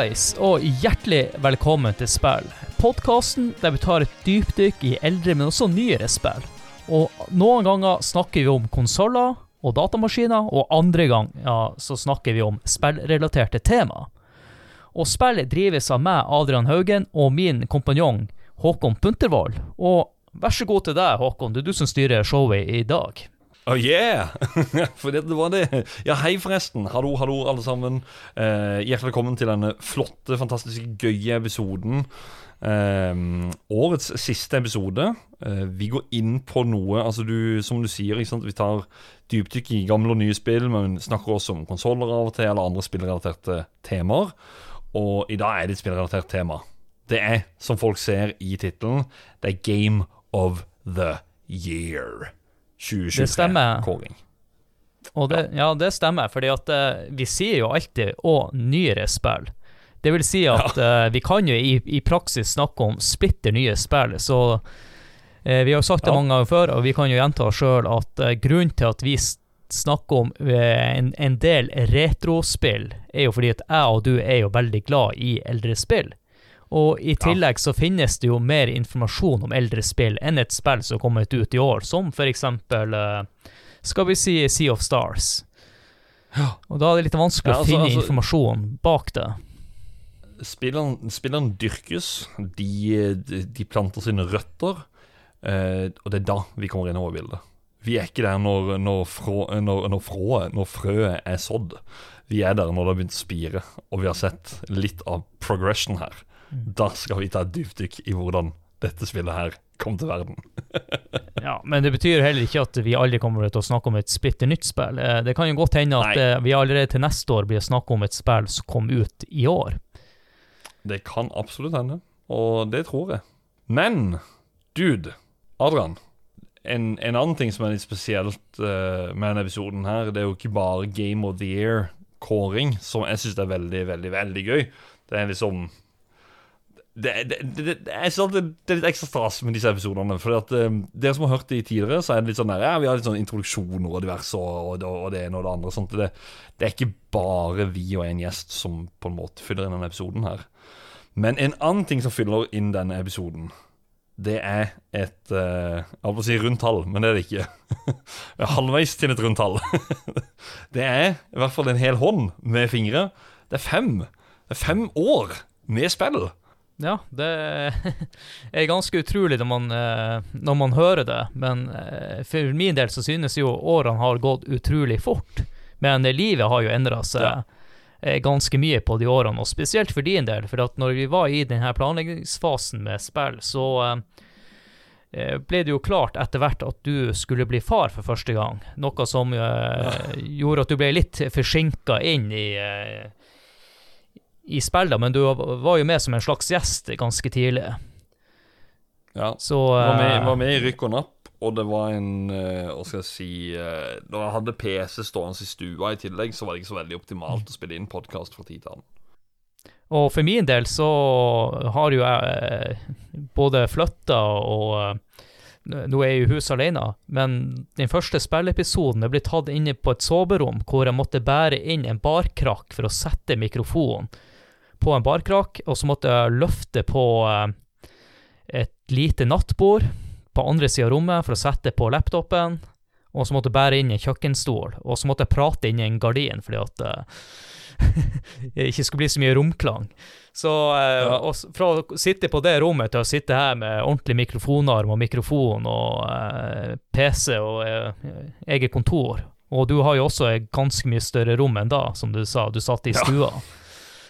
Hallais, og hjertelig velkommen til Spill. Podkasten der vi tar et dypdykk i eldre, men også nyere spill. Og noen ganger snakker vi om konsoller og datamaskiner, og andre ganger ja, så snakker vi om spillrelaterte tema. Og spillet drives av meg, Adrian Haugen, og min kompanjong Håkon Puntervold. Og vær så god til deg, Håkon. Det er du som styrer showet i dag. Oh yeah! For det var det. Ja, hei, forresten. Hallo, hallo, alle sammen. Eh, hjertelig velkommen til denne flotte, fantastiske, gøye episoden. Eh, årets siste episode. Eh, vi går inn på noe Altså, du, som du sier, vi tar dypdykk i gamle og nye spill, men snakker også om konsoller av og til, eller andre spillrelaterte temaer. Og i dag er det et spillrelatert tema. Det er, som folk ser i tittelen, det er Game of the Year. 2023-kåring. Og det, ja, det stemmer, fordi at uh, vi sier jo alltid 'og nyere spill'. Det vil si at ja. uh, vi kan jo i, i, praksis snakke om splitter nye spill, så uh, vi har jo sagt det ja. mange ganger før, og vi kan jo gjenta sjøl at grunnen til at vi snakker om en, en, del retrospill, er jo fordi at jeg og du er jo veldig glad i eldre spill. Og i tillegg så finnes det jo mer informasjon om eldre spill enn et spill som har kommet ut i år, som for eksempel uh, skal vi si Sea of Stars. Og da er det litt vanskelig ja, altså, å finne altså, informasjon bak det. Spillene, spillene dyrkes, de, de, planter sine røtter, eh, og det er da vi kommer inn over bildet. Vi er ikke der når, når, frå, når, når, frå, når frøet er sådd. Vi er der når det har begynt å spire, og vi har sett litt av progression her. Da skal vi ta et dypdykk i hvordan dette spillet her kom til verden. ja, Men det betyr heller ikke at vi aldri kommer til å snakke om et splitter nytt spill. Eh, det kan jo godt hende at Nei. Eh, vi allerede til neste år blir snakk om et spill som kom ut i år. Det kan absolutt hende, og det tror jeg. Men dude, Adrian. En, en annen ting som er litt spesielt uh, med denne episoden, her, det er jo ikke bare Game of the Year-kåring, som jeg syns er veldig, veldig, veldig gøy. Det er liksom det, det, det, jeg synes det, det, er litt ekstra stas med disse episodene. For um, Dere som har hørt det tidligere, så er det litt sånn der, ja, vi har litt sånn introduksjoner og diverse og, og, og det ene og det andre. Sånt. Det, det, er ikke bare vi og en gjest som på en måte fyller inn denne episoden her. Men en annen ting som fyller inn denne episoden, det er et uh, Jeg holdt på å si rundt tall, men det er det ikke. halvveis til et rundt tall. det er i hvert fall en hel hånd med fingre. Det er fem. Det er fem år med spill. Ja, det er ganske utrolig når man, eh, når man hører det. Men eh, for min del så synes jo årene har gått utrolig fort. Men livet har jo endra seg ja. Eh, ganske mye på de årene, og spesielt for din del. For at når vi var i denne planleggingsfasen med spill, så ble det jo klart etter hvert at du skulle bli far for første gang. Noe som gjorde at du ble litt forsinka inn i i spill, men du var jo med som en slags gjest ganske tidlig. Ja. Så, var, med, eh, var med i Rykk og Napp, og det var en uh, Hva skal jeg si da Når jeg hadde PC stående i stua i tillegg, så var det ikke så veldig optimalt å spille inn podkast fra tid til annen. Og for min del så har jo jeg både flytta og nå er jeg i huset alene, men den første spilleepisoden blitt tatt inne på et soverom hvor jeg måtte bære inn en barkrakk for å sette mikrofonen på en barkrakk, og så måtte jeg løfte på eh, et lite nattbord på andre sida av rommet for å sette på laptopen, og så måtte jeg bære inn en kjøkkenstol, og så måtte jeg prate inn i en gardin fordi at det ikke skulle bli så mye romklang. Så eh, ja. fra å sitte på det rommet til å sitte her med ordentlig mikrofonarm og mikrofon og eh, PC og eh, eget kontor Og du har jo også et ganske mye større rom enn da, som du sa, du satt i stua. Ja.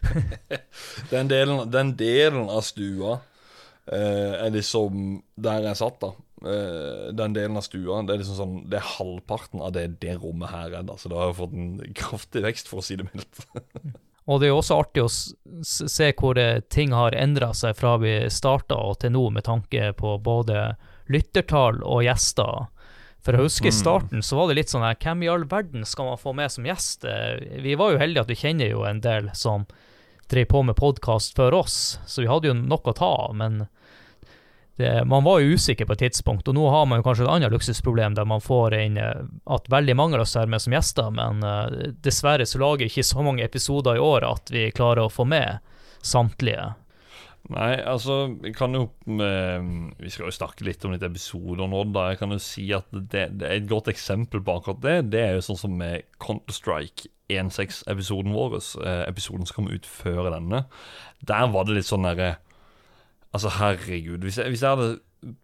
den, delen, den, delen, av stua eh, er liksom Der jeg satt, da. Eh, den delen av stua Det er liksom sånn Det er halvparten av det det rommet her er. da Så det har fått en kraftig vekst, for å si det mildt. Og det er jo også artig å se hvor ting har endra seg fra vi starta og til nå, med tanke på både lyttertall og gjester. For jeg husker i mm. starten så var det litt sånn her Hvem i all verden skal man få med som gjest? Eh, vi var jo heldige at vi kjenner jo en del som drev på med podkast før oss, så vi hadde jo nok å ta av. Men det, man var jo usikker på et tidspunkt, og nå har man jo kanskje et annet luksusproblem der man får inn eh, at veldig mange av oss er med som gjester, men uh, dessverre så lager vi ikke så mange episoder i året at vi klarer å få med samtlige. Nei, altså, jeg kan jo eh, Vi skal jo snakke litt om litt episoder nå, da. Jeg kan jo si at det, det er et godt eksempel på akkurat det. Det er jo sånn som med Counter-Strike 1.6-episoden vår, eh, episoden som kom ut før denne. Der var det litt sånn derre Altså, herregud. Hvis jeg, hvis jeg hadde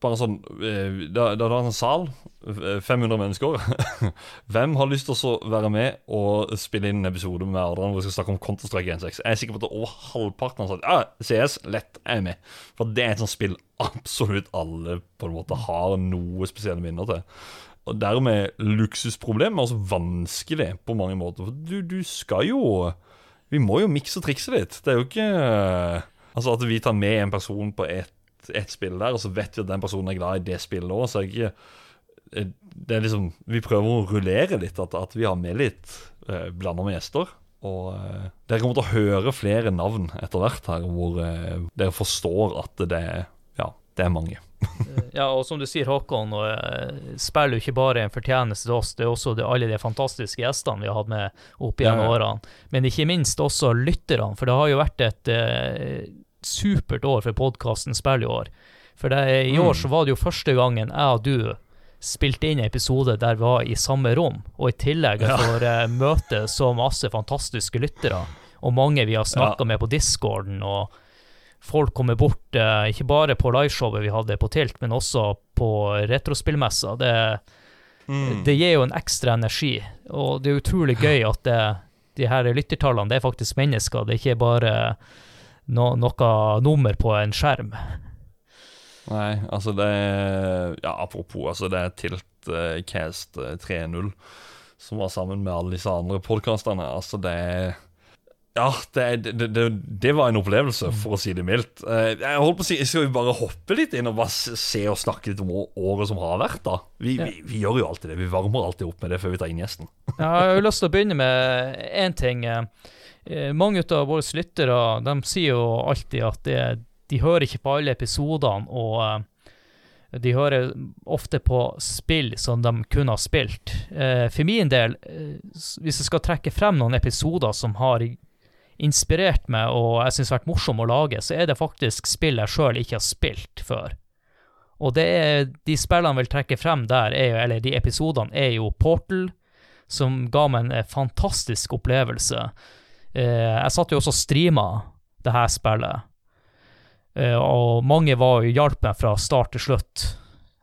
bare sånn eh, Da, hadde var en sal, eh, 500 mennesker. Hvem har lyst til å være med og spille inn en episode med Adrian hvor vi skal snakke om Counter-Strike 1.6? Jeg er sikker på at over halvparten har sagt ja, CS, lett, jeg er med. For det er et sånt spill absolutt alle på en måte har noe spesielle minner til. Og dermed luksusproblem også vanskelig på mange måter. For du, du skal jo Vi må jo mikse og trikse litt. Det er jo ikke Altså At vi tar med en person på ett et spill der, og så vet vi at den personen er glad i det spillet òg, så er ikke eh, det er liksom, Vi prøver å rullere litt, at, at vi har med litt eh, blanda med gjester. Og eh, dere kommer til å høre flere navn etter hvert her, hvor eh, dere forstår at det ja, det er mange. Ja, og som du sier, Håkon, og, eh, spiller jo ikke bare en fortjeneste til oss, det er også det, alle de fantastiske gjestene vi har hatt med opp gjennom Ja, ja. årene. Men ikke minst også lytterne, for det har jo vært et eh, supert år for podkasten Spill i år. For det, i år Mm. så var det jo første gangen jeg og du spilte inn en episode der vi var i samme rom, og i tillegg Ja. får eh, møte så masse fantastiske lyttere, og mange vi har snakka med på discorden, og folk kommer bort, eh, ikke bare på liveshowet vi hadde på Tilt, men også på retrospillmessa. Det, Mm. det gir jo en ekstra energi, og det er utrolig gøy at det, de her lyttertallene, det er faktisk mennesker, det er ikke bare no, noe nummer på en skjerm. Nei, altså det Ja, apropos, altså det er Tilt eh, Cast eh, 3.0 som var sammen med alle disse andre podkastene. Altså, det er Ja, det, det, det, det var en opplevelse, for å si det mildt. Eh, Jeg holdt på å si, Skal vi bare hoppe litt inn og bare se og snakke litt om året som har vært, da? Vi, vi, vi gjør jo alltid det. Vi varmer alltid opp med det før vi tar inn gjesten. Jeg har jo lyst til å begynne med én ting. Eh, Mange av våre lyttere de sier jo alltid at det, de hører ikke på alle episodene, og eh, de hører ofte på spill som de kunne ha spilt. For min del, hvis jeg skal trekke frem noen episoder som har inspirert meg og jeg syns har vært morsom å lage, så er det faktisk spill jeg sjøl ikke har spilt før. Og det er de spillene jeg vil trekke frem der, er eller de episodene, er jo Portal, som ga meg en eh, fantastisk opplevelse. Eh, jeg satt jo også og streama det her spillet, eh, og mange var jo hjalp meg fra start til slutt.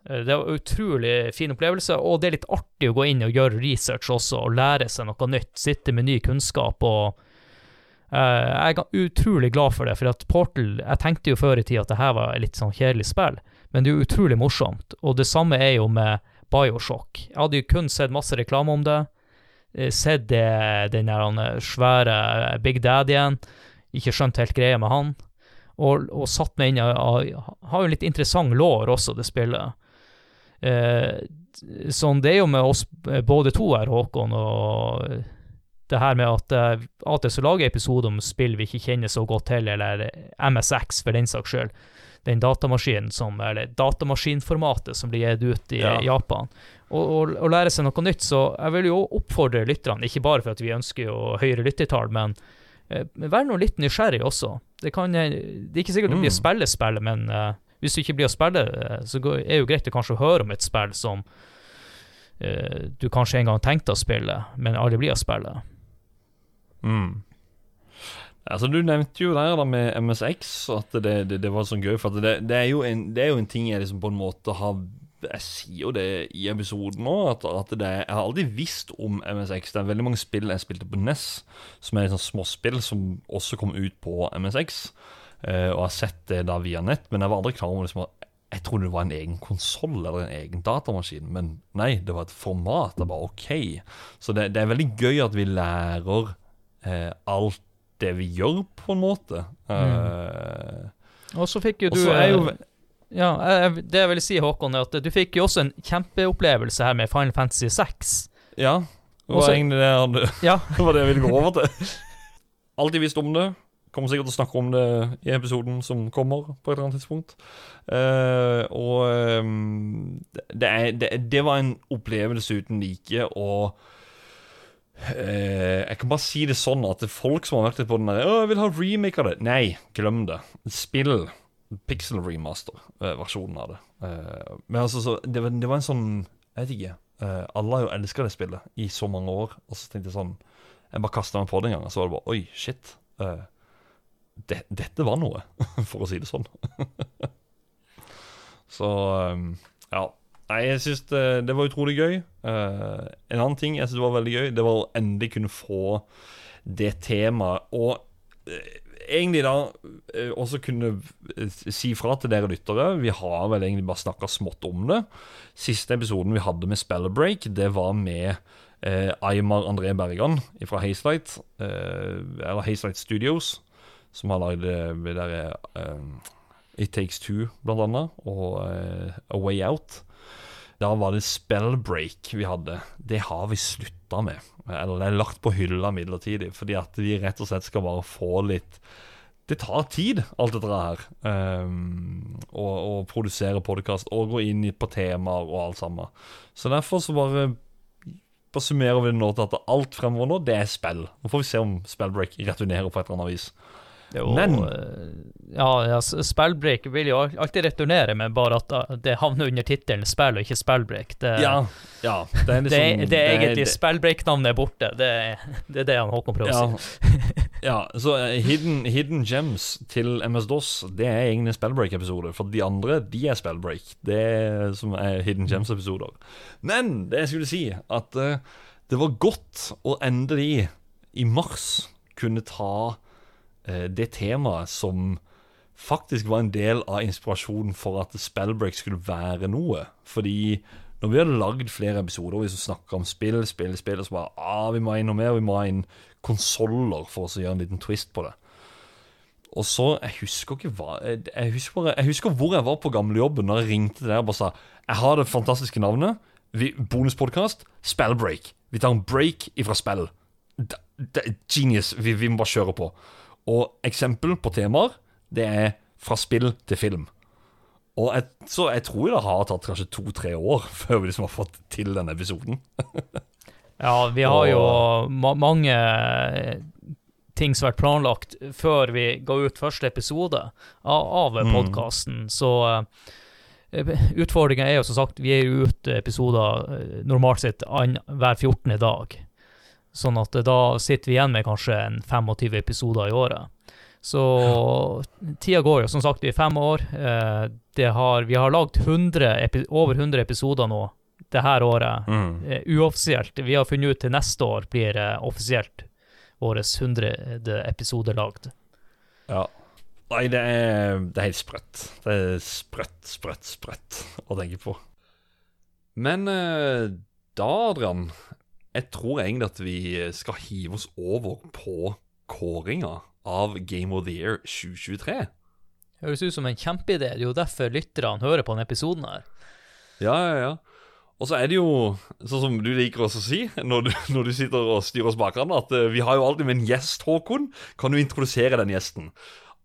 Det var en utrolig fin opplevelse, og det er litt artig å gå inn og gjøre research også, og lære seg noe nytt, sitte med ny kunnskap. og Jeg er utrolig glad for det, for at Portal Jeg tenkte jo før i tida at det her var et litt sånn kjedelig spill, men det er jo utrolig morsomt. Og det samme er jo med Bioshock. Jeg hadde jo kun sett masse reklame om det. eh, Sett den der eh, svære Big Daddyen. Ikke skjønt helt greia med han. Og, og satt meg inn i Har jo en litt interessant lår også, det spillet. Eh, sånn, det er jo med oss eh, både to her, Håkon, og eh, det her med at eh, av så lager jeg episoder om spill vi ikke kjenner så godt til, eller MSX for den saks skyld. Den datamaskinen som, eller datamaskinformatet som blir gitt ut i Ja. Japan. Og, og, og lære seg noe nytt. Så jeg vil jo oppfordre lytterne, ikke bare for at vi ønsker jo høyere lyttertall, men uh, vær nå litt nysgjerrig også. Det, kan, eh, det er ikke sikkert du blir å Mm. spille spillet, men uh, hvis du ikke blir å spille, så går- er det jo greit å kanskje høre om et spill som uh, du kanskje en gang tenkte å spille, men aldri blir å spille. Mm. Altså Du nevnte jo der da med MSX at det, det, det var sånn gøy. For det, det, er en, det er jo en ting jeg liksom på en måte har Jeg sier jo det i episoden nå, at, at jeg har aldri visst om MSX. Det er veldig mange spill jeg spilte på NES, som er sånn småspill som også kom ut på MSX. Eh, og har sett det da via nett, men jeg var aldri klar over liksom, at jeg trodde det var en egen konsoll eller en egen datamaskin, men nei, det var et format. Det var OK. Så det, det er veldig gøy at vi lærer eh, alt det vi gjør, på en måte. Eh, Og så fikk jo du er jo eh, Ja, jeg, det jeg vil si, Håkon, er at du fikk jo også en kjempeopplevelse her med Final Fantasy 6. Ja, det var Også- egentlig det jeg hadde Ja. Det var det jeg ville gå over til. Alltid visst om det. kommer sikkert til å snakke om det i episoden som kommer, på et eller annet tidspunkt. Uh, og um, det, det, det var en opplevelse uten like, og eh, Jeg kan bare si det sånn at det er folk som har vært på den der jeg vil ha remake av det. Nei, glem det. Spill pixel remaster-versjonen av det. Eh, men altså, så, det, var, det var en sånn Jeg vet ikke. eh, alle har jo elska det spillet i så mange år, og så tenkte jeg sånn Jeg bare kasta meg på det en gang, og så var det bare Oi, shit. eh, det, dette var noe, for å si det sånn. så um, ja. Nei, jeg syns det, det var utrolig gøy. Uh, en annen ting jeg syns var veldig gøy, det var å endelig kunne få det temaet. Og uh, egentlig da uh, også kunne si fra til dere lyttere. Vi har vel egentlig bare snakka smått om det. Siste episoden vi hadde med Spellbreak, det var med Aymar André Bergan fra Hazelight, eller Hazelight Studios, som har lagd det derre It Takes Two, blant annet, og A Way Out. Da var det Spellbreak vi hadde. Det har vi slutta med. Eller det er lagt på hylla midlertidig, fordi at vi rett og slett skal bare få litt Det tar tid, alt dette her. Um, å, å produsere podkast og gå inn på temaer og alt sammen. Så derfor så bare bare summerer vi det nå til at alt fremover nå, det er spill. Nå får vi se om Spellbreak returnerer på et eller annet vis. Jo, Men- eh, Ja, ja spillbreak vil jo alltid returnere, men bare at det havner under tittelen spill og ikke spillbreak. Det, Ja, ja det er det, liksom det er egentlig det- spillbreak-navnet er borte. Det, er- det det han Håkon prøver å si. ja så eh, hidden, hidden Gems til MS-DOS Det er egentlig en Spellbreak-episode. For de andre, de er Spellbreak. Det er som er Hidden Gems-episoder. Men det jeg skulle si, at uh, det var godt å endelig, i mars, kunne ta eh, det temaet som faktisk var en del av inspirasjonen for at Spellbreak skulle være noe. Fordi når vi hadde lagd flere episoder og vi snakka om spill, spill, spill, og så bare ah, vi må inn noe mer, vi må ha inn konsoller for å gjøre en liten twist på det. Og så, Jeg husker ikke hva Jeg, husker, bare, jeg husker hvor jeg var på gamlejobben når jeg ringte dere og bare sa Jeg har det fantastiske navnet. Bonuspodkast. Spellbreak. Vi tar en break ifra spill. Er genius. Vi, vi må bare kjøre på. Og eksempel på temaer, det er fra spill til film. Og jeg, så jeg tror det har tatt kanskje to-tre år før vi liksom har fått til denne episoden. Ja, vi har jo ma mange eh, ting som har vært planlagt før vi ga ut første episode av, av Mm. så uh, Utfordringa er jo som sagt, vi er jo ute episoder eh, normalt sett hver 14. dag. Sånn at eh, da sitter vi igjen med kanskje en 25 episoder i året. Så tida går jo. Som sagt, vi er fem år. Eh, det har, vi har lagd 100 over 100 episoder nå det her året Mm. uoffisielt. Vi har funnet ut til neste år blir eh, offisielt vår 100. episode lagd. Ja. Nei, det er, det er helt sprøtt. Det er sprøtt, sprøtt, sprøtt å tenke på. Men eh, da, Adrian, jeg tror egentlig at vi skal hive oss over på kåringa av Game of the Year 2023. Høres ut som en kjempeidé. Det er jo derfor lytterne hører på denne episoden her. Ja, ja, ja. Og så er det jo, sånn som du liker oss å si når du, når du sitter og styrer oss bakgrann, at eh, vi har jo alltid med en gjest, Håkon. Kan du introdusere den gjesten?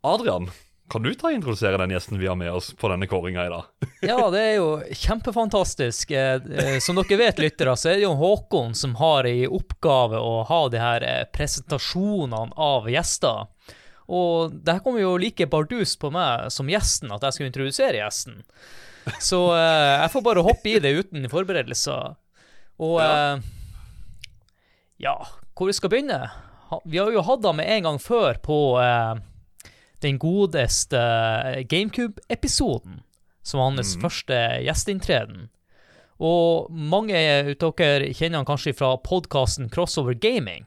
Adrian, kan du ta og introdusere den gjesten vi har med oss på denne kåringa i dag? Ja, det er jo kjempefantastisk. Eh, eh, Som dere vet, lyttere, så er det jo Håkon som har i oppgave å ha de her eh, presentasjonene av gjester. Og det her kommer jo like bardus på meg som gjesten at jeg skal introdusere gjesten. Så eh, jeg får bare hoppe i det uten forberedelser. Og eh, ja, hvor vi skal begynne? Vi har jo hatt han med en gang før på eh, den godeste eh, GameCube-episoden, som var hans første gjesteinntreden. Og mange av dere kjenner han kanskje fra podkasten Crossover Gaming.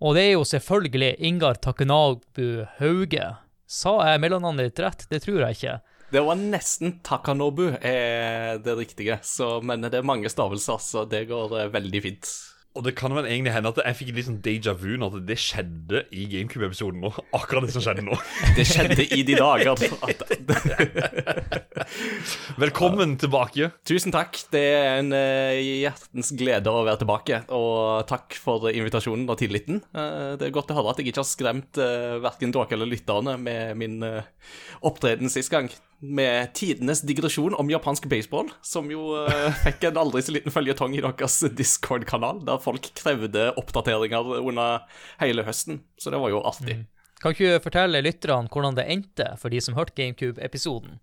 Og det er jo selvfølgelig Ingar Takenabu Hauge. Sa jeg mellomnavnet ditt rett? Det tror jeg ikke. Det var nesten Takanobu er det riktige, så, men det er mange stavelser, så det går eh, veldig fint. Og det kan vel egentlig hende at jeg fikk litt sånn déjà vu når det skjedde i GameCube-episoden nå. Akkurat det som skjedde nå. Det skjedde i de dager. Velkommen tilbake. tusen takk. Det er en uh, hjertens glede å være tilbake. Og takk for invitasjonen og tilliten. Uh, det er godt å høre at jeg ikke har skremt uh, verken dere eller lytterne med min uh, opptreden sist gang. Med tidenes digresjon om japansk baseball, som jo uh, fikk en aldri så liten føljetong i deres Discord-kanal, der folk krevde oppdateringer under hele høsten. Så det var jo artig. Kan ikke du fortelle lytterne hvordan det endte for de som hørte GameCube-episoden?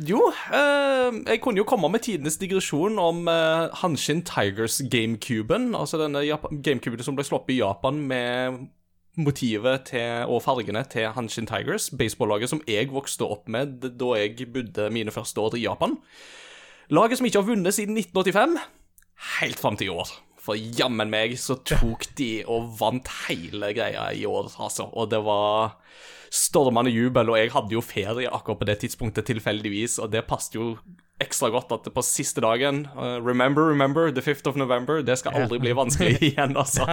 Jo, eh, jeg kunne jo komme med tidenes digresjon om eh, Hanshin Tigers GameCuben. Altså denne GameCuben som ble sluppet i Japan med motivet til, og fargene til Hanshin Tigers, baseballaget som jeg vokste opp med da jeg bodde mine første år i Japan. Laget som ikke har vunnet siden 1985, helt fram til i år. For jammen meg så tok de og vant hele greia i år, altså. Og det var stormende jubel, og jeg hadde jo ferie akkurat på det tidspunktet tilfeldigvis, og det passet jo ekstra godt at på siste dagen uh, Remember, remember, the 5th of November. Det skal aldri bli vanskelig igjen, altså.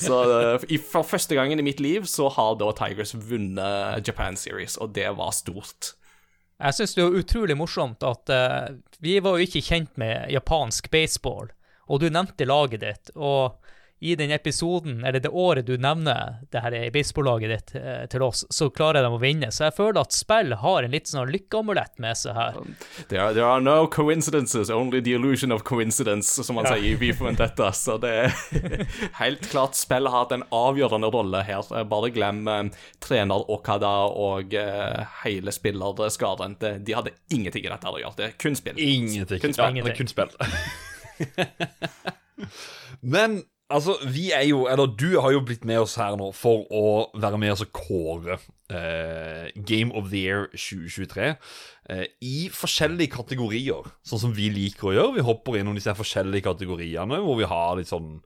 Så uh, i, for første gangen i mitt liv så har da Tigers vunnet Japan Series, og det var stort. Jeg syns det er utrolig morsomt at uh, vi var jo ikke kjent med japansk baseball, og du nevnte laget ditt. Og i den episoden, eller det året du nevner det her baseball-laget ditt eh, til oss, så klarer de å vinne. Så jeg føler at spill har en litt sånn lykkeamulett med seg her. There are, there are no coincidences, only the illusion of coincidence, som man sier i Beef and dette. Så det er helt klart spillet har hatt en avgjørende rolle her. Bare glem eh, trener Okada og eh, hele spillerskaren. De, de hadde ingenting i dette å gjøre. Det er kun spill. Ingenting. Kun spill. Ja, det er kun spill. Men altså, vi er jo Eller du har jo blitt med oss her nå for å være med oss og kåre eh, Game of the Year 2023 eh, i forskjellige kategorier, sånn som vi liker å gjøre. Vi hopper innom disse forskjellige kategoriene hvor vi har litt sånn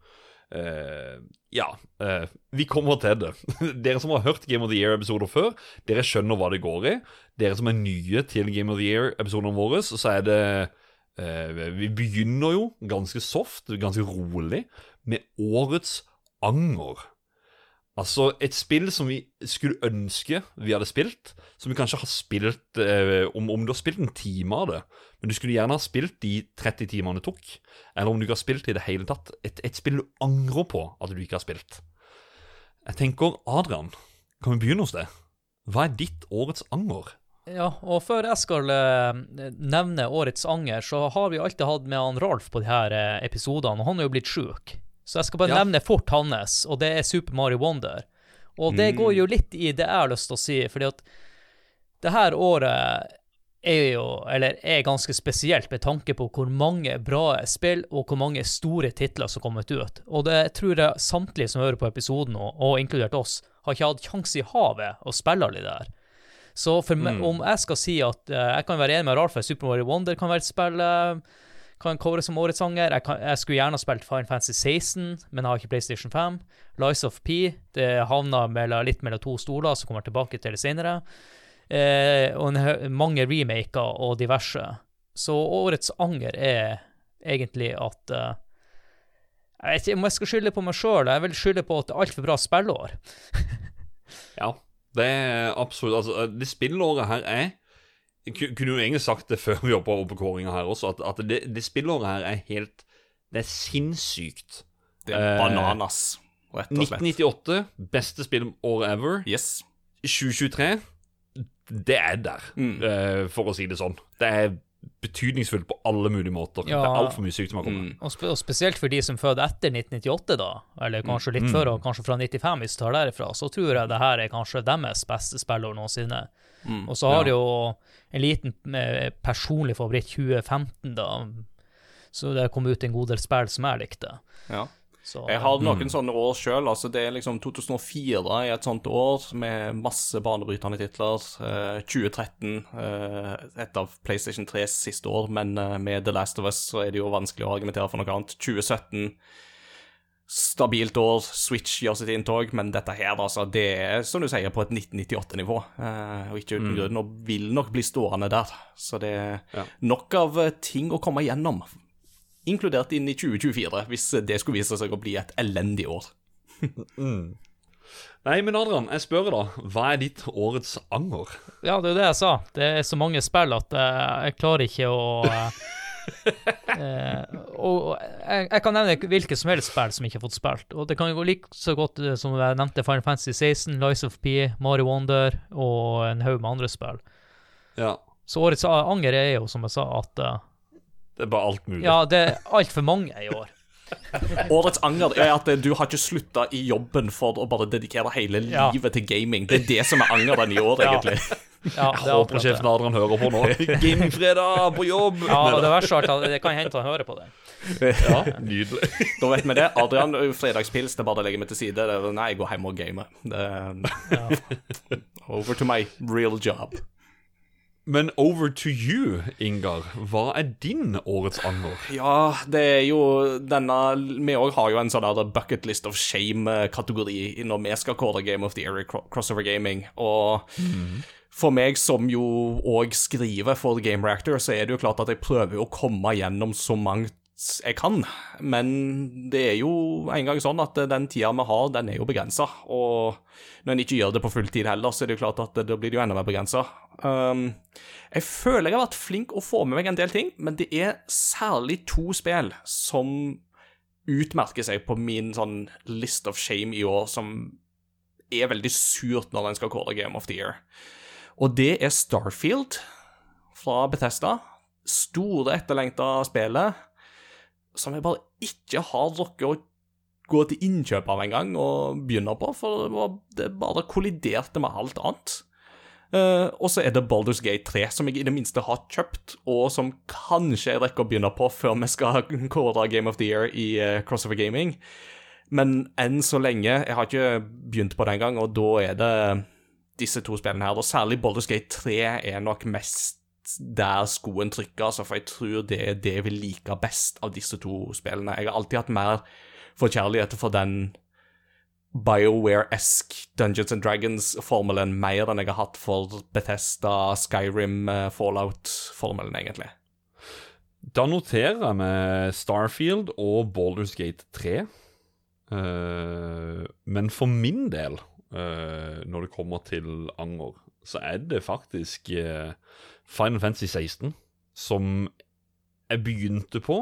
eh, ja, eh, vi kommer til det. Dere som har hørt Game of the Year-episoder før, dere skjønner hva det går i. Dere som er nye til Game of the Year-episodene våre, så er det eh, Vi begynner jo ganske soft, ganske rolig, med årets anger. Altså et spill som vi skulle ønske vi hadde spilt. Som vi kanskje har spilt eh, om, om du har spilt en time av det, men du skulle gjerne ha spilt de 30 timene det tok. Eller om du ikke har spilt i det hele tatt. Et, et spill du angrer på at du ikke har spilt. Jeg tenker, Adrian, kan vi begynne hos deg? Hva er ditt årets anger? Ja, og før jeg skal eh, nevne årets anger, så har vi alltid hatt med han Ralf på de her eh, episodene, og han er jo blitt sjuk. Så jeg skal bare Ja. nevne fort hans, og det er Super Mario Wonder. Og det går jo litt i det jeg har lyst til å si, fordi at det her året er jo, eller er ganske spesielt med tanke på hvor mange bra spill og hvor mange store titler som har kommet ut. Og det tror jeg samtlige som hører på episoden, og, og inkludert oss, har ikke hatt sjanse i havet å spille alle de der. Så meg, om jeg skal si at uh, jeg kan være enig med Ralf, Super Mario Wonder kan være et spill eh, kan kåres som årets sanger. Jeg, kan, jeg skulle gjerne ha spilt Fine Fancy 16, men har ikke PlayStation 5. Lies of P det havna mellom, litt mellom to stoler, som kommer tilbake til det senere. Eh, og en, mange remaker og diverse. Så årets anger er egentlig at eh, Jeg vet ikke om jeg skal skylde på meg sjøl, jeg vil skylde på at det er altfor bra spillår. Ja, det er absolutt Altså, det spillåret her er kunne jo egentlig sagt det før vi opp på kåringa her også, at, at det, det spillåret her er helt Det er sinnssykt. Det er Eh, bananas, rett og slett. 1998, beste spillåret ever. Yes. 2023, det er der, Mm. eh, for å si det sånn. Det er betydningsfullt på alle mulige måter. Ja. Det er altfor mye sykdom som har kommet. Mm. Og, spe og spesielt for de som føder etter 1998, da, eller kanskje litt før, og kanskje fra 95 hvis du tar derifra, så tror jeg det her er kanskje deres beste spillår noensinne. Mm. Og så har Ja. de jo en liten eh, personlig favoritt 2015, da. Så det kom ut en god del spill som jeg likte. Ja. Så, Jeg har noen sånne år sjøl. Altså det er liksom 2004 er et sånt år med masse banebrytende titler. Eh, 2013, eh, et av PlayStation 3s siste år, men eh, med The Last of Us så er det jo vanskelig å argumentere for noe annet. 2017, stabilt år. Switch gjør sitt inntog, men dette her, altså, det er som du sier, på et 1998-nivå. Eh, og ikke uten grunn, og vil nok bli stående der. Så det er Ja. nok av eh, ting å komme igjennom. Inkludert inn i 2024, hvis det skulle vise seg å bli et elendig år. Nei, men Adrian, jeg spør da. Hva er ditt årets anger? Ja, det er jo det jeg sa. Det er så mange spill at eh, jeg klarer ikke å eh, eh, Og jeg, jeg kan nevne hvilke som helst spill som ikke har fått spilt. Og det kan gå like så godt som jeg nevnte Final Fantasy 16, Lies of P, Mario Wonder og en haug med andre spill. Ja, Så årets anger er jo, som jeg sa, at det er bare alt mulig. Ja, det er altfor mange i år. Årets anger er at eh, du har ikke slutta i jobben for å bare dedikere hele Ja. livet til gaming. Det er det som er angeren i år, Ja. egentlig. Ja, det er Håper sjefen. Adrian hører på nå. Gamingfredag på jobb! Ja, og det verste er at det kan hende han hører på det. Ja, nydelig. Da vet vi det. Adrian, fredagspils, det er bare å legge meg til side. Nei, jeg går hjem og gamer. Det er, over to my real job. Men over to you, Ingar. Hva er din årets anger? Ja, det er jo denne Vi òg har jo en sånn bucket list of shame-kategori når vi skal kåre Game of the Year i Crossover Gaming. Og for meg som jo òg skriver for Game Reactor, så er det jo klart at jeg prøver å komme gjennom så mangt jeg kan. Men det er jo en gang sånn at den tida vi har, den er jo begrensa. Og når en ikke gjør det på fulltid heller, så er det jo klart at da blir det jo enda mer begrensa. Um, jeg føler jeg har vært flink å få med meg en del ting, men det er særlig to spill som utmerker seg på min sånn list of shame i år, som er veldig surt når en skal kåre Game of the Year. Og det er Starfield fra Bethesda. Store, etterlengta spillet som jeg bare ikke har rukket å gå til innkjøp av engang og begynne på, for det, var, det bare kolliderte med alt annet. Uh, og så er det Baldur's Gate 3, som jeg i det minste har kjøpt, og som kanskje jeg rekker å begynne på før vi skal kåre Game of the Year i uh, Crossover Gaming. Men enn så lenge Jeg har ikke begynt på det engang, og da er det disse to spillene her. Og særlig Baldur's Gate 3 er nok mest der skoen trykker, altså, for jeg tror det er det vi liker best av disse to spillene. Jeg har alltid hatt mer forkjærlighet for den BioWare-esk Dungeons and Dragons-formelen mer enn jeg har hatt for Bethesda, Skyrim, eh, Fallout-formelen, egentlig. Da noterer jeg med Starfield og Baldur's Gate 3. Uh, men for min del, uh, når det kommer til anger, så er det faktisk eh, Final Fantasy 16 som jeg begynte på.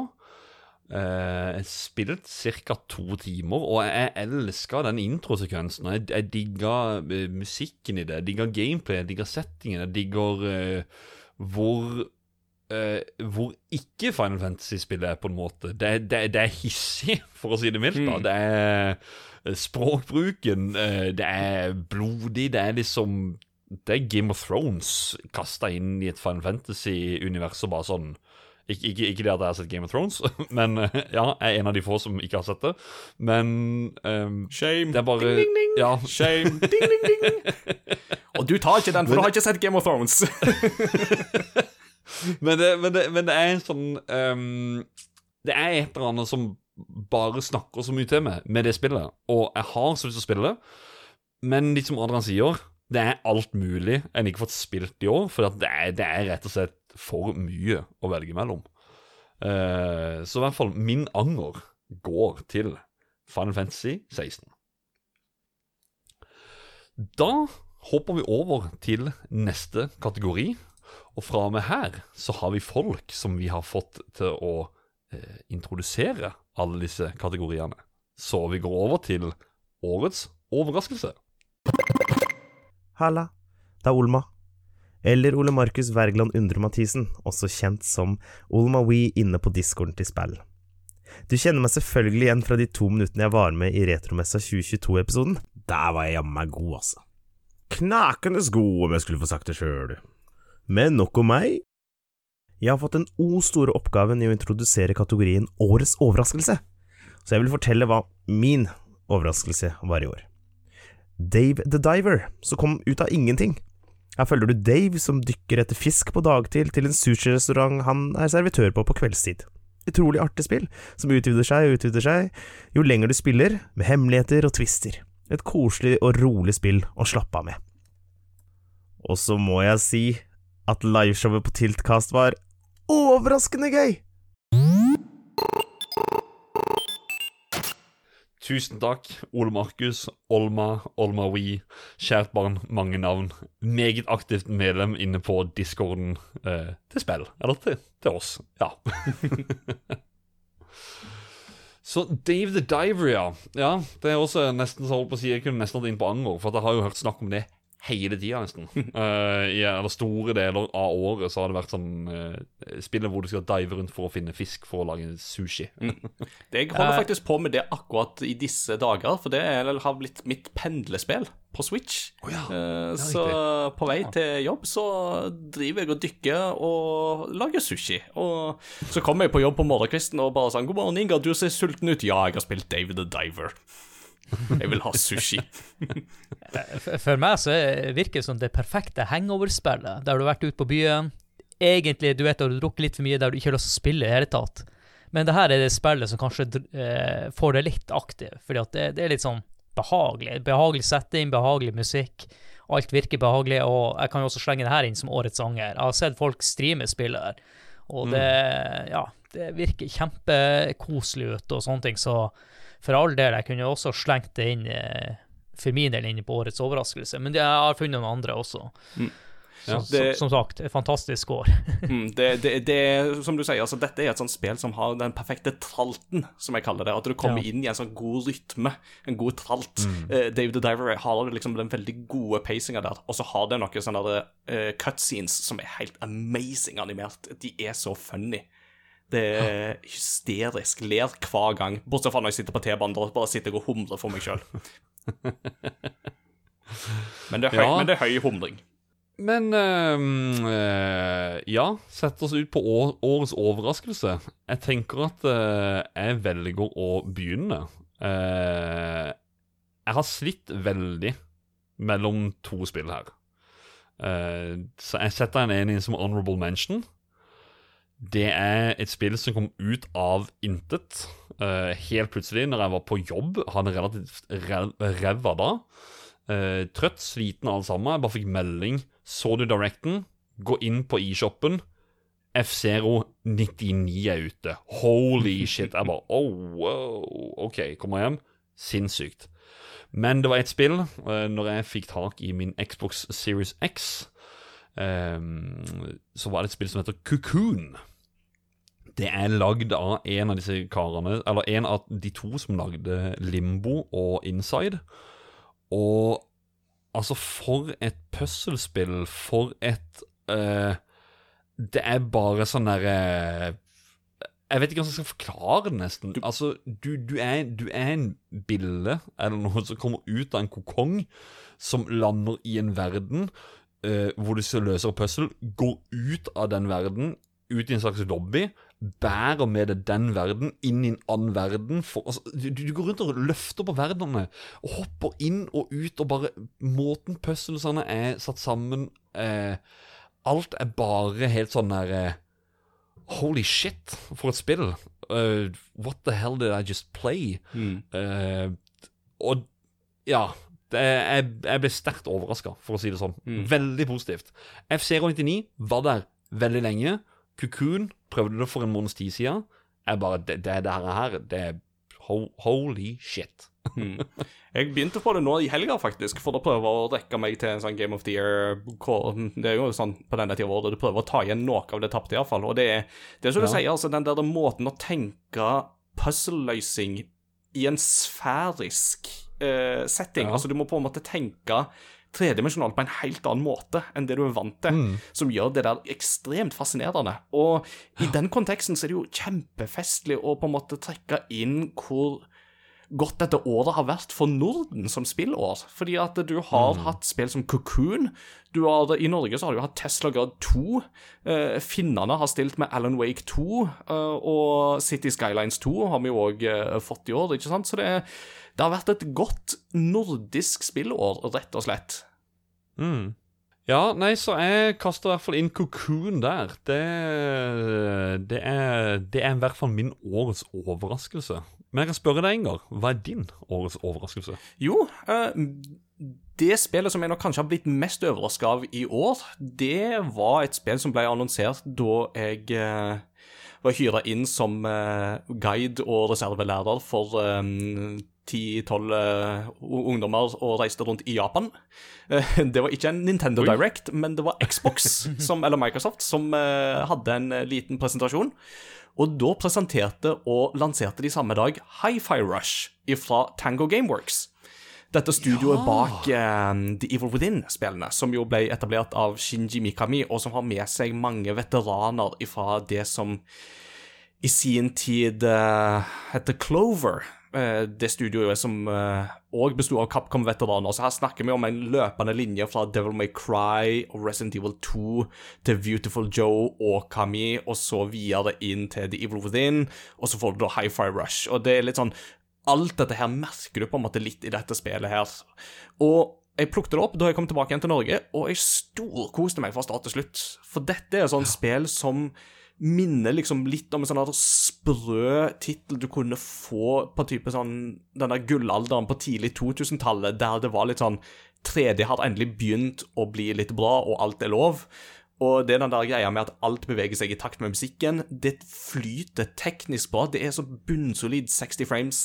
Jeg spilte ca. to timer, og jeg elska den introsekvensen. Jeg, jeg digga eh, musikken i det, jeg digga gameplay, jeg digga settingen, jeg digger uh, hvor uh, hvor ikke Final Fantasy-spillet er, på en måte. Det, det, det er hissig, for å si det mildt. da. Mm. Det er eh, språkbruken, uh, det er blodig, det er liksom Det er Game of Thrones kasta inn i et Final Fantasy-univers og bare sånn ikke, ikke, ikke det at jeg har sett Game of Thrones, men eh, ja, jeg er en av de få som ikke har sett det. Men um, Shame. det er bare Ding, ding, ding. Ja, Shame. Ding, ding, ding. Og du tar ikke den, for du har ikke sett Game of Thrones. men, det, men, det, men det er en sånn um, Det er et eller annet som bare snakker så mye til meg med det spillet. Og jeg har så lyst til å spille det, men litt som Adrian sier, det er alt mulig en ikke fått spilt i år. For det, er, det er rett og slett for mye å velge mellom. Uh, så i hvert fall min anger går til Final Fantasy 16. Da hopper vi over til neste kategori. Og fra og med her så har vi folk som vi har fått til å uh, introdusere alle disse kategoriene. Så vi går over til årets overraskelse. Halla, det er Olma. Eller Ole Markus Wergeland Undre Mathisen, også kjent som Olma We inne på discorden til spill. Du kjenner meg selvfølgelig igjen fra de to minuttene jeg var med i Retromessa 2022-episoden. Der var jeg jammen meg god, altså. Knakende god, om jeg skulle få sagt det sjøl. Men nok om meg. Jeg har fått den o store oppgaven i å introdusere kategorien Årets overraskelse, så jeg vil fortelle hva min overraskelse var i år. Dave the Diver, som kom ut av ingenting. Her følger du Dave som dykker etter fisk på dagtid til en sushirestaurant han er servitør på på kveldstid. Utrolig artig spill, som utvider seg og utvider seg jo lenger du spiller, med hemmeligheter og twister. Et koselig og rolig spill å slappe av med. Og så må jeg si at liveshowet på Tiltcast var overraskende gøy! Tusen takk, Ole Markus, Olma, Olma We, kjært barn, mange navn. Meget aktivt medlem inne på discorden eh, til spill. Eller til, til oss. Ja. Så Dave the Diver, ja. ja. Det er også nesten så holdt på å si Jeg kunne nesten hatt inn på anger, for jeg har jo hørt snakk om det hele tida, nesten. Uh, I eller store deler av året så har det vært sånn uh, spillet hvor du skal dive rundt for å finne fisk for å lage sushi. Jeg holder faktisk på med det akkurat i disse dager, for det er, har blitt mitt pendlespill på Switch. Oh, ja, uh, så på vei til jobb så driver jeg og dykker og lager sushi. Og så kommer jeg på jobb på morgenkvisten og bare sånn 'God morgen, Inga, du ser sulten ut.' 'Ja, jeg har spilt David the Diver'. Jeg vil ha sushi. For, meg så er- virker det som det perfekte hangover-spillet, der du har vært ute på byen. Egentlig, du vet, du har drukket litt for mye der du ikke har lyst til å spille i det hele tatt. Men det her er det spillet som kanskje eh, får det litt aktiv, fordi at det, det er litt sånn behagelig. Behagelig setting, behagelig musikk. Alt virker behagelig, og jeg kan jo også slenge det her inn som årets sanger. Jeg har sett folk streame spillet der, og det, ja, det virker kjempekoselig ut og sånne ting, så for all del, jeg kunne også slengt det inn eh, for min del inn på årets overraskelse, men jeg har funnet noen andre også. Ja. Det- som, som sagt, et fantastisk år. Mm, det, det, det, som du sier, altså, dette er et sånt spill som har den perfekte tralten, som jeg kaller det. At du kommer Ja. inn i en sånn god rytme, en god tralt. Eh, David the Diver har liksom den veldig gode pacinga der, og så har det noen sånne der, eh, cutscenes som er helt amazing animert. De er så funny. Det er hysterisk. Ler hver gang. Bortsett fra når jeg sitter på T-banen. og bare sitter og humrer for meg sjøl. Men, Ja. men det er høy humring. Men øh, ja, sett oss ut på år, årets overraskelse. Jeg tenker at øh, jeg velger å begynne. Uh, jeg har slitt veldig mellom to spill her. Uh, så jeg setter en inn som honorable mention. Det er et spill som kom ut av intet. Uh, helt plutselig, når jeg var på jobb. Hadde relativt ræv- ræva da. Uh, trøtt, sliten alle sammen. Jeg bare fikk melding. Så du Directen? Gå inn på eShopen. F-Zero 99 er ute. Holy shit. Jeg bare oh, wow. OK, kommer hjem. Sinnssykt. Men det var ett spill, Uh, når jeg fikk tak i min Xbox Series X, um, så var det et spill som heter Cocoon. Det er lagd av en av disse karene Eller en av de to som lagde Limbo og Inside. Og altså, for et puslespill. For et uh, Det er bare sånn derre Jeg vet ikke hvordan jeg skal forklare det, nesten. Altså, du, du, er, du er en bille eller noe som kommer ut av en kokong, som lander i en verden eh, hvor du skal løse et puzzle, går ut av den verden, ut i en slags lobby, bærer med deg den verden inn i en annen verden. For, altså, du, du går rundt og løfter på verdenene, og hopper inn og ut, og bare Måten puzzlesene er satt sammen eh, Alt er bare helt sånn der eh, Holy shit, for et spill. Uh, what the hell did I just play? Eh, og ja det, jeg, jeg ble sterkt overraska, for å si det sånn. Veldig positivt. F099 var der veldig lenge. Cocoon prøvde det for en måneds tid siden. Jeg bare Det, det, det her, det er ho, Holy shit. Jeg begynte på det nå i helga, faktisk, for å prøve å rekke meg til en sånn Game of the Year. Det er jo sånn på denne tida året du prøver å ta igjen noe av det tapte, iallfall. Og det er, det er som du sier, altså den der måten å tenke puzzle-løsning i en sfærisk eh, setting. Altså du må på en måte tenke tredimensjonalt på en helt annen måte enn det du er vant til, som gjør det der ekstremt fascinerende. Og i den konteksten så er det jo kjempefestlig å på en måte trekke inn hvor godt dette året har vært for Norden som spillår. Fordi at du har hatt spill som Cocoon. Du har, I Norge så har du hatt Tesla Grad 2. Eh, finnene har stilt med Alan Wake 2. eh, og City Skylines 2 har vi jo òg eh, fått i år, ikke sant? Så det, det har vært et godt nordisk spillår, rett og slett. Mm. Ja, nei, så jeg kaster i hvert fall inn Cocoon der. Det, det, er, det er i hvert fall min årets overraskelse. Men jeg kan spørre deg, Ingar. Hva er din årets overraskelse? Jo, eh, det spillet som jeg nok kanskje har blitt mest overraska av i år, det var et spill som ble annonsert da jeg eh, var hyra inn som eh, guide og reservelærer for ti-tolv ungdommer og reiste rundt i Japan. Det var ikke en Nintendo Oi. Direct, men det var Xbox som, eller Microsoft som hadde en liten presentasjon. Og da presenterte og lanserte de samme dag Hi-Fi Rush fra Tango Gameworks. Dette studioet bak eh, The Evil Within-spillene, som jo ble etablert av Shinji Mikami, og som har med seg mange veteraner fra det som i sin tid uh, heter Clover. Eh, det studioet som òg besto av Capcom-veteraner. Så her snakker vi om en løpende linje fra Devil May Cry og Resident Evil 2 til Beautiful Joe og Kami, og så videre inn til The Evil Within, og så får du da Hi-Fi Rush. Og det er litt sånn Alt dette her merker du på en måte litt i dette spillet her. Og jeg plukket det opp da jeg kom tilbake igjen til Norge, og jeg storkoste meg fra start til slutt. For dette er et sånt spill som minner liksom litt om en sånn sprø tittel du kunne få på type sånn den der gullalderen på tidlig 2000-tallet, der det var litt sånn 3D har endelig begynt å bli litt bra, og alt er lov. Og det er den der greia med at alt beveger seg i takt med musikken. Det flyter teknisk bra. Det er så bunnsolid 60 frames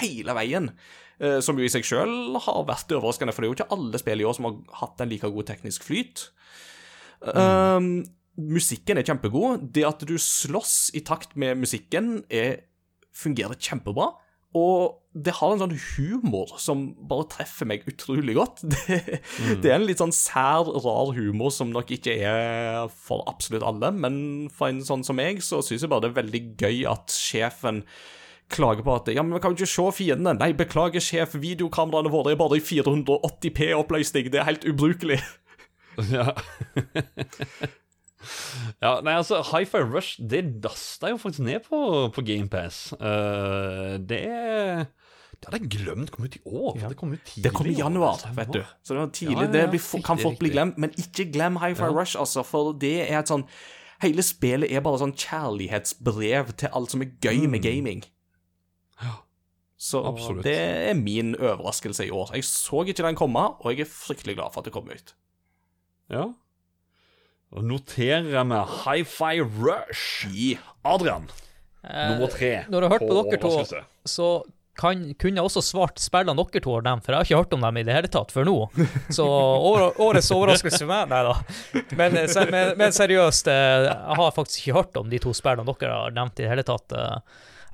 hele veien. eh, Som jo i seg sjøl har vært overraskende, for det er jo ikke alle spill i år som har hatt en like god teknisk flyt. Um, musikken er kjempegod. Det at du slåss i takt med musikken, er, fungerer kjempebra. Og det har en sånn humor som bare treffer meg utrolig godt. Det, det er en litt sånn sær, rar humor som nok ikke er for absolutt alle, men for en sånn som meg, så syns jeg bare det er veldig gøy at sjefen klager på at ja, men vi kan jo ikke se fiendene. Nei, beklager, sjef, videokameraene våre er bare i 480P-oppløsning. Det er helt ubrukelig. Ja. ja, nei, altså, Hi-Fi Rush det dasta jo faktisk ned på, på GamePass. Uh, det Det hadde jeg glemt kom ut i år. Ja. Det kom ut tidlig. Det kom i januar, vet du. Så det var tidlig. Ja, ja, det blir, kan fort bli glemt, men ikke glem Hi-Fi. Rush, altså, for det er et sånn Hele spillet er bare sånn kjærlighetsbrev til alt som er gøy med gaming. Så Mm. Absolutt. det er min overraskelse i år. Jeg så ikke den komme, og jeg er fryktelig glad for at det kom ut. Ja. Og noterer vi med Hi-Fi Rush. I. Adrian, Eh, nummer tre. Når jeg har hørt på dere to, så kan, kunne jeg også svart spillene dere to har nevnt, for jeg har ikke hørt om dem i det hele tatt før nå. Så årets overraskelse for meg, nei da. Men, eh, men, men seriøst, eh, jeg har faktisk ikke hørt om de to spillene dere har nevnt i det hele tatt.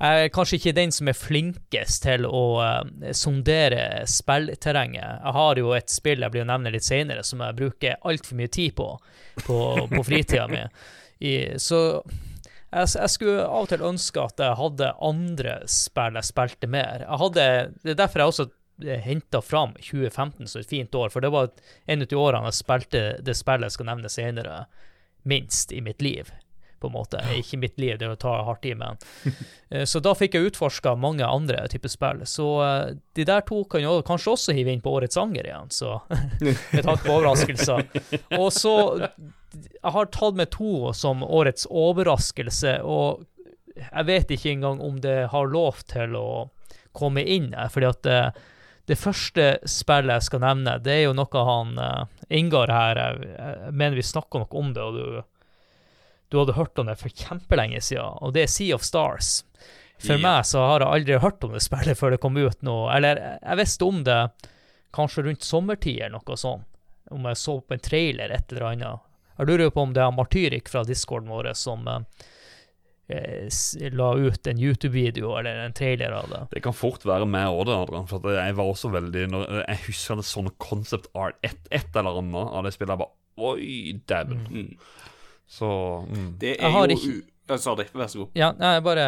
Eh. Jeg er kanskje ikke den som er flinkest til å uh, sondere spillterrenget. Jeg har jo et spill jeg blir å nevne litt senere, som jeg bruker altfor mye tid på på, på fritida mi. Så jeg, jeg skulle av og til ønske at jeg hadde andre spill jeg spilte mer. Jeg hadde, det er derfor jeg også henta fram 2015 som et fint år, for det var en av de årene jeg spilte det spillet jeg skal nevne senere, minst i mitt liv. På en måte. Ikke mitt liv, det å ta hardt i, men Eh, Så da fikk jeg utforska mange andre typer spill. Så eh, de der to kan jo kanskje også hive inn på Årets sanger igjen, så med tanke på overraskelser. Og så Jeg har tatt med to som årets overraskelse, og jeg vet ikke engang om det har lov til å komme inn her, fordi at det, det første spillet jeg skal nevne, det er jo noe han eh, Ingar her Jeg, jeg mener vi snakka nok om det, og du, du hadde hørt om det for kjempelenge siden, og det er Sea of Stars. For Ja. meg så har jeg aldri hørt om det spillet før det kom ut nå. Eller jeg visste om det kanskje rundt sommertid eller noe sånt. Om jeg så på en trailer, et eller annet. Jeg lurer på om det er Martyrik fra discorden vår som eh, la ut en YouTube-video eller en trailer av det. Det kan fort være meg òg, Adrian. For jeg var også veldig Jeg husker det sånn concept art, et, et eller annet av det spillet. Jeg bare Oi, dæven. Mm. Så mm. Det Jeg er har jo ikke- Sorry, vær så god. Ja, nei, bare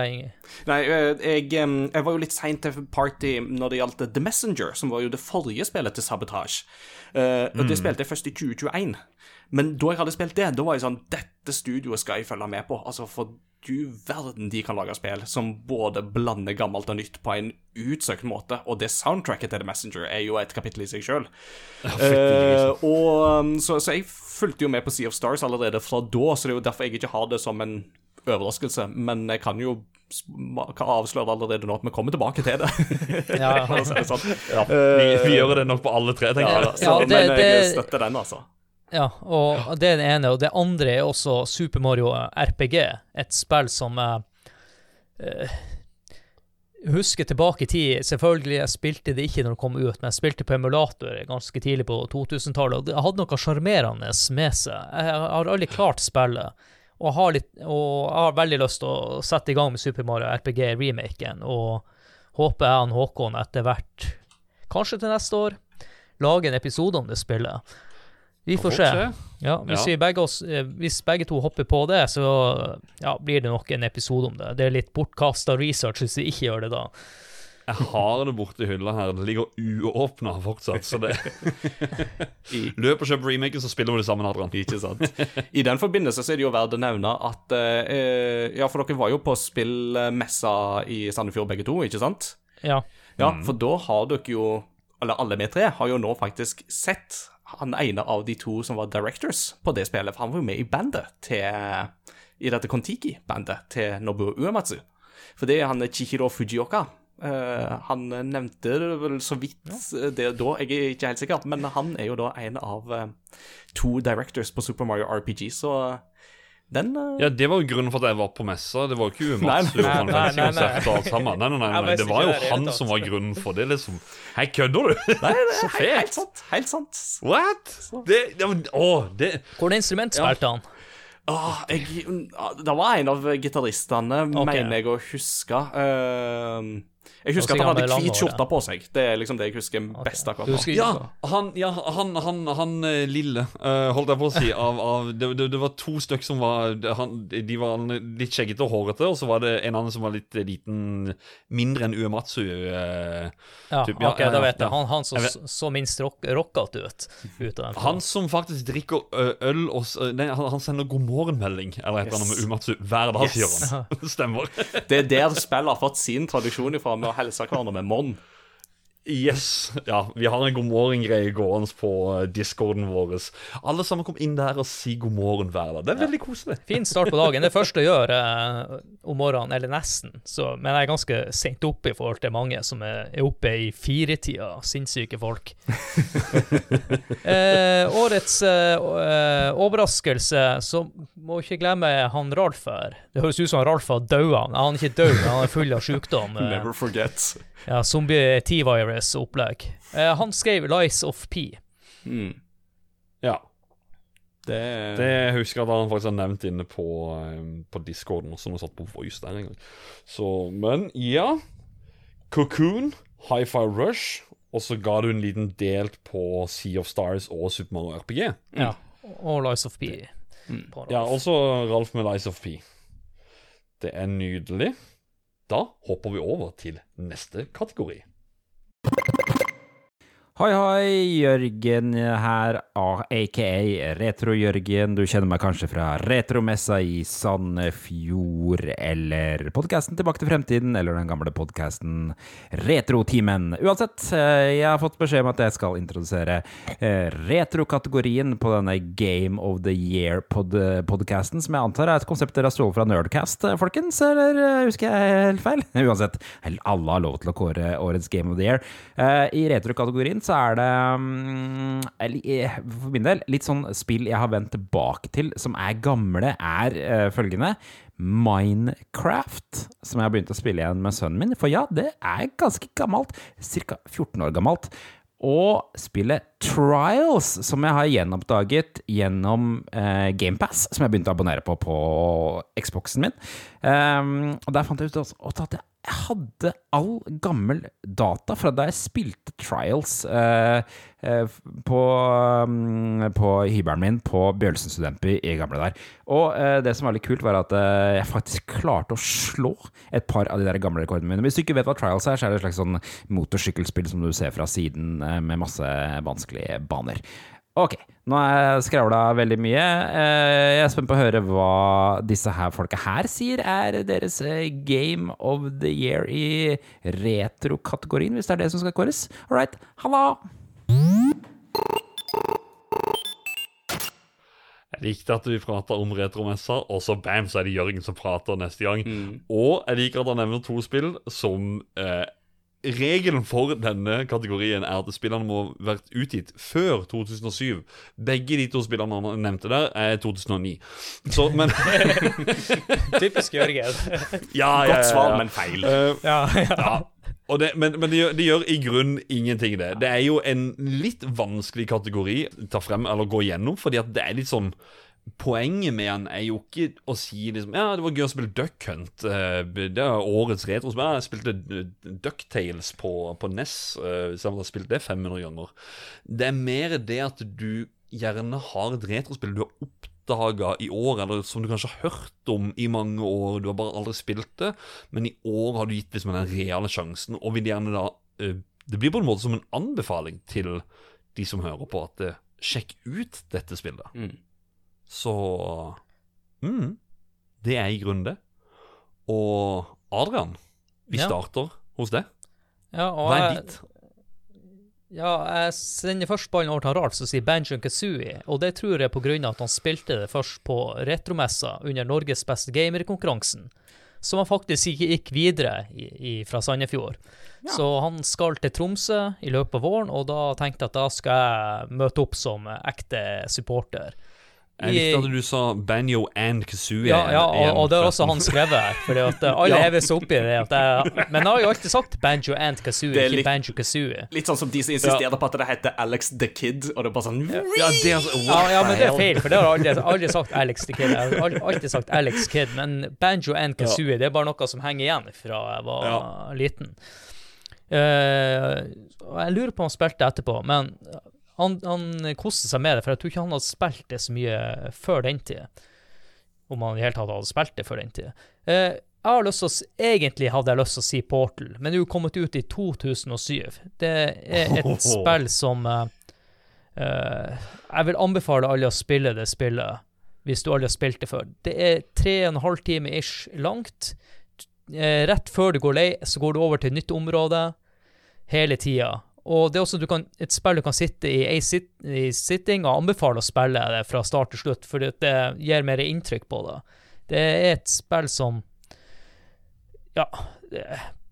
Nei, eh, jeg, jeg var jo litt seint til party når det gjaldt The Messenger, som var jo det forrige spillet til Sabotage. Uh, og det spilte jeg først i 2021. Men da jeg hadde spilt det, da var jeg sånn Dette studioet skal jeg følge med på. Altså, for du verden de kan lage spill som både blander gammelt og nytt på en utsøkt måte. Og det soundtracket til The Messenger er jo et kapittel i seg sjøl. og um, så, så jeg fulgte jo med på Sea of Stars allerede fra da, så det er jo derfor jeg ikke har det som en overraskelse. Men jeg kan jo kan avsløre allerede nå at vi kommer tilbake til det. Ja. Sånn. ja, vi, vi gjør det nok på alle tre, tenker Ja, jeg. så, Ja, det- men jeg det- støtter den, altså. Ja, og det er det ene. Og det andre er også Super Mario RPG. Et spill som eh, husker tilbake i tid. Selvfølgelig, jeg spilte det ikke når det kom ut, men jeg spilte på emulator ganske tidlig på 2000-tallet, og det hadde noe sjarmerende med seg. Jeg har aldri klart spillet. Og har, litt, og jeg har veldig lyst til å sette i gang med Super Mario RPG-remaken, og håper jeg og Håkon etter hvert, kanskje til neste år, lager en episode om det spillet. Vi får se. Ja, hvis, Ja. Vi begge oss, eh, hvis begge to hopper på det, så ja, blir det nok en episode om det. Det er litt bortkasta research hvis vi ikke gjør det da. Jeg har det borti hylla her. Det ligger uåpna fortsatt. Så det Løp og kjøp remaken, så spiller vi det sammen, Adrian. Ikke sant? I den forbindelse så er det jo verdt å nevne at eh, Ja, for dere var jo på spillmessa i Sandefjord begge to, ikke sant? Ja. Ja, for da har dere jo Eller alle vi tre har jo nå faktisk sett han ene av de to som var directors på det spillet, for han var jo med i bandet til I dette Kon-Tiki-bandet til Nobuo Uematsu. For det er han Chihiro Fujioka. Uh, han nevnte det vel så vidt ja. det da, jeg er ikke helt sikker, men han er jo da en av uh, to directors på Super Mario RPG, så den uh... Ja, Det var jo grunnen for at jeg var på messa. Det var jo ikke Nei, Uematsu nei, nei, nei, nei. alt sammen. Nei, nei, nei, nei. Det var jo han som var grunnen for det, liksom. Hei, kødder du? Nei, det Så er helt, helt sant. Helt sant. What? Det, det, å, det Hvordan instrument spilte han? Ah, jeg, det var en av gitaristene, okay. mener jeg å huske. Eh, jeg husker at han hadde hvit skjorte på seg. Det er liksom det jeg husker best akkurat nå. Ja, han, ja, han, han, han eh, lille, uh, holdt jeg på å si. Av, av, det, det, det var to stykker som var han, De var litt skjeggete og hårete, og så var det en annen som var litt liten Mindre enn Uematsu. Uh, Ja, Typ, ja, ok, da vet jeg. Han, han som Jeg så, så minst rock, rockete ut. ut av den Han som faktisk drikker øl og nei, han, han sender god morgen-melding eller et eller annet med Uematsu hver dag, Yes. sier han. Stemmer. Det er der spillet har fått sin tradisjon ifra med å helse hverandre med monn. Yes. Ja, vi har en god morgen-greie gående på eh, discorden vår. Alle sammen kom inn der og si god morgen hver dag. Det er veldig koselig. Fin start på dagen. Det første jeg gjør eh, om morgenen, eller nesten, så, men jeg er ganske sent oppe i forhold til mange som er, er oppe i firetida. Sinnssyke folk. eh, årets eh, eh, overraskelse, så må ikke glemme han Ralf her. Det høres ut som Ralf har daua. Han er ikke død, men han er full av sykdom. eh, Never forget. Ja, Zombie T-virus-opplegg. Eh, han skrev 'Lies of P'. Mm. Ja. Det, Det husker jeg at han faktisk har nevnt inne på, eh, på discorden, også når han satt på Voice der en gang. Så, men ja. Cocoon, Hi-Fi Rush, og så ga du en liten delt på Sea of Stars og Super Mario RPG. Ja, og 'Lies of P'. Mm. Ja, også Ralf med Lies of P. Det er nydelig. Da hopper vi over til neste kategori. Hoi, hoi, Jørgen her, aka Retro-Jørgen. Du kjenner meg kanskje fra Retromessa i Sandefjord, eller podkasten Tilbake til fremtiden, eller den gamle podkasten Retrotimen. Uansett, eh, jeg har fått beskjed om at jeg skal introdusere eh, retrokategorien på denne Game of the Year-podkasten, som jeg antar er et konsept dere har stjålet fra Nerdcast, eh, folkens, eller husker jeg helt feil? Uansett, alle har lov til å kåre årets Game of the Year. I retrokategorien så er det mm, eh, for min del litt sånn spill jeg har vendt tilbake til, som er gamle, er eh, følgende. Minecraft, som jeg har begynt å spille igjen med sønnen min. For ja, det er ganske gammelt. Ca. 14 år gammelt. Og spillet Trials, som jeg har gjenoppdaget gjennom eh, GamePass, som jeg begynte å abonnere på på Xboxen min. Um, og der fant jeg ut også, at jeg hadde all gammel data fra da jeg spilte Trials eh, eh, på, mm, på hybelen min på Bjølsen Studentby i gamle der. Og eh, det som var litt kult, var at eh, jeg faktisk klarte å slå et par av de der gamle rekordene mine. Hvis du ikke vet hva Trials er, så er det et slags sånn motorsykkelspill som du ser fra siden eh, med masse vanskelige baner. Ok, nå har jeg skravla veldig mye. Eh, Jeg er spent på å høre hva disse her folka her sier er deres eh, Game of the Year i retrokategorien, hvis det er det som skal kåres. All right, halla! Jeg likte at vi prata om retromessa, og så bam, så er det Jørgen som prater neste gang. Og jeg liker at han nevner to spill som eh, regelen for denne kategorien er at spillene må ha vært utgitt før 2007. Begge de to spillene han nevnte der, er 2009. Så, men Typisk Jørgen. Ja, ja, ja, Godt svar, men feil. Uh, ja, ja. ja. Og det, men men det, gjør, det gjør i grunn ingenting, det. Det er jo en litt vanskelig kategori å ta frem eller gå gjennom, fordi at det er litt sånn Poenget med han er jo ikke å si liksom Ja, det var gøy å spille Duck Hunt. eh, Det er årets retrospill. Jeg spilte eh, Ducktales på, på NES, eh, så jeg har spilt det 500 ganger. Det er mer det at du gjerne har et retrospill du har oppdaga i år, eller som du kanskje har hørt om i mange år, du har bare aldri spilt det, men i år har du gitt liksom den reale sjansen, og vil gjerne da eh, Det blir på en måte som en anbefaling til de som hører på, at eh, sjekk ut dette spillet. Mm. Så mm, Det er i grunnen det. Og Adrian, vi Ja. starter hos deg. ja og Hva er ditt? Ja, jeg sender først ballen over til Ralf, som sier Banjo Kazooie. Og det tror jeg av at han spilte det først på retromessa under Norges beste gamer-konkurransen. Som han faktisk ikke gikk videre i, i, fra Sandefjord. Så han skal til Tromsø i løpet av våren, og da tenkte jeg at da skal jeg møte opp som ekte supporter. Jeg likte at du sa Banjo and Kazooie. Ja, ja og, og det har også han skrevet her. Fordi at eh, alle Ja. hever seg opp i det. At jeg, men jeg har jo alltid sagt Banjo and Kazooie, ikke litt- Banjo Kazooie. Litt sånn som de som insisterer på at det heter Alex the Kid, og det er bare sånn Ja, det er altså, Ja, ja, men det er feil, for det har jeg aldri, aldri sagt Alex the Kid. Jeg har alltid sagt Alex Kid, men Banjo and Kazooie det er bare noe som henger igjen fra jeg var Ja. liten. Uh, jeg lurer på om han spilte etterpå, men han, han koste seg med det, for jeg tror ikke han hadde spilt det så mye før den tid. Om han i det hele tatt hadde spilt det før den tid. Eh, jeg har lyst til å, Egentlig hadde jeg lyst til å si Portal, men det er jo kommet ut i 2007. Det er et spill som eh, eh, Jeg vil anbefale alle å spille det spillet, hvis du aldri har spilt det før. Det er tre og en halv time ish langt. Eh, rett før du går lei, så går du over til et nytt område hele tida. Og det er også kan, et spill du kan sitte i ei sit, sitting, og anbefale å spille det fra start til slutt, for det gir mer inntrykk på det. Det er et spill som Ja,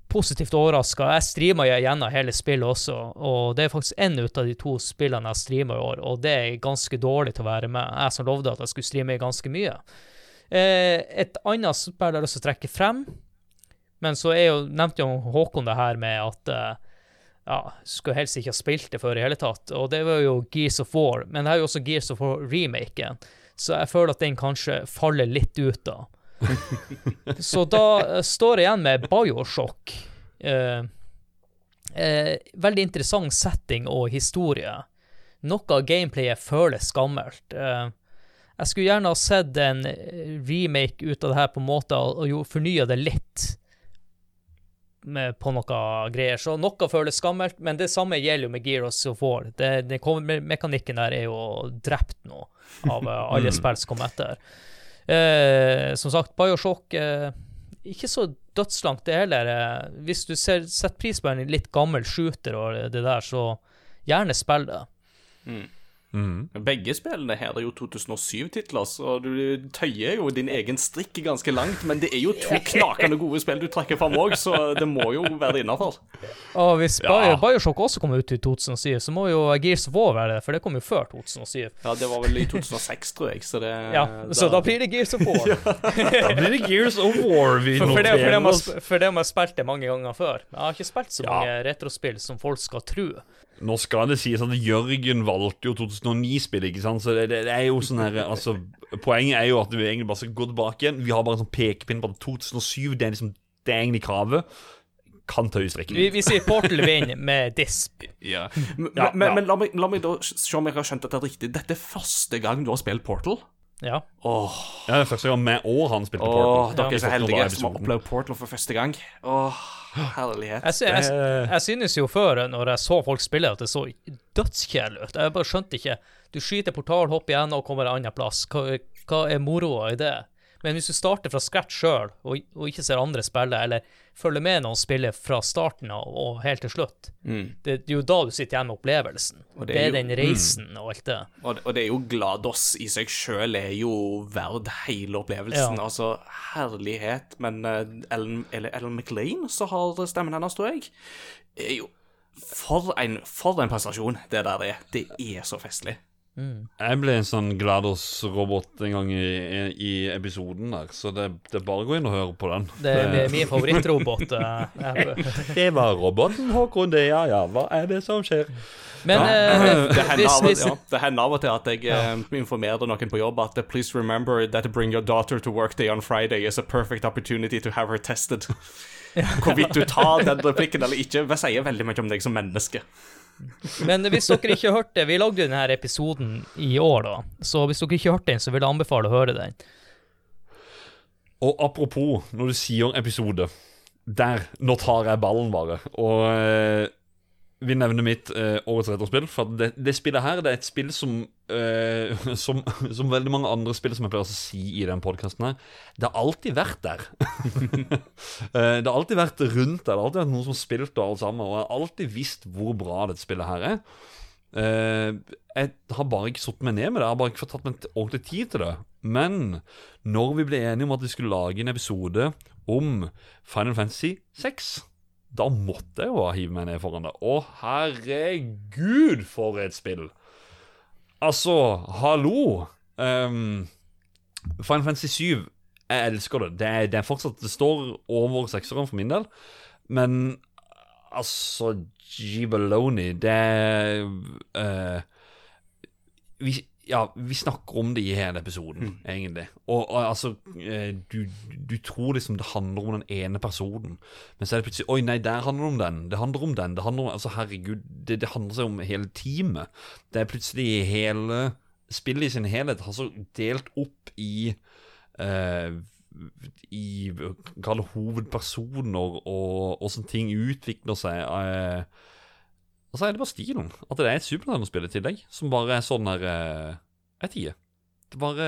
positivt overraska. Jeg streama gjennom hele spillet også, og det er faktisk én ut av de to spillene jeg streama i år, og det er ganske dårlig til å være med. Jeg som lovde at jeg skulle streame ganske mye. Eh, et annet spill jeg har lyst til å trekke frem, men så er jo, nevnte jo Håkon det her med at eh, ja, skulle helst ikke ha spilt det før i hele tatt, og det var jo Gears of War, men det er jo også Gears of War-remaken, så jeg føler at den kanskje faller litt ut da. så da eh, står jeg igjen med Bioshock. Eh, eh, veldig interessant setting og historie. Noe av gameplayet føles gammelt. Eh, jeg skulle gjerne ha sett en eh, remake ut av det her på en måte, og, og fornya det litt på noe greier. Så noe føles skammelt, men det samme gjelder jo med Gears of War. Det, det kom, mekanikken der er jo drept nå, av eh, alle spill som kom etter. Eh, som sagt, Bioshock eh, Ikke så dødslangt, det heller. Eh, hvis du ser, setter pris på en litt gammel shooter og det der, så gjerne spill det. Mhm. Begge spillene her er jo 2007-titler, så du tøyer jo din egen strikk ganske langt. Men det er jo to knakende gode spill du trekker fram òg, så det må jo være innafor. Og hvis Ja. Bioshock også kom ut i 2007, så må jo Gears of War være det, for det kom jo før 2007. Ja, det var vel i 2006, tror jeg, så det Ja, så da blir det Gears of War. Da blir det Gears of War vi For, for, det, for, det noterer har oss. for det har jeg spilt det mange ganger før. Jeg har ikke spilt så Ja. mange retrospill som folk skal tro. Nå skal det sies at Jørgen valgte jo 2009-spillet, ikke sant? Så det, det, det er jo sånn her Altså, poenget er jo at vi egentlig bare skal gå tilbake igjen. Vi har bare en sånn pekepinn på at 2007, det er liksom Det er egentlig kravet. Kan ta utstrekning. Vi, vi sier Portal vinner med disp. Ja. Men, Ja, men, ja. men la, meg, la meg da se om jeg har skjønt dette riktig. Dette er første gang du har spilt Portal? Ja. Åh, Ja, det er første gang meg og han spilte åh Portal. dere er så heldige som har opplevd Portal for første gang. Åh, herlighet. Jeg, jeg, jeg, jeg synes jo før, når jeg så folk spille, at det så dødskjedelig ut. Jeg bare skjønte ikke. Du skyter portal, hopper igjen og kommer en annen plass. Hva, hva er moroa i det? Men hvis du starter fra scratch sjøl, og, og ikke ser andre spille, eller følger med noen spiller fra starten av og helt til slutt, det, det er jo da du sitter igjen med opplevelsen. Og det, det er jo- den reisen og alt det. Og, og det er jo GLaDOS i seg sjøl er jo verd hele opplevelsen. Ja. Altså, herlighet. Men uh, Ellen, eller Ellen McLean, så har stemmen hennes, tror jeg, er jo For en, for en prestasjon det der er. Det er så festlig. Jeg ble en sånn GLaDOS-robot en gang i, i episoden der, så det, det er bare å gå inn og høre på den. Det er min favorittrobot. eh, Det var roboten Håkon, det, ja ja. Hva er det som skjer? Men eh, Det hender, av, ja, det hender av og til at jeg eh, informerer noen på jobb at Please remember that bring your daughter to work day on Friday is a perfect opportunity to have her tested. Hvorvidt du tar den replikken eller ikke, det sier veldig mye om deg som menneske. Men hvis dere ikke har hørt det, vi lagde denne episoden i år, da. Så hvis dere ikke har hørt den, så vil jeg anbefale å høre den. Og apropos, når du sier episode Der, nå tar jeg ballen bare. Og eh, vi nevner mitt eh, årets retrospill. For det, det spillet her det er et spill som, eh, som Som veldig mange andre spill som jeg pleier å si i den podkasten her, det har alltid vært der. Eh, det har alltid vært rundt der. Det har alltid vært noen som har spilt det, alle sammen. Og jeg har alltid visst hvor bra dette spillet her er. Eh, jeg har bare ikke satt meg ned med det. Jeg har bare ikke fått tatt meg ordentlig tid til det. Men når vi ble enige om at vi skulle lage en episode om Final Fantasy 6, da måtte jeg jo hive meg ned foran det. Å, herregud, for et spill! Altså, hallo! Um, Final Fantasy 7, jeg elsker det. Det er, det fortsatt Det står over sekseren for min del. Men altså Gibaloni, det vi, Ja, vi snakker om det i hele episoden, egentlig. Og, og altså eh, du, du tror liksom det handler om den ene personen, men så er det plutselig Oi, nei, der handler det om den. Det handler om den. Det handler om Altså, herregud, det, det handler seg om hele teamet. Det er plutselig hele Spillet i sin helhet har så delt opp i uh, i Kall det hovedpersoner og åssen ting utvikler seg. Eh, og så er det bare stilen. At det er et Super Nintendo-spill i tillegg, som bare er sånn der eh, er tier. Det bare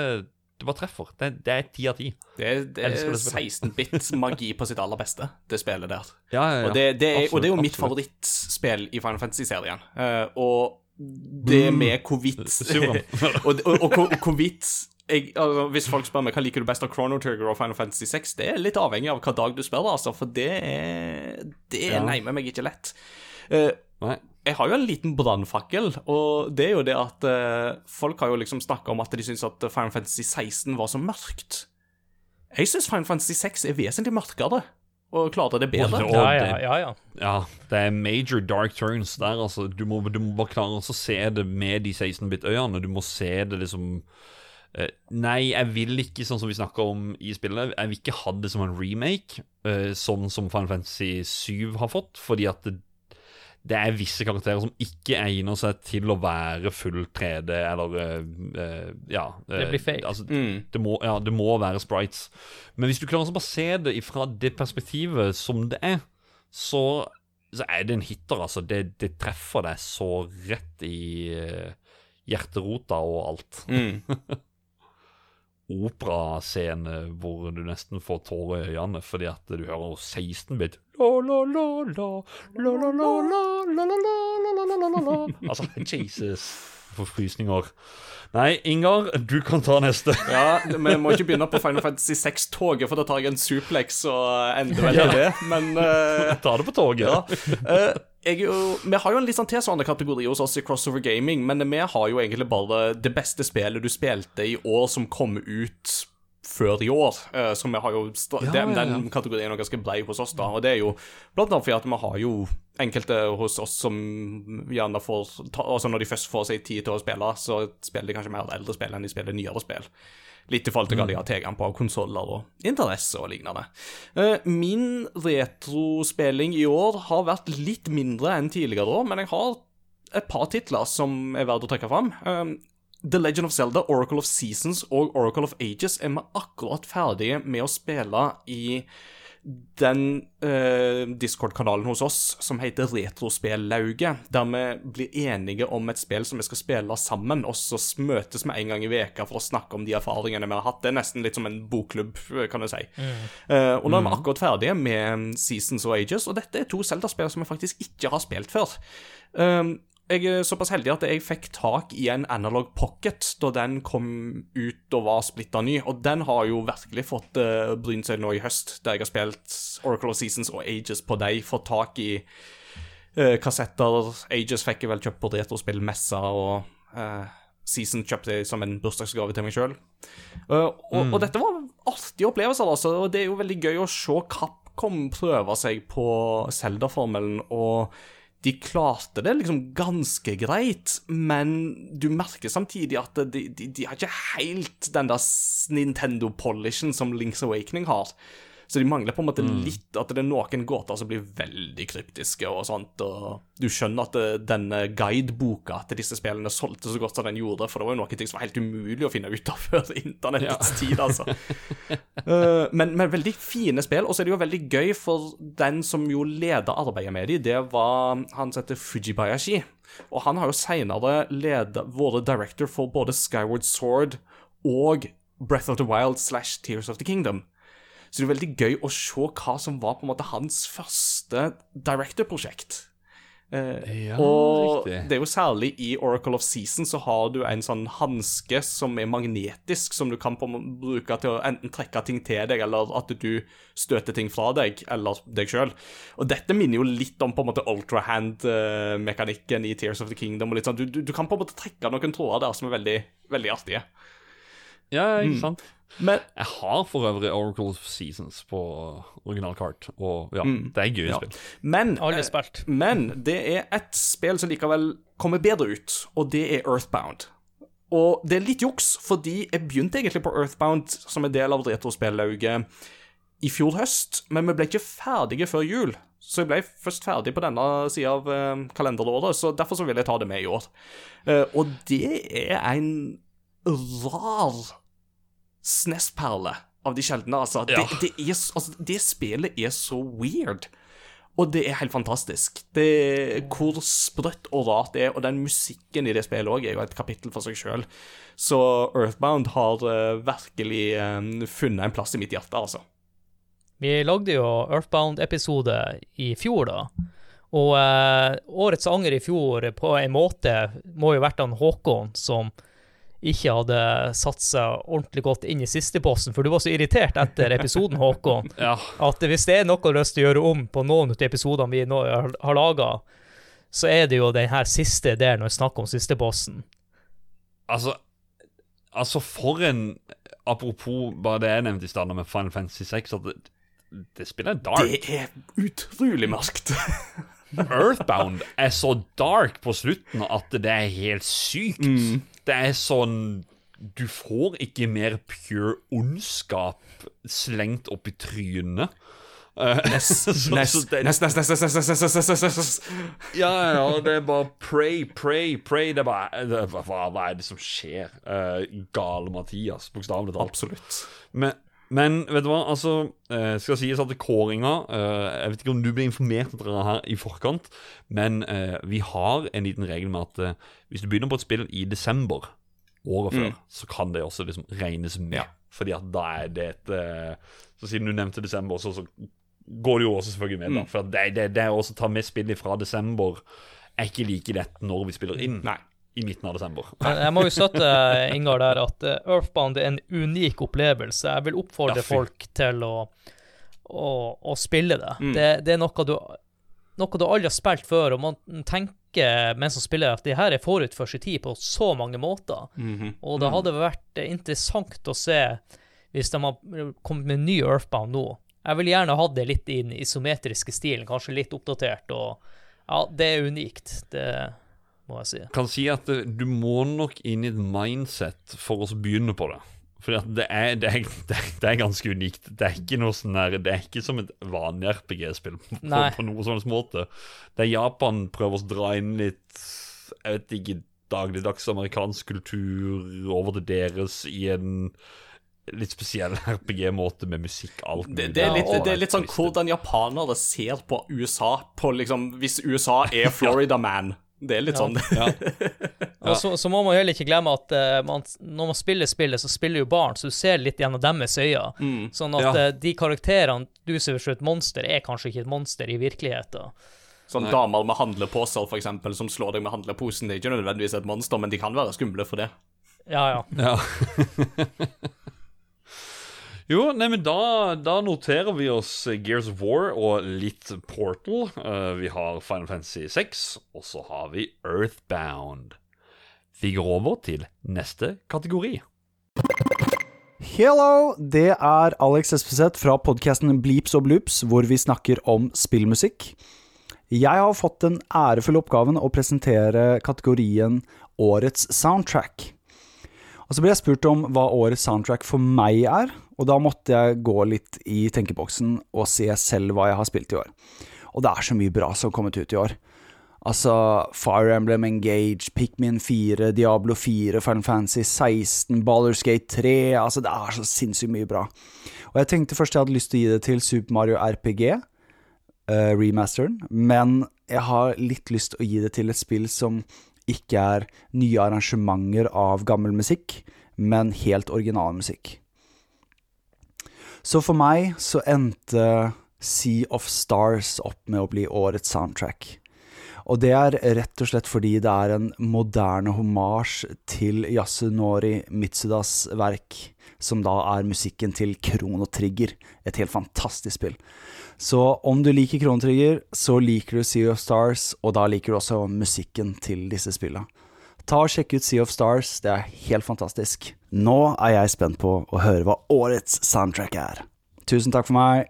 Det bare treffer. Det, det er ti av ti. Det er, det er 16 bits magi på sitt aller beste, det spillet der. Ja, ja, ja. Og, det, det er, og det er jo Absolutt, mitt favorittspill i Final Fantasy-serien. Uh, og det med hvorvidt og, og, og, hvorvidt jeg, altså, Hvis folk spør meg hva liker du best av Chrono Trigger og Final Fantasy 6, det er litt avhengig av hva dag du spør, altså, for det er Det er Ja. neimen meg ikke lett. Uh, Nei. Jeg har jo en liten brannfakkel, og det er jo det at eh, folk har jo liksom snakka om at de syns at Final Fantasy 16 var så mørkt. Jeg syns Final Fantasy 6 er vesentlig mørkere, og klarte det bedre. Og Ja, ja, ja. ja. Ja, det er major dark turns der, altså. Du må, du må bare klare å se det med de 16-bit-øyene. Du må se det liksom eh, Nei, jeg vil ikke, sånn som vi snakka om i spillet, jeg vil ikke ha det som en remake, eh, sånn som Final Fantasy 7 har fått, fordi at det, det er visse karakterer som ikke egner seg til å være full 3D, eller uh, eh, Ja. Uh, Det blir fake. Altså, Mm. det, må, ja, det må være sprites. Men hvis du klarer å bare se det fra det perspektivet som det er, så, så er det en hitter, altså. Det, det treffer deg så rett i uh, hjerterota og alt. Mm. Operascene hvor du nesten får tårer i øynene fordi at du hører 16-bit. Altså, Jesus. Forfrysninger. Nei, Ingar, du kan ta neste. ja, Vi må ikke begynne på Final Fantasy 6-toget, for da tar jeg en suplex og ender vel i ja. det, men uh, Ta det på toget. Ja. Uh, jeg, uh, vi har jo en litt sånn tilsvarende kategori hos oss i Crossover Gaming, men vi har jo egentlig bare det beste spillet du spilte i år som kom ut før i år. som så vi har jo Ja, den, ja, ja. den kategorien er ganske brei hos oss, da. Og det er jo blant annet fordi at vi har jo enkelte hos oss som gjerne får Altså når de først får seg tid til å spille, så spiller de kanskje mer eldre spill enn de spiller nyere spill. Litt i forhold til hva de har tilgang på av konsoller og interesse og lignende. Eh, Min retrospilling i år har vært litt mindre enn tidligere år, men jeg har et par titler som er verdt å trekke fram. The Legend of Zelda, Oracle of Seasons og Oracle of Ages er vi akkurat ferdige med å spille i den eh, Discord-kanalen hos oss som heter Retrospellauget, der vi blir enige om et spill som vi skal spille sammen, og så møtes vi en gang i veka for å snakke om de erfaringene vi har hatt. Det er nesten litt som en bokklubb, kan du si. Eh, og nå er vi akkurat ferdige med Seasons og Ages, og dette er to Zelda-spill som vi faktisk ikke har spilt før. Um, jeg er såpass heldig at jeg fikk tak i en Analog Pocket da den kom ut og var splitta ny, og den har jo virkelig fått uh, brynt seg nå i høst, der jeg har spilt Oracle of Seasons og Ages på deg, fått tak i uh, kassetter. Ages fikk jeg vel kjøpt på retrospillmessa, og uh, Season kjøpte jeg som en bursdagsgave til meg sjøl. og, og dette var artige opplevelser, altså, og det er jo veldig gøy å se Capcom prøve seg på Zelda-formelen, og de klarte det liksom ganske greit, men du merker samtidig at de, de, de har ikke helt den der Nintendo-polishen som Links Awakening har. Så de mangler på en måte litt At det er noen gåter som blir veldig kryptiske og sånt, og du skjønner at det, denne guideboka til disse spillene solgte så godt som den gjorde, for det var jo noen ting som var helt umulig å finne ut av før internettets tid, altså. Eh, men, men veldig fine spill, og så er det jo veldig gøy for den som jo leder arbeidet med de, det var han som heter Fujibayashi. Og han har jo seinere vært director for både Skyward Sword og Breath of the Wild slash Tears of the Kingdom. Så det er veldig gøy å se hva som var på en måte hans første director-prosjekt. Eh, Ja, og riktig. det er jo særlig i Oracle of Season så har du en sånn hanske som er magnetisk, som du kan på bruke til å enten trekke ting til deg, eller at du støter ting fra deg, eller deg sjøl. Og dette minner jo litt om på en måte ultrahand-mekanikken i Tears of the Kingdom. og litt sånn. Du, du, du kan på en måte trekke noen tråder der som er veldig, veldig artige. Ja, ikke sant? Men Jeg har for øvrig Oracle Seasons på originalkart, og ja, det er gøy ja. spill. Men, eh, spilt. men det er et spill som likevel kommer bedre ut, og det er Earthbound. Og det er litt juks, fordi jeg begynte egentlig på Earthbound som en del av retrospillauget i fjor høst, men vi ble ikke ferdige før jul. Så jeg ble først ferdig på denne sida av eh, kalenderåret, så derfor så vil jeg ta det med i år. Eh, og det er en rar SNES-perle av de sjeldne, altså. Ja. Det, det, er, altså. det spillet er så weird. Og det er helt fantastisk. Det, hvor sprøtt og rart det er, og den musikken i det spillet òg er jo et kapittel for seg sjøl. Så Earthbound har uh, virkelig eh, funnet en plass i mitt hjerte, altså. Vi lagde jo Earthbound-episode i fjor, da. Og uh, årets anger i fjor på en måte må jo vært han Håkon som ikke hadde satt seg ordentlig godt inn i sisteposten, for du var så irritert etter episoden, Håkon, Ja, at hvis det er noe du har lyst til å gjøre om på noen av episodene vi nå har, har laga, så er det jo den her siste delen når vi snakker om sisteposten. altså Altså, for en Apropos bare det jeg nevnte i stad med Final Fantasy 6, at det, det spillet er dark. Det er utrolig mørkt. Earthbound er så dark på slutten at det er helt sykt. Det er sånn Du får ikke mer pure ondskap slengt opp i trynet. Eh, ness, ness, ness, ness, ness, ness, ness, ness. Ja, ja, det er bare pray, pray, pray. Det er bare, det er bare hva, er det som skjer? Eh, uh, Gale-Mathias, bokstavelig talt. Absolutt. Men men vet du hva, altså eh, Skal sies at kåringa eh, Jeg vet ikke om du ble informert om dette her i forkant, men eh, vi har en liten regel med at hvis du begynner på et spill i desember året før, så kan det også liksom regnes med. Ja. Fordi at da er det et Så siden du nevnte desember, så, så går det jo også selvfølgelig med, da. For det, det, det å ta med spill fra desember er ikke like lett når vi spiller inn Nei. I midten av desember. Jeg må jo støtte Ingar der at eh, Earthbound er en unik opplevelse. Jeg vil oppfordre Ja, folk til å, å, å spille det. det. Det er noe du, noe du aldri har spilt før, og man tenker mens man spiller at det her er forut for sin tid på så mange måter. Og det hadde vært eh, interessant å se hvis de har kommet med en ny Earthbound nå. Jeg ville gjerne ha det litt i den isometriske stilen, kanskje litt oppdatert. og Ja, det er unikt. Det må jeg si. kan si at eh, du må nok inn i et mindset for å begynne på det. For det det, det, er, ganske unikt. Det er ikke noe sånn der, Det er ikke som et vanlig RPG-spill på, på noen sånn måte. Det er Japan prøver å dra inn litt Jeg vet ikke dagligdags amerikansk kultur over til deres i en litt spesiell RPG-måte med musikk, alt mulig. det, er litt, det er litt sånn hvordan japanere ser på USA på liksom Hvis USA er Florida Man. Det er litt sånn. Og så, så må man heller ikke glemme at uh, man, når man spiller spillet, så spiller jo barn, så du ser litt gjennom deres øyne. Sånn at Ja. uh, de karakterene du ser som et monster, er kanskje ikke et monster i virkeligheten. Sånn damer med handleposer, for eksempel, som slår deg med handleposen. Det er ikke nødvendigvis et monster, men de kan være skumle for det. Ja, ja. Ja. jo, nei, men da, da noterer vi oss Gears of War og litt Portal. Uh, vi har Final Fantasy 6, og så har vi Earthbound. Vi går over til neste kategori. Hello! Det er Alex Espeseth fra podkasten Bleeps og Bloops, hvor vi snakker om spillmusikk. Jeg har fått den ærefulle oppgaven å presentere kategorien Årets soundtrack. Og så ble jeg spurt om hva årets soundtrack for meg er, og da måtte jeg gå litt i tenkeboksen og se selv hva jeg har spilt i år. Og det er så mye bra som har kommet ut i år. Altså Fire Emblem Engage, Pikmin 4, Diablo 4, Final Fantasy 16, Ballerskate 3 Altså, det er så sinnssykt mye bra. Og jeg tenkte først jeg hadde lyst til å gi det til Super Mario RPG, uh, remasteren, men jeg har litt lyst til å gi det til et spill som ikke er nye arrangementer av gammel musikk, men helt original musikk. Så for meg så endte Sea of Stars opp med å bli årets soundtrack. Og det er rett og slett fordi det er en moderne hommage til Yasunori Mitsudas verk, som da er musikken til Krono Trigger, et helt fantastisk spill. Så om du liker Krono Trigger, så liker du Sea of Stars, og da liker du også musikken til disse spillene. Ta og Sjekk ut Sea of Stars, det er helt fantastisk. Nå er jeg spent på å høre hva årets soundtrack er. Tusen takk for meg.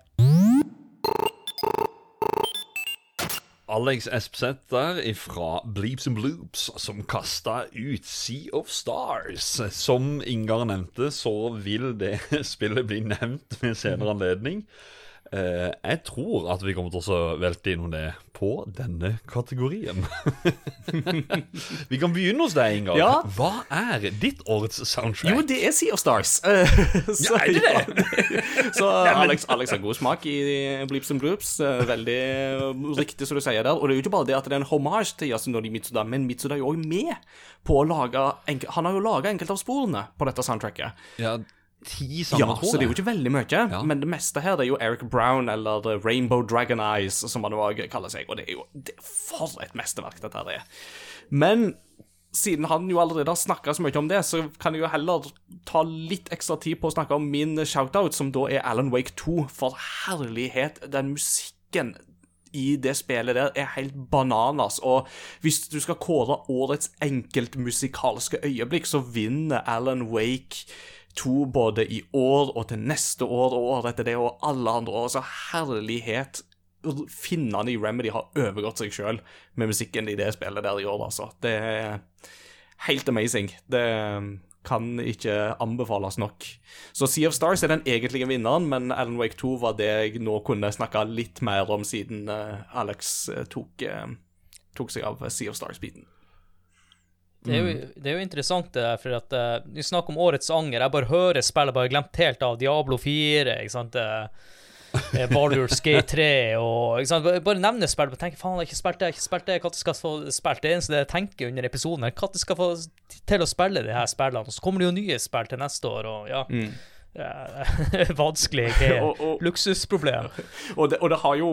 Alex Espseth der fra Bleeps and Bloops, som kasta ut Sea of Stars. Som Ingar nevnte, så vil det spillet bli nevnt ved senere anledning. Eh, jeg tror at vi kommer til å velte innom det på denne kategorien. vi kan begynne hos deg, Ingar. Ja. Hva er ditt årets soundtrack? Jo, det er Sea of Stars. Eh, så, Ja, er det det? så Alex, Alex har god smak i Bleeps and Bloops. eh, Veldig riktig som du sier der. Og det er jo ikke bare det at det er en hommage til Yasunori Mitsuda, men Mitsuda er jo òg med på å lage Han har jo laga enkelte av sporene på dette soundtracket. Ja, ti Ja, samme, tror så det er jo ikke veldig mye, men det meste her det er jo Eric Brown eller The Rainbow Dragon Eyes, som han òg kaller seg. Og det er jo det, For et mesterverk dette her er. Men siden han jo allerede har snakka så mye om det, så kan jeg jo heller ta litt ekstra tid på å snakke om min shoutout, som da er Alan Wake 2. For herlighet, den musikken i det spillet der er helt bananas. Og hvis du skal kåre årets enkeltmusikalske øyeblikk, så vinner Alan Wake 2 både i år og til neste år og året etter det og alle andre år. Så herlighet. Finnene i Remedy har overgått seg sjøl med musikken i det spillet der i år, altså. Det er helt amazing. Det kan ikke anbefales nok. Så Sea of Stars er den egentlige vinneren, men Alan Wake 2 var det jeg nå kunne snakke litt mer om, siden eh, Alex eh, tok, eh, tok seg av Sea of Stars-biten. Det er, jo, det er jo interessant, det der, for at uh, vi snakker om årets anger. Jeg bare hører spillet, bare glemt helt av Diablo 4, ikke sant. Uh, Baldur's Gate 3 og ikke sant? Bare- nevner nevne spill. Bare tenker faen, jeg har ikke spilt det, jeg har ikke spilt det. Når skal jeg få spilt det? eneste jeg tenker under episoden, er når skal jeg få til å spille de her spillene. Og så kommer det jo nye spill til neste år, og ja. Eh, vanskelig greie. Og- og- Luksusproblem. Og det, og det har jo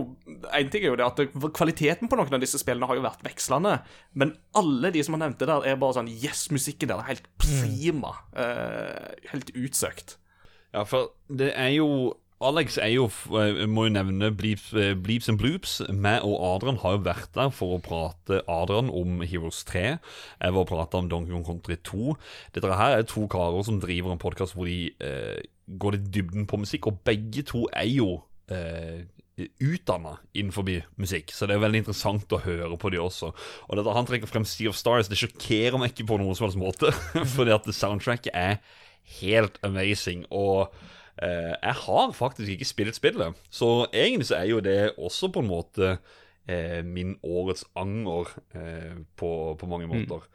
En ting er jo det at det, kvaliteten på noen av disse spillene har jo vært vekslende, men alle de som har nevnt det der, er bare sånn Yes, musikken der er helt prima. eh, helt utsøkt. Ja, for det er jo Alex er jo, jeg må jo nevne Bleeps, eh, Bleeps and Bloops. Meg og Adrian har jo vært der for å prate Adrian om Heroes 3. Jeg var og prata om Donkey Kong Country 2. Dette her er to karer som driver en podkast hvor de eh, går i dybden på musikk, og begge to er jo eh, utdanna innenfor musikk, så det er veldig interessant å høre på de også. Og dette Han trekker frem Sea of Stars. Det sjokkerer meg ikke på noen som helst måte, fordi at soundtracket er helt amazing. Og eh, jeg har faktisk ikke spilt spillet, så egentlig så er jo det også på en måte eh, min årets anger eh, på, på mange måter.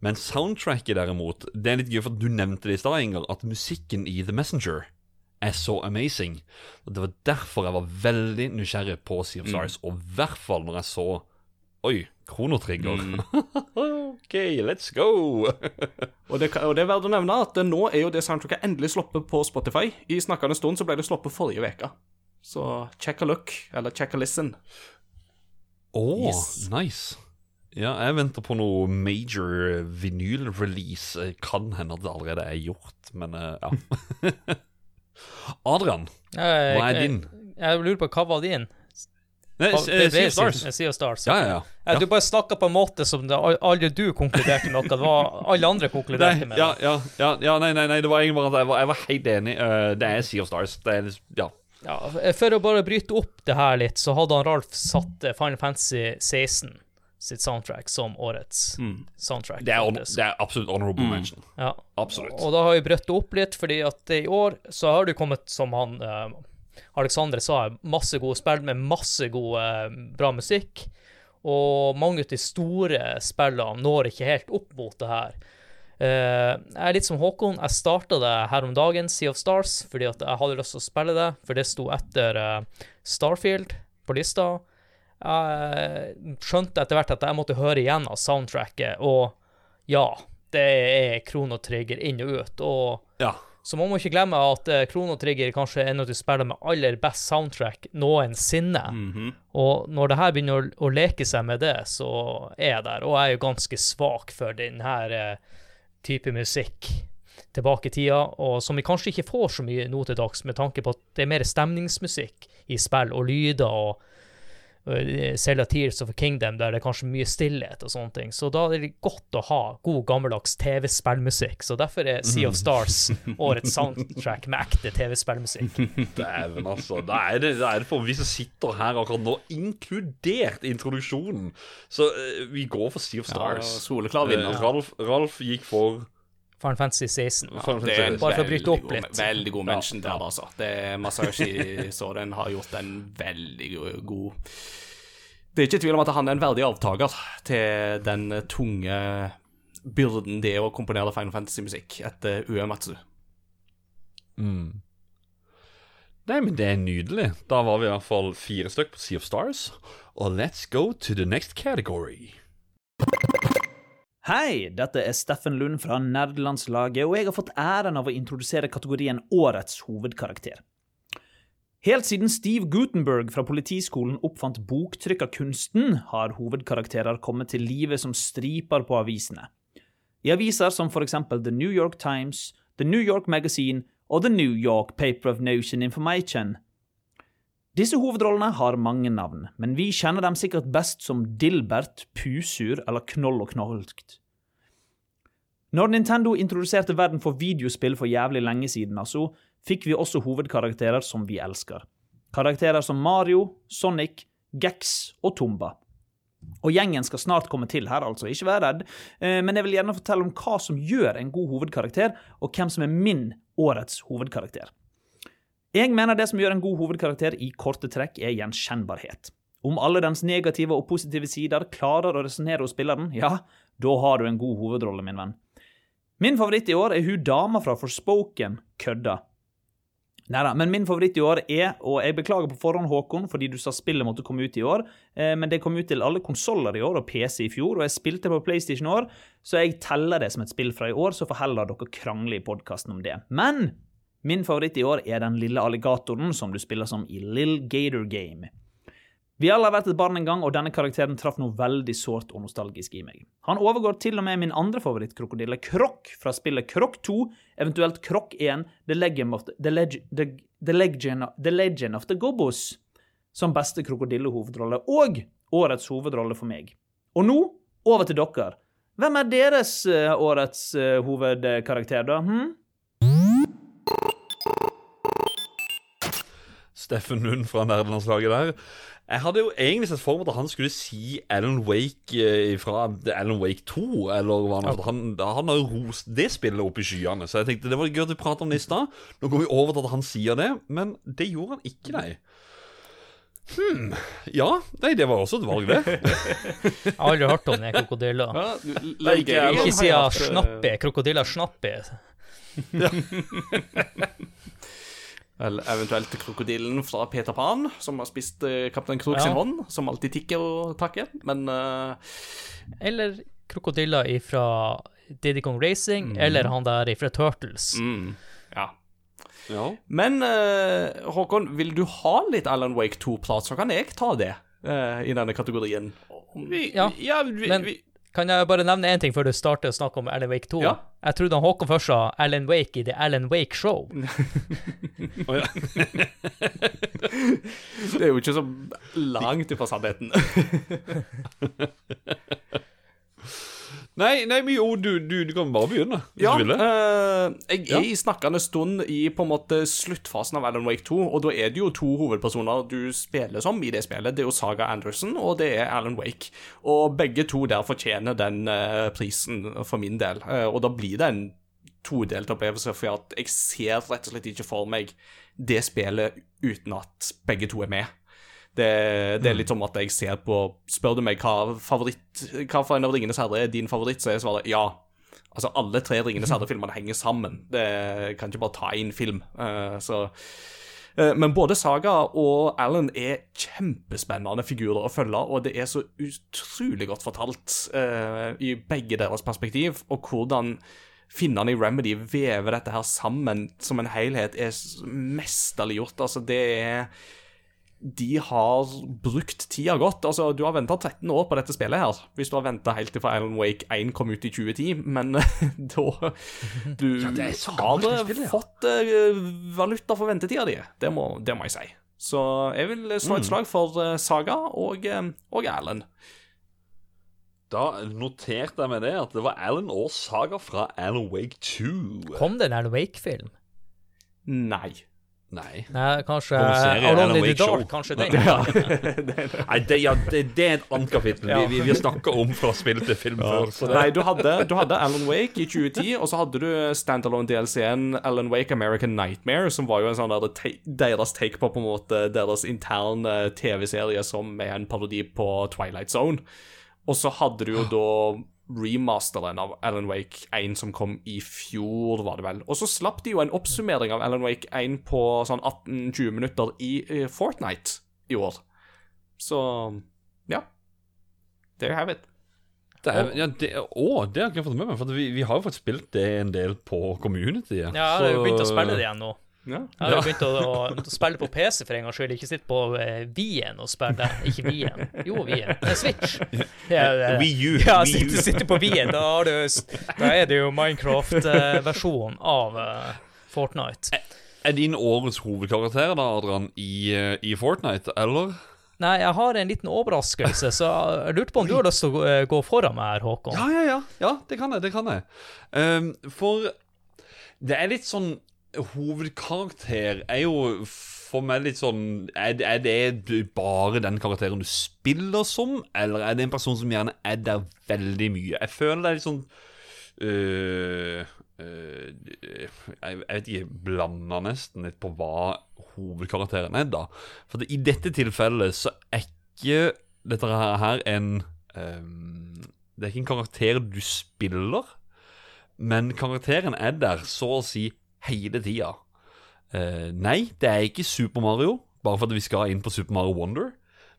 Men soundtracket, derimot, det er litt gøy, for du nevnte det i stad, Inger, at musikken i The Messenger er så amazing. Og Det var derfor jeg var veldig nysgjerrig på Sea of Stars, og i hvert fall når jeg så Oi, kronotrigger. OK, let's go! Og det, og det er verdt å nevne at nå er jo det soundtracket endelig sluppet på Spotify. I snakkende stund så ble det sluppet forrige uke. Så check a look, eller check a listen. Å, Yes. nice. Ja, jeg venter på noe major vinyl-release. Kan hende at det allerede er gjort, men eh, ja. Adrian, hva er din? Jeg, jeg lurer på hva var din? Nei, det eh, Sea of Stars. Sea- of Stars. Ja, ja, ja. Ja, Du bare snakka på en måte som det, aldri du konkluderte noe. Det var alle andre Nei, konkluderte med. ja, ja, ja, ja, nei, nei, nei, det var egentlig bare at jeg var, jeg var helt enig. Eh, det er Sea of Stars. Det er ja. Ja, for å bare bryte opp det her litt, så hadde han Ralf satt eh, Final Fantasy 16 sitt soundtrack som årets soundtrack. Det er, det er absolutt honorable mention. Ja. Absolutt. Og da har vi brøtt det opp litt, fordi at i år så har det kommet, som han eh, Alexandre sa, masse gode spill med masse god, eh, bra musikk. Og mange av de store spillene når ikke helt opp mot det her. Eh, jeg er litt som Håkon. Jeg starta det her om dagen, Sea of Stars, fordi jeg hadde lyst til å spille det, for det sto etter eh, Starfield på lista. Jeg skjønte etter hvert at jeg måtte høre igjen av soundtracket, og ja, det er Krono Trigger inn og ut. Og Ja. Så man må ikke glemme at uh, Krono Trigger kanskje er en av de spillene med aller best soundtrack noensinne. Og når det her begynner å, å leke seg med det, så er jeg der. Og jeg er jo ganske svak for denne uh, type musikk tilbake i tida, og som vi kanskje ikke får så mye nå til dags, med tanke på at det er mer stemningsmusikk i spill og lyder og og Tears of a Kingdom, der det er kanskje mye stillhet og sånne ting. Så da er det godt å ha god, gammeldags TV-spillmusikk. Så derfor er Sea of Stars årets soundtrack med ekte TV-spillmusikk. Dæven, altså. Da er, det, det er det for vi som sitter her akkurat nå, inkludert introduksjonen. Så uh, vi går for Sea of Stars. Ja, soleklar vinner. Eh, Ralf, Ralf gikk for Final Fantasy 16. Final Det er Fantasy. Bare for å bryte opp god- litt. Veldig god mention der, altså. Det Masayoshi Soren har gjort en veldig god Det er ikke tvil om at han er en verdig avtaker til den tunge byrden det er å komponere Final Fantasy-musikk etter Uematsu. Mm. Nei, men det er nydelig. Da var vi i hvert fall fire stykk på Sea of Stars. Og let's go to the next category. Hei, dette er Steffen Lund fra Nerdelandslaget, og jeg har fått æren av å introdusere kategorien Årets hovedkarakter. Helt siden Steve Gutenberg fra Politiskolen oppfant boktrykkerkunsten, har hovedkarakterer kommet til live som striper på avisene. I aviser som for eksempel The New York Times, The New York Magazine og The New York Paper of Notion Information. Disse hovedrollene har mange navn, men vi kjenner dem sikkert best som Dilbert, Pusur eller Knoll og Knolkt. Når Nintendo introduserte verden for videospill for jævlig lenge siden, altså, fikk vi også hovedkarakterer som vi elsker. Karakterer som Mario, Sonic, Gex og Tomba. Og gjengen skal snart komme til her, altså, ikke vær redd, eh, men jeg vil gjerne fortelle om hva som gjør en god hovedkarakter, og hvem som er min årets hovedkarakter. Jeg mener det som gjør en god hovedkarakter i korte trekk, er gjenkjennbarhet. Om alle dens negative og positive sider klarer å resonnere hos spilleren, ja, da har du en god hovedrolle, min venn. Min favoritt i år er hun dama fra Forspoken, Kødda. Neida, men min favoritt i år er, og jeg beklager på forhånd, Håkon, fordi du sa spillet måtte komme ut i år, eh, men det kom ut til alle konsoller i år og PC i fjor, og jeg spilte på PlayStation i år, så jeg teller det som et spill fra i år, så får heller dere krangle i podkasten om det. Men min favoritt i år er den lille alligatoren som du spiller som i Lill Gator Game. Vi alle har vært et barn en gang, og denne karakteren traff noe veldig sårt og nostalgisk i meg. Han overgår til og med min andre favorittkrokodille, Krokk, fra spillet Krokk 2, eventuelt Krokk 1, The Legend of the, the, the, the, legend, the Legend of the Gobbos, som beste krokodillehovedrolle, og årets hovedrolle for meg. Og nå, over til dere. Hvem er deres eh, årets eh, hovedkarakter, da? Hm? Steffen Lund fra nerdelandslaget der. Jeg hadde jo egentlig sett for meg at han skulle si Alan Wake eh, fra Alan Wake 2, eller hva han, han, han har jo rost det spillet opp i skyene, så jeg tenkte det var gøy at vi pratet om det i stad. Nå går vi over til at han sier det, men det gjorde han ikke, nei. Ja, nei, det var også et valg, det. Jeg har aldri hørt om den krokodilla. Ja, Ikke Ligerian Ikke siden Snappy. Krokodilla Snappy. Eller eventuelt krokodillen fra Peter Pan, som har spist eh, Kaptein Krok sin Ja. hånd, som alltid tikker og takker. Men eh, Eller krokodiller ifra Diddy Kong Racing, eller han der ifra Turtles. mm, ja. Ja. Men eh, Håkon, vil du ha litt Alan Wake 2-prat, så kan jeg ta det eh, i denne kategorien. Vi, Ja, ja vi, men- vi, Kan jeg bare nevne én ting før du starter å snakke om Alan Wake 2? Ja. Jeg trodde han Håkon først sa Alan Wake i The Alan Wake Show. oh. Det er jo ikke så langt ifra sannheten. Nei, nei, men jo, du, du, du kan bare begynne, hvis Ja, du vil det. eh, jeg er Ja. i snakkende stund i på en måte sluttfasen av Alan Wake 2, og da er det jo to hovedpersoner du spiller som i det spillet. Det er jo Saga Anderson, og det er Alan Wake. Og begge to der fortjener den uh, prisen for min del, uh, og da blir det en todelt opplevelse, for jeg ser rett og slett ikke for meg det spillet uten at begge to er med. Det, det er litt som at jeg ser på Spør du meg hva favoritt Hva for en av Ringenes herre er din favoritt, så er svaret ja. Altså, alle tre Ringenes herre-filmene henger sammen. Det kan ikke bare ta én film. Uh, så eh, Men både Saga og Alan er kjempespennende figurer å følge, og det er så utrolig godt fortalt uh, i begge deres perspektiv, og hvordan finnene i Remedy vever dette her sammen som en helhet, er mesterlig gjort. Altså, det er de har brukt tida godt. Altså, du har venta 13 år på dette spillet her, hvis du har venta helt til for Alan Wake 1 kom ut i 2010, men da Du det er har det spillet, ja. fått uh, valuta for ventetida di. Det må, det må jeg si. Så jeg vil slå Mm. et slag for uh, Saga og, uh, og Alan. Da noterte jeg meg det at det var Alan og Saga fra Alan Wake 2. Kom det en Alan Wake-film? Nei. Nei. Nei, kanskje serie, Alone in the. Dark. Kanskje den. Nei, det, ja, det, det er et annet kapittel. Vi, vi, vi snakker om fra spill til film før. Så det, Nei, du hadde, du hadde Alan Wake i 2010, og så hadde du standalone DLC-en Alan Wake American Nightmare, som var jo en sånn der, deres take på på en måte deres interne TV-serie som er en parodi på Twilight Zone. Og så hadde du jo da remasteren av Alan Wake 1 som kom i fjor, var det vel. Og så slapp de jo en oppsummering av Alan Wake 1 på sånn 18-20 minutter i eh, Fortnite i år. Så ja. There you have it. det er, ja, det, å, det har jeg ikke fått med meg. For vi, vi har jo fått spilt det en del på community. Ja, vi har begynt å spille det igjen nå. Ja. Jeg har jo begynt å, å, å spille på PC for en gangs skyld, ikke sitte på uh, Wien og spille. Ikke Wien. Jo, Wien. Nei, Switch. Ja, Wii U. Ja, Wii U. sitte, sitte på Wien. Da, har du, da er det jo Minecraft-versjonen av eh, Fortnite. Er din årets hovedkarakter da, Adrian, i, eh, i Fortnite, eller? Nei, jeg har en liten overraskelse, så jeg lurte på om du har lyst til å gå, eh, foran meg her, Håkon. Ja, ja, ja. Ja, det kan jeg. Det kan jeg. Um, for det er litt sånn Hovedkarakter er jo for meg litt sånn Er, er det bare den karakteren du spiller som, eller er det en person som gjerne er der veldig mye? Jeg føler det er litt sånn øh, øh, jeg, jeg vet ikke, blanda nesten litt på hva hovedkarakteren er, da. For det, i dette tilfellet så er ikke dette her en øh, Det er ikke en karakter du spiller, men karakteren er der så å si hele tida. Uh, nei, det er ikke Super Mario, bare fordi vi skal inn på Super Mario Wonder.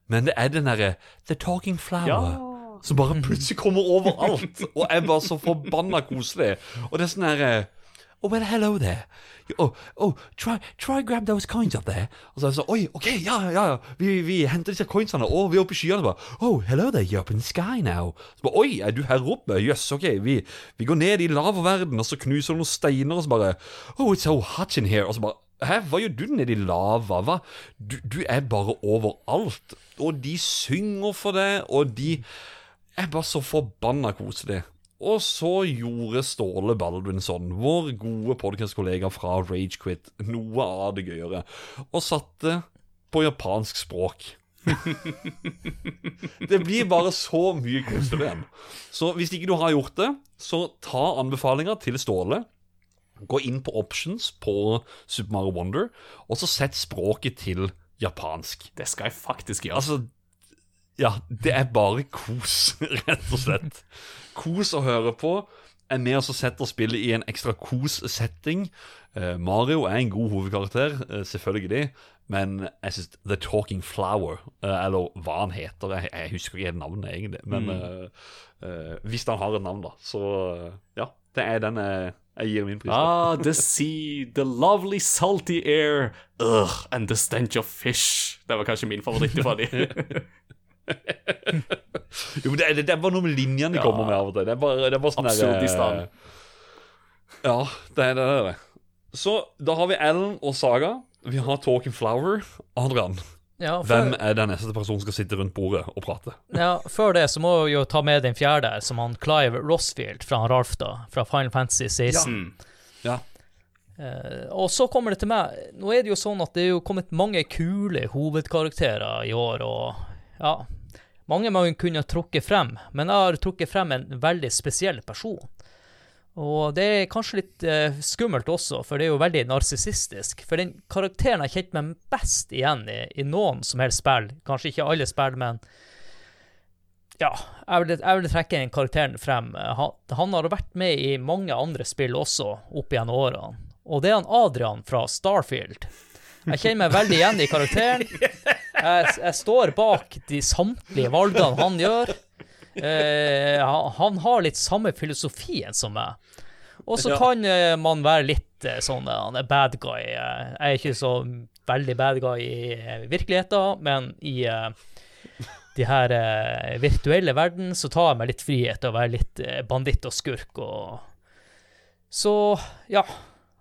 Men det er den derre The Talking Flower. Som bare plutselig kommer overalt, og er bare så forbanna koselig. Og det er sånn herre Oh, well, hello there. Oh, oh try, try grab those coins up there. Og så er det sånn Oi, OK, ja, ja, ja. Vi, vi henter disse coinsene, og vi er oppe i skyene. Bare, oh, hello there, you're up in the sky now. Så bare, Oi, er du her oppe? Jøss, yes, OK. Vi, vi går ned i lavaverden, og så knuser du noen steiner, og så bare Oh, it's so hot in here. Og så bare Hæ, hva gjør du nedi lava? Hva? Du, du er bare overalt. Og de synger for deg, og de er bare så forbanna koselige. Og så gjorde Ståle Baldvinsson, vår gode podkastkollega fra Ragequit, noe av det gøyere, og satte på japansk språk. det blir bare så mye koseligere igjen. Så hvis ikke du har gjort det, så ta anbefalinga til Ståle. Gå inn på options på Super Mario Wonder, og så sett språket til japansk. Det skal jeg faktisk gjøre. Altså, ja, det er bare kos, rett og slett. Kos å høre på. Er med oss og setter spillet i en ekstra kos-setting. Eh, Mario er en god hovedkarakter, eh, selvfølgelig. Men jeg syns The Talking Flower, eh, eller hva han heter Jeg, jeg husker ikke navnet, egentlig. Men eh, eh, hvis han har et navn, da. Så ja. Det er den jeg, jeg gir min pris. på. Ah, the sea, the lovely salty air, ugh, and the stench of fish. Det var kanskje min favoritt fra de. Jo, men det, det, det er bare noe med linjene de kommer med av og til. Det er bare, det er bare sånn Absurdistan. stand Ja, det er det. det er det. Så da har vi Ellen og Saga. Vi har Talking Flower. Adrian, Ja, hvem er den neste personen som skal sitte rundt bordet og prate? ja, før det så må vi jo ta med den fjerde, som han Clive Rossfield fra Ralf, da. Fra Final Fantasy 16. Ja. Eh, og så kommer det til meg Nå er det jo sånn at det er jo kommet mange kule hovedkarakterer i år, og ja Mange man kunne trukket frem, men jeg har trukket frem en veldig spesiell person. Og det er kanskje litt eh, skummelt også, for det er jo veldig narsissistisk. For den karakteren jeg kjente meg best igjen i, i noen som helst spill, kanskje ikke alle spill, men ja, jeg vil, jeg vil trekke den karakteren frem. Han, han har vært med i mange andre spill også, opp gjennom årene. Og det er han Adrian fra Starfield. Jeg kjenner meg veldig igjen i karakteren. Jeg, jeg står bak de samtlige valgene han gjør. Eh, han, har litt samme filosofien som meg. Og så kan eh, man være litt eh, sånn eh, han er bad guy. Eh, Jeg er ikke så veldig bad guy i eh, virkeligheten, men i de her virtuelle verden så tar jeg meg litt frihet til å være litt banditt og skurk og Så ja.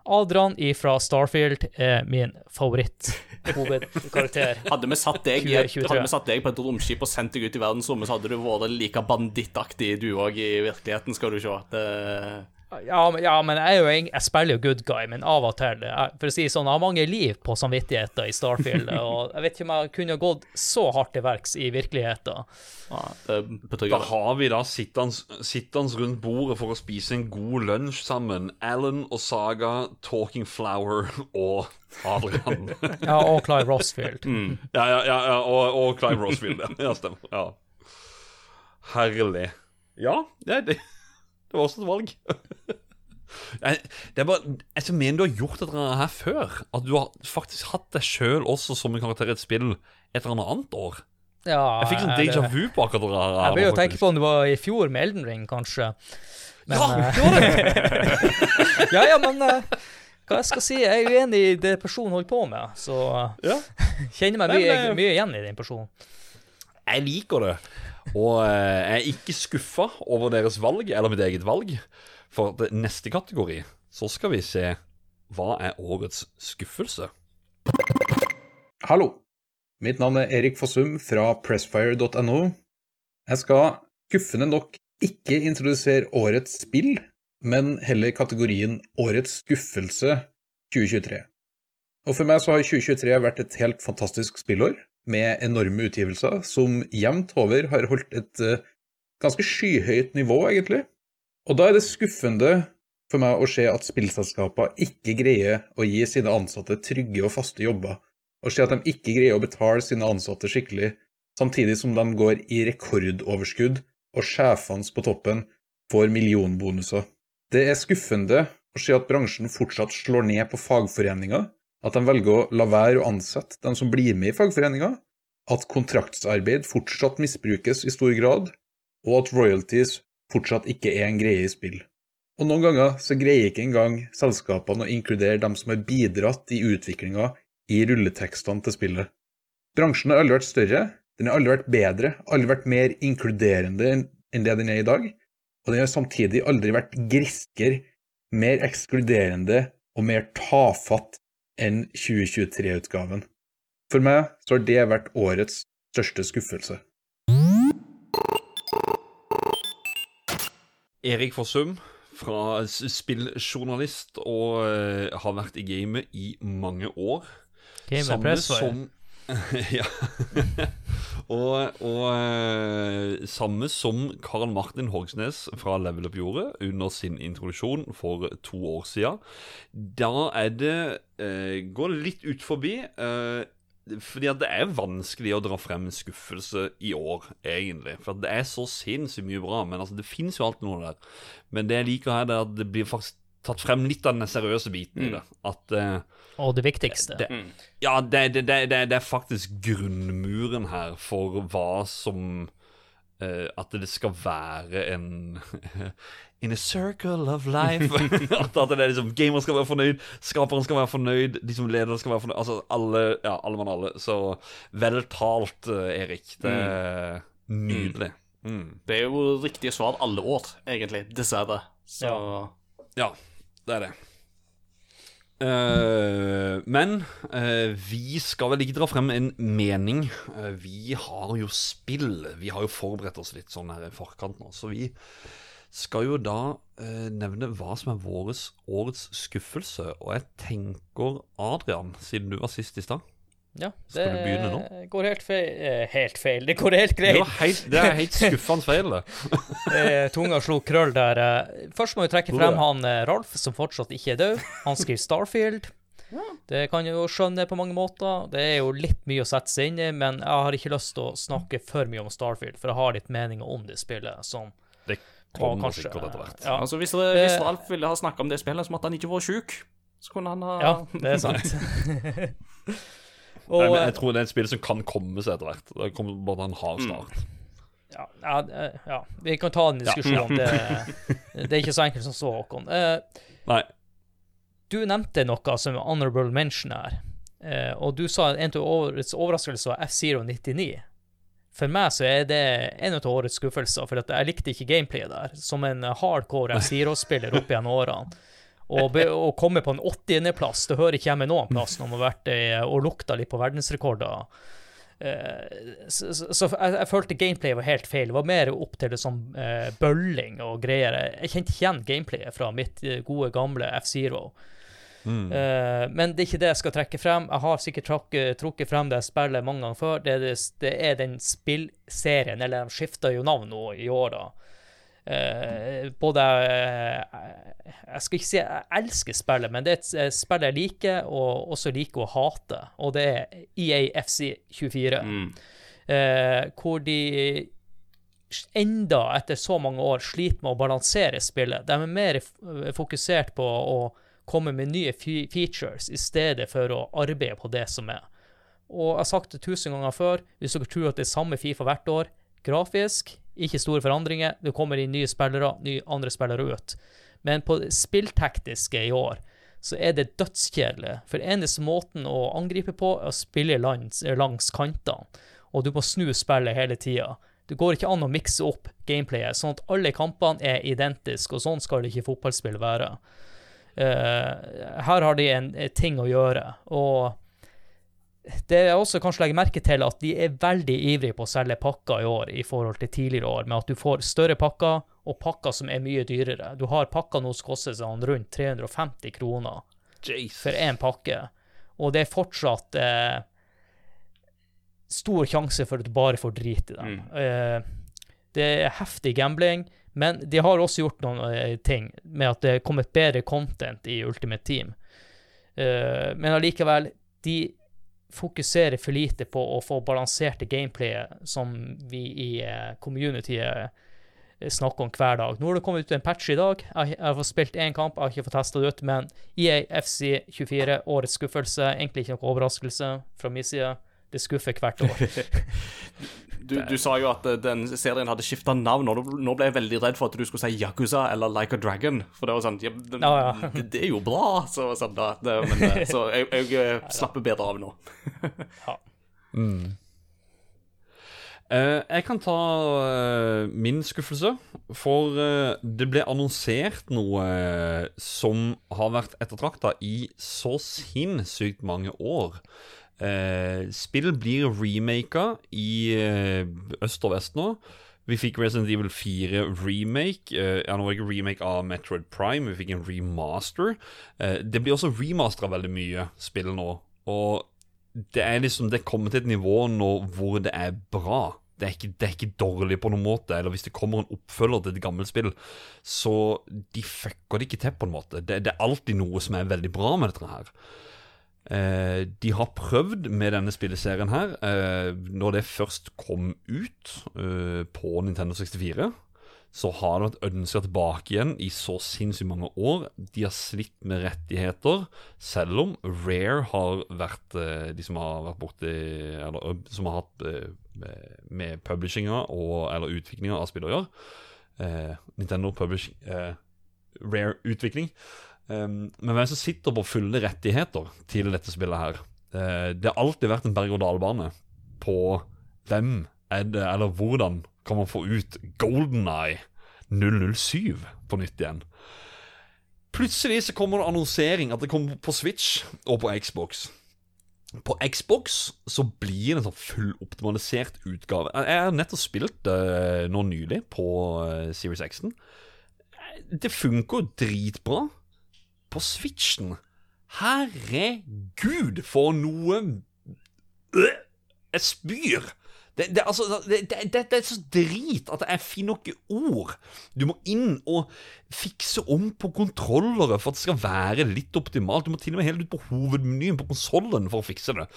Adrian fra Starfield er min favoritt-hovedkarakter. Hadde vi satt deg, i et- 2023. hadde vi satt deg på et romskip og sendt deg ut i verdensrommet, så hadde du vært like bandittaktig du òg i virkeligheten, skal du se. Det... Ja, men, ja, men jeg, er jo, jeg spiller jo good guy, men av og til jeg, For å si sånn, jeg har mange liv på samvittigheten i Starfield, og jeg vet ikke om jeg kunne gått så hardt til verks i virkeligheten. Ja, Da har vi da sittende rundt bordet for å spise en god lunsj sammen. Alan og Saga, Talking Flower og Adrian. Ja, og Clive Rossfield. Ja, ja, ja, ja og, og Clive Rossfield. Ja, ja stemmer. Ja. Herlig. Ja, det, er det, det var også et valg. Jeg, det er bare, jeg mener du har gjort et eller annet her før. At du har faktisk hatt deg sjøl også som en karakter i et spill et eller annet år. Ja, Jeg fikk sånn déjà vu på akkurat det her. Jeg begynner jo tenke på om det var i fjor med Elden Ring, kanskje. Men, Ja, eh, det var det! ja, ja, men eh, hva jeg skal si, jeg er uenig i det personen holder på med, så Ja. kjenner meg Nei, mye, men, eh, mye igjen i den personen. Jeg liker det. Og eh, jeg er ikke skuffa over deres valg, eller mitt eget valg. For neste kategori så skal vi se hva er årets skuffelse. Hallo. Mitt navn er Erik Fossum fra pressfire.no. Jeg skal skuffende nok ikke introdusere årets spill, men heller kategorien Årets skuffelse 2023. Og for meg så har 2023 vært et helt fantastisk spillår, med enorme utgivelser som jevnt over har holdt et eh, ganske skyhøyt nivå, egentlig. Og da er det skuffende for meg å se at spillselskaper ikke greier å gi sine ansatte trygge og faste jobber, og se at de ikke greier å betale sine ansatte skikkelig, samtidig som de går i rekordoverskudd og sjefene på toppen får millionbonuser. Det er skuffende å se at bransjen fortsatt slår ned på fagforeninger, at de velger å la være å ansette dem som blir med i fagforeninga, at kontraktsarbeid fortsatt misbrukes i stor grad, og at royalties fortsatt ikke er en greie i spill. Og noen ganger så greier ikke engang selskapene å inkludere dem som har bidratt i utviklinga i rulletekstene til spillet. Bransjen har aldri vært større, den har aldri vært bedre, aldri vært mer inkluderende enn det den er i dag, og den har samtidig aldri vært griskere, mer ekskluderende og mer tafatt enn 2023-utgaven. For meg så har det vært årets største skuffelse. Erik Fossum, fra spilljournalist og eh, har vært i gamet i mange år. Samme som Ja. og og eh, samme som Karl Martin Hogsnes fra Level Up gjorde under sin introduksjon for to år siden. Da er det eh, Går litt ut forbi. Eh, fordi at det er vanskelig å dra frem skuffelse i år, egentlig. For det er så sinnssykt mye bra. Men altså, det fins jo alltid noe der. Men det jeg liker her, det er at det blir faktisk tatt frem litt av den seriøse biten i det. At uh, Og det viktigste. det, Ja, det, det, det, det, det er faktisk grunnmuren her for hva som uh, At det skal være en In a circle of life. at, at det er liksom Gamer skal være fornøyd, skaperen skal være fornøyd, de som leder skal være fornøyd. Altså alle, ja, alle mann alle. Så vel talt, eh, Erik. Det er nydelig. Mm. Det er jo riktige svar alle år, egentlig. Dessverre. Så Ja, det er det. Uh, men uh, vi skal vel ikke dra frem en mening. Uh, vi har jo spill. Vi har jo forberedt oss litt sånn her i forkant nå. Så vi skal jo da nevne hva som er våres årets skuffelse. Og jeg tenker, Adrian, siden du var sist i stad Ja, Skal du begynne nå? går helt feil. eh, Helt feil. Det går helt greit. Det, helt, det er helt skuffende feil, det. Eh, Tunga slo krøll der. eh. Først må vi trekke frem han eh, Ralf, som fortsatt ikke er død. Han skriver Starfield. Det kan jeg jo skjønne på mange måter. Det er jo litt mye å sette seg inn i, men jeg har ikke lyst til å snakke for mye om Starfield, for jeg har litt meninger om det spillet. Som Det kommer kanskje- sikkert etter hvert. Ja, altså, hvis, det, hvis Ralf ville ha snakka om det spillet, så måtte han ikke vært sjuk. Så kunne han ha ja, det er sant. og, Nei, men jeg tror det er et spill som kan komme seg etter hvert. Det kommer bare til en hard start. ja, ja, ja, vi kan ta en diskusjon. Det, det er ikke så enkelt som så, Håkon. Uh, Nei. Du nevnte noe som honorable mention her, uh, og du sa en av årets overraskelser var F-Zero 99. For meg så er det en av årets skuffelser, for jeg likte ikke gameplayet der. Som en hardcore F0-spiller opp gjennom årene. Og be- å komme på en 80.-plass, det hører ikke hjemme noen plass når man har vært i- og lukta litt på verdensrekorder. Uh, så, så, så jeg, jeg følte gameplay var helt feil. Det var mer opp til det sånn eh, bølling og greier. Jeg kjente ikke igjen gameplayet fra mitt eh, gode, gamle F-Zero. Eh, men det er ikke det jeg skal trekke frem. Jeg har sikkert trakk- trukket frem det spillet mange ganger før. Det det, det er den spillserien, eller de skifter jo navn nå i år, da. Eh, både eh, Jeg skal ikke si jeg elsker spillet, men det er et eh, spill jeg liker, og også liker å hate. Og det er E EAFC 24. Eh, hvor de enda etter så mange år sliter med å balansere spillet. De er mer fokusert på å komme med nye features i stedet for å arbeide på det som er. Og jeg har sagt det tusen ganger før, hvis dere tror at det er samme Fifa hvert år, grafisk, ikke store forandringer, det kommer inn nye spillere, nye andre spillere ut. Men på det spilltekniske i år, så er det dødskjedelig. For eneste måten å angripe på, er å spille langs, langs kantene. Og du må snu spillet hele tida. Det går ikke an å mikse opp gameplayet, sånn at alle kampene er identiske, og sånn skal det ikke fotballspill være. Uh, her har de en, en ting å gjøre, og det er også kanskje legge merke til at de er veldig ivrige på å selge pakker i år i forhold til tidligere år, med at du får større pakker og pakker som er mye dyrere. Du har pakker nå som koster sånn rundt 350 kroner for én pakke, og det er fortsatt eh, stor sjanse for at du bare får drit i dem. Eh, det er heftig gambling, men de har også gjort noen eh, ting med at det er kommet bedre content i Ultimate Team. Eh, men allikevel, de fokuserer for lite på å få balanserte gameplayet som vi i eh, communityet eh, snakker om hver dag. Nå har det kommet ut en patch i dag. Jeg, har- fått spilt én kamp, jeg har ikke fått testa det ut, men EAFC 24, årets skuffelse. Egentlig ikke noe overraskelse fra min side. Det skuffer hvert år. Du, du sa jo at eh, den serien hadde skifta navn, og nå- ble jeg veldig redd for at du skulle si Yakuza eller Like a Dragon. For det var sånn ja, det, Ja, ja. det, det er jo bra, så, sånn da, det, men, eh, så jeg, jeg eh, slapper bedre av nå. Eh, jeg kan ta eh, min skuffelse, for eh, det ble annonsert noe som har vært ettertrakta i så sinnssykt mange år. Eh, spill blir remaka i eh, øst og vest nå. Vi fikk Resident Evil 4 remake. Eh, ja, nå var det ikke remake av Metroid Prime, vi fikk en remaster. Eh, det blir også remastera veldig mye spill nå. Og det er liksom Det er kommet til et nivå nå hvor det er bra. Det er, ikke, det er ikke dårlig på noen måte. Eller hvis det kommer en oppfølger til et gammelt spill, så de fucker det ikke til på en måte. Det, det er alltid noe som er veldig bra med dette her. Eh, de har prøvd med denne spilleserien her eh, Når det først kom ut eh, på Nintendo 64, så har det vært ønska tilbake igjen i så sinnssykt mange år. De har slitt med rettigheter, selv om Rare har vært eh, de som har vært borti Eller som har hatt eh, med- publishinga og eller utviklinga av spill å gjøre. Eh, Nintendo Publishing eh, Rare utvikling. Um, men hvem som sitter på fulle rettigheter til dette spillet her? Eh, det har alltid vært en berg-og-dal-bane på hvem er det, eller hvordan kan man få ut Golden Eye 007 på nytt igjen? Plutselig så kommer det annonsering at det kommer på Switch og på Xbox. På Xbox så blir det en sånn fulloptimalisert utgave. Jeg har nettopp spilt det nå nylig på eh, Series X-en. Det funker jo dritbra på Switchen. Herregud, for noe Jeg spyr! Det, det, altså, det, det er så drit at jeg finner ikke ord. Du må inn og fikse om på kontrollere for at det skal være litt optimalt. Du må til og med helt ut på hovedmenyen på konsollen for å fikse det.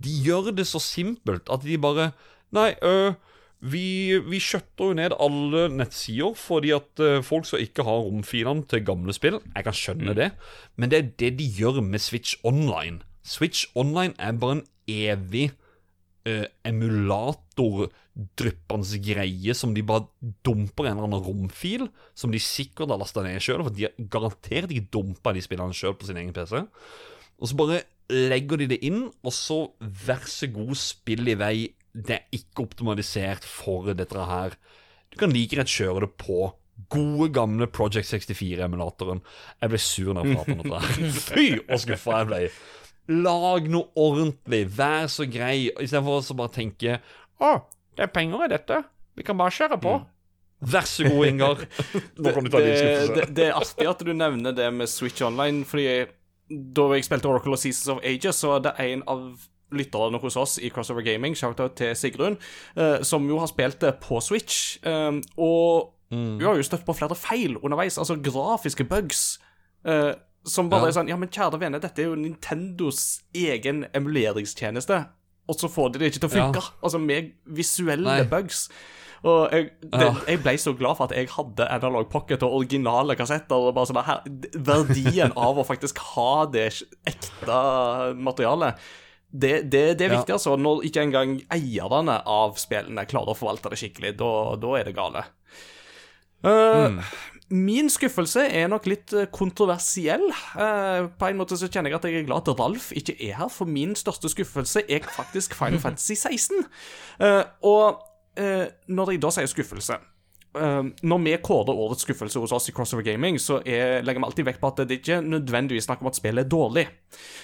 De gjør det så simpelt at de bare Nei, øh, vi, vi skjøtter jo ned alle nettsider fordi at øh, folk skal ikke ha romfilene til gamle spill. Jeg kan skjønne det, men det er det de gjør med Switch Online. Switch Online er bare en evig uh, emulator-dryppende greie som de bare dumper en eller annen romfil, som de sikkert har lasta ned sjøl, for de har garantert ikke dumpa de spillene sjøl på sin egen PC. Og så bare legger de det inn, og så vær så god, spill i vei. Det er ikke optimalisert for dette her. Du kan like rett kjøre det på gode, gamle Project 64-emulatoren. Jeg ble sur når jeg pratet om dette. Fy, så skuffa jeg ble. Lag noe ordentlig, vær så grei, istedenfor å bare tenke Å, det er penger i dette. Vi kan bare kjøre på. Vær så god, Ingar. Nå kan du ta din det, skuffelse. det, det er artig at du nevner det med Switch Online, fordi da jeg spilte Oracle og Seasons of Ages, så var det en av lytterne hos oss i Crossover Gaming, shout-out til Sigrun, eh, som jo har spilt det på Switch. eh, og Mm. hun har jo støtt på flere feil underveis, altså grafiske bugs. eh, som bare Ja. er sånn Ja, men kjære vene, dette er jo Nintendos egen emuleringstjeneste, og så får de det ikke til å Ja. funke. Altså med visuelle Nei. bugs. Og jeg, det, Ja. jeg ble så glad for at jeg hadde Analog Pocket og originale kassetter. Og bare sånn, her, verdien av å faktisk ha det ekte materialet det, det, det er Ja. viktig, altså. Når ikke engang eierne av spillene klarer å forvalte det skikkelig, da, da er det gale. Eh, Min skuffelse er nok litt eh, kontroversiell. Uh, på en måte så kjenner jeg at jeg er glad at Ralf ikke er her, for min største skuffelse er faktisk Final Fantasy 16. Uh, og når jeg da sier skuffelse eh, Når vi kårer årets skuffelse hos oss i Crossover Gaming, så er, legger vi alltid vekt på at det ikke nødvendigvis snakker om at spillet er dårlig.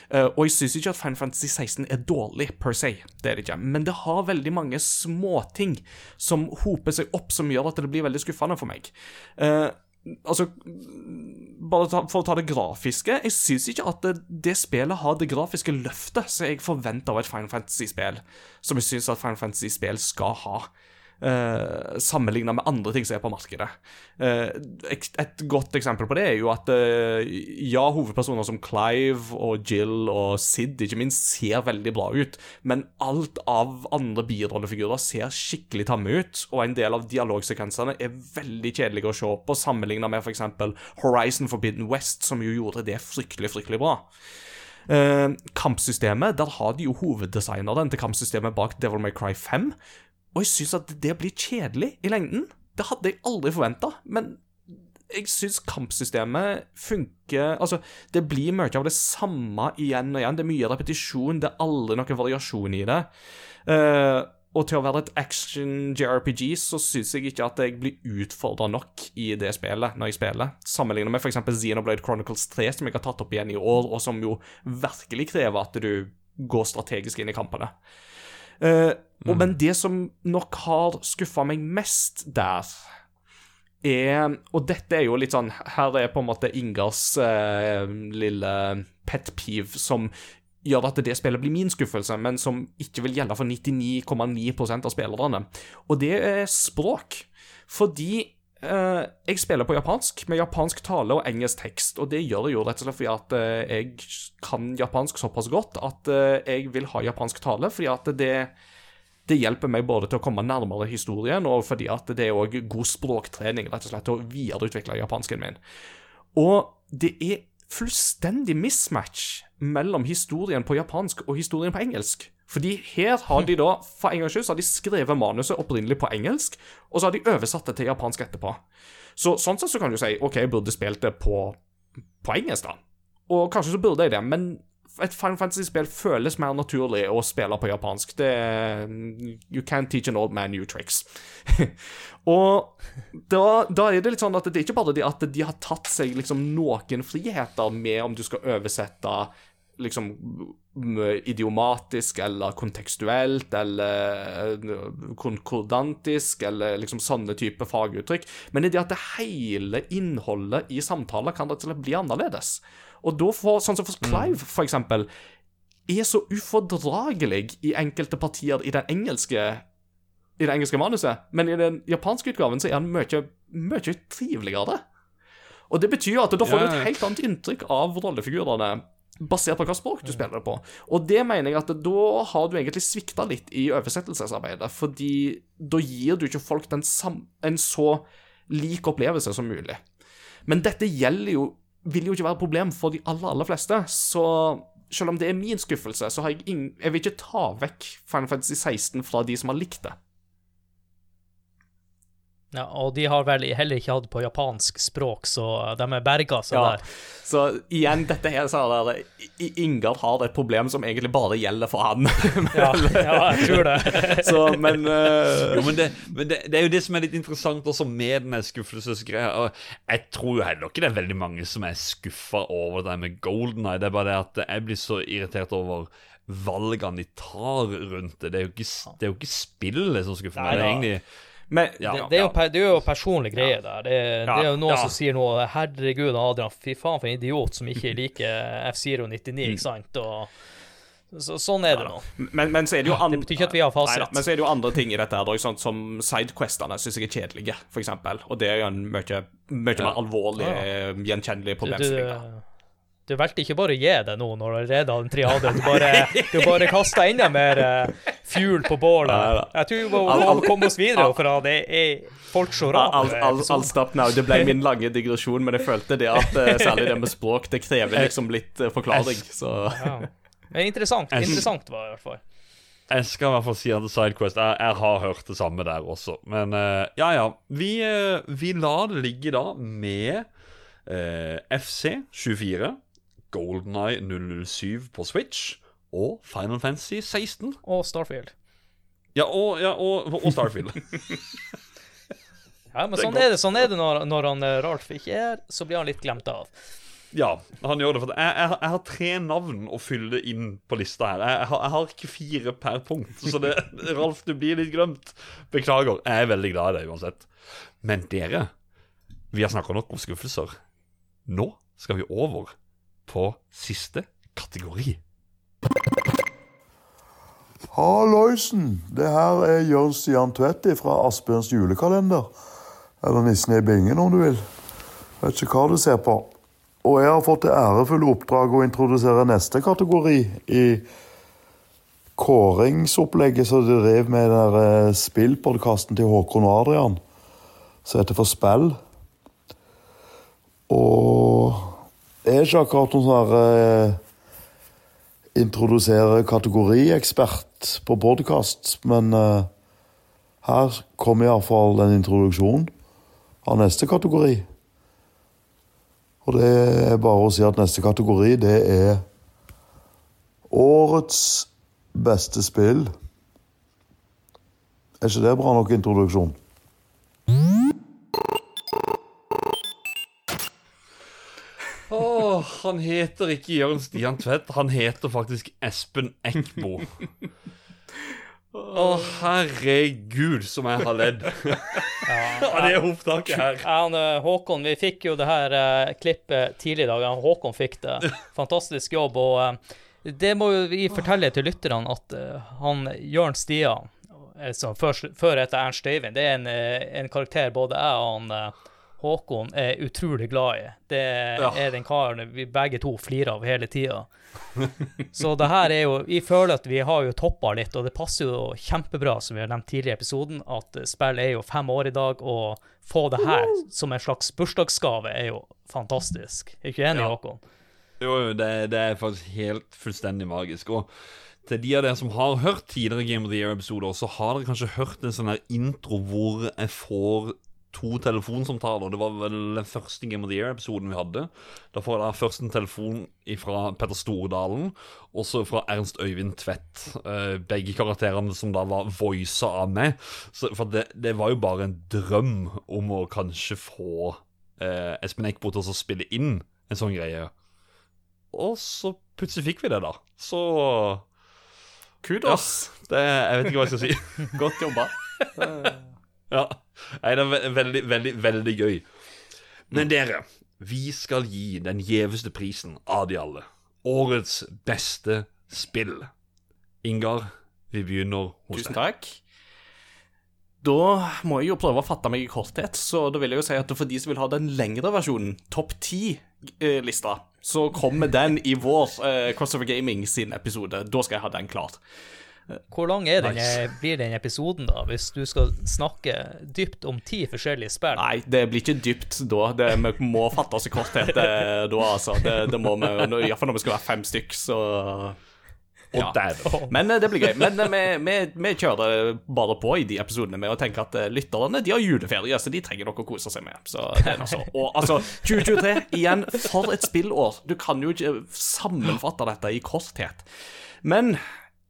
Uh, og jeg syns ikke at Final Fantasy 16 er dårlig per se, det er det ikke. Men det har veldig mange småting som hoper seg opp, som gjør at det blir veldig skuffende for meg. Uh, altså Bare ta, for å ta det grafiske. Jeg syns ikke at det, det spillet har det grafiske løftet som jeg forventer av et Final Fantasy-spill, som jeg syns at Final Fantasy-spill skal ha. Uh, Sammenligna med andre ting som er på markedet. Eh, et, godt eksempel på det er jo at eh, ja, hovedpersoner som Clive og Jill og Sid ikke minst ser veldig bra ut, men alt av andre birollefigurer ser skikkelig tamme ut, og en del av dialogsekvensene er veldig kjedelige å se på, sammenligna med f.eks. Horizon Forbidden West, som jo gjorde det fryktelig, fryktelig bra. Eh, kampsystemet, der har de jo hoveddesigneren til kampsystemet bak Devil May Cry 5. Og jeg syns at det blir kjedelig i lengden. Det hadde jeg aldri forventa, men jeg syns kampsystemet funker Altså, det blir mye av det samme igjen og igjen. Det er mye repetisjon, det er aldri noen variasjon i det. Uh, og til å være et action JRPG så syns jeg ikke at jeg blir utfordra nok i det spillet når jeg spiller. Sammenlignet med f.eks. Xenoblade Chronicles 3, som jeg har tatt opp igjen i år, og som jo virkelig krever at du går strategisk inn i kampene. Eh, og, Men det som nok har skuffa meg mest der, er Og dette er jo litt sånn Her er på en måte Ingers eh, lille pet peeve som gjør at det spillet blir min skuffelse, men som ikke vil gjelde for 99,9% av spillerne. Og det er språk. Fordi jeg spiller på japansk med japansk tale og engelsk tekst, og det gjør jeg jo rett og slett fordi at eh, jeg kan japansk såpass godt at eh, jeg vil ha japansk tale, fordi at det det hjelper meg både til å komme nærmere historien, og fordi at det er òg god språktrening rett og slett til å videreutvikle japansken min. Og det er fullstendig mismatch mellom historien på japansk og historien på engelsk. Fordi her har de da, for en gangs skyld, så har de skrevet manuset opprinnelig på engelsk, og så har de oversatt det til japansk etterpå. Så sånn sett så kan du si OK, jeg burde spilt det på, på engelsk, da. Og kanskje så burde jeg det, men et Final Fantasy-spill føles mer naturlig å spille på japansk. Det er, You can't teach an old man new tricks. og da, da, er det litt sånn at det er ikke bare det at de har tatt seg liksom noen friheter med om du skal oversette liksom idiomatisk eller kontekstuelt eller konkordantisk eller liksom sånne type faguttrykk, men er det at det hele innholdet i samtaler kan rett og slett bli annerledes. Og da får, sånn som for Clive, for eksempel, er så ufordragelig i enkelte partier i den engelske i det engelske manuset, men i den japanske utgaven så er han mye, mye triveligere. Og det betyr at da får du et helt annet inntrykk av rollefigurene basert på hva språk du spiller det på. Og det mener jeg at da har du egentlig svikta litt i oversettelsesarbeidet, fordi da gir du ikke folk en så lik opplevelse som mulig. Men dette gjelder jo vil jo ikke være et problem for de aller, aller fleste. Så selv om det er min skuffelse, så har jeg ingen Jeg vil ikke ta vekk Final Fantasy 16 fra de som har likt det. Ja, og de har vel heller ikke hatt på japansk språk, så de er berga så ja. der. Så igjen, dette her sa der, Ingar har et problem som egentlig bare gjelder for han. ja, ja, jeg tror det. så, men uh... Jo, men, det, men det, det, er jo det som er litt interessant også med denne skuffelsesgreia. Jeg tror heller ikke det er veldig mange som er skuffa over det med Golden Eye. Det er bare det at jeg blir så irritert over valgene de tar rundt det. Det er jo ikke, det er jo ikke spillet som skuffer meg. Det er egentlig men, ja, det, det, er jo, det, er jo, personlig greie der. Det, det, er jo noen som sier noe 'Herregud, Adrian, fy faen for en idiot som ikke liker F-Zero 99', ikke sant? Og, så, sånn er det nå. Men, men, så er det jo andre, Det betyr ikke at vi har fasit. men så er det jo andre ting i dette, her, sånn, som sidequestene syns jeg er kjedelige, for eksempel. Og det er jo en mye, mye mer alvorlig, gjenkjennelig problemstilling du valgte ikke bare å gi deg nå når du allerede hadde en triade. Du bare, du bare kasta enda mer uh, fuel på bålet. Jeg tror vi må, komme oss videre fra det er folk så rare. All, stopp now. Det ble min lange digresjon, men jeg følte det at uh, særlig det med språk, det krever liksom litt uh, forklaring, så ja. Men interessant. Interessant var det i hvert fall. Jeg skal i hvert fall si at Sidequest jeg, jeg, har hørt det samme der også. Men uh, ja, ja. Vi, uh, vi, lar det ligge da med uh, FC24. Golden Eye 007 på Switch og Final Fantasy 16. Og Starfield. Ja, og, ja, og, og Starfield. ja, men sånn, er det, sånn er det, når, når han eh, Ralf ikke er, så blir han litt glemt av. Ja, han gjør det. For jeg, jeg, jeg har tre navn å fylle inn på lista her. Jeg, jeg har ikke fire per punkt, så det, Ralf, du blir litt glemt. Beklager. Jeg er veldig glad i deg uansett. Men dere, vi har snakka nok om skuffelser. Nå skal vi over på siste kategori. Halloisen! Det her er Jørn Stian Tvedt fra Asbjørns julekalender. Eller Nissen i bingen, om du vil. Vet ikke hva du ser på. Og jeg har fått det ærefulle oppdraget å introdusere neste kategori i kåringsopplegget som de drev med den eh, spillpodkasten til Håkon og Adrian, som heter For spill. Og jeg er ikke akkurat noen sånn eh, introdusere kategoriekspert på podkast, men uh, her kommer iallfall en introduksjon av neste kategori. Og det er bare å si at neste kategori, det er årets beste spill. Er ikke det bra nok introduksjon? Han heter ikke Jørn Stian Tvedt, han heter faktisk Espen Eckbo. Å, herregud, som jeg har ledd av det opptaket her. Ja, han, eh, Håkon, vi fikk jo det her uh, klippet tidlig i dag. Håkon fikk det. Fantastisk jobb. Og uh, det må jo vi fortelle til lytterne at uh, han Jørn Stian altså, før, før etter Ernst Øyvind. Det er en, en karakter både jeg og han, Håkon er utrolig glad i. Det Ja. er den karen vi begge to flirer av hele tida. Så det her er jo Vi føler at vi har jo toppa litt, og det passer jo kjempebra, som vi har nevnt tidligere i episoden, at spill er jo fem år i dag, og få det her som en slags bursdagsgave er jo fantastisk. Er du ikke enig, Ja. Håkon? Jo, det, det er faktisk helt fullstendig magisk. Og til de av dere som har hørt tidligere Game of the Year-episoder, så har dere kanskje hørt en sånn her intro hvor jeg får to telefonsamtaler. Det var vel den første Game of the Year-episoden vi hadde. Da får jeg da først en telefon fra Petter Stordalen, og så fra Ernst Øyvind Tvedt. Eh, begge karakterene som da var voisa av meg. Så, for det, det var jo bare en drøm om å kanskje få eh, Espen Eckbo til å spille inn en sånn greie. Og så plutselig fikk vi det, da. Så Kudos. det, Jeg vet ikke hva jeg skal si. Godt jobba. Ja. Nei, det er veldig, veldig, veldig gøy. Men dere, vi skal gi den gjeveste prisen av de alle. Årets beste spill. Ingar, vi begynner hos deg. Tusen takk. Da må jeg jo prøve å fatte meg i korthet, så da vil jeg jo si at for de som vil ha den lengre versjonen, topp ti-lista, så kommer den i vår eh, Crossover Gaming sin episode. Da skal jeg ha den klar. Hvor lang er den, blir den episoden, da, hvis du skal snakke dypt om ti forskjellige spill? Nei, det blir ikke dypt da. Det, vi må fatte oss i korthet da, altså. Det, det må vi, Iallfall når vi skal være fem stykk, så Og dæven. Men eh, det blir gøy. Men eh, vi, vi, vi kjører bare på i de episodene med å tenke at eh, lytterne de har juleferie, så de trenger noe å kose seg med. Så det er noe. Og altså, 2023, igjen, for et spillår. Du kan jo ikke sammenfatte dette i korthet. Men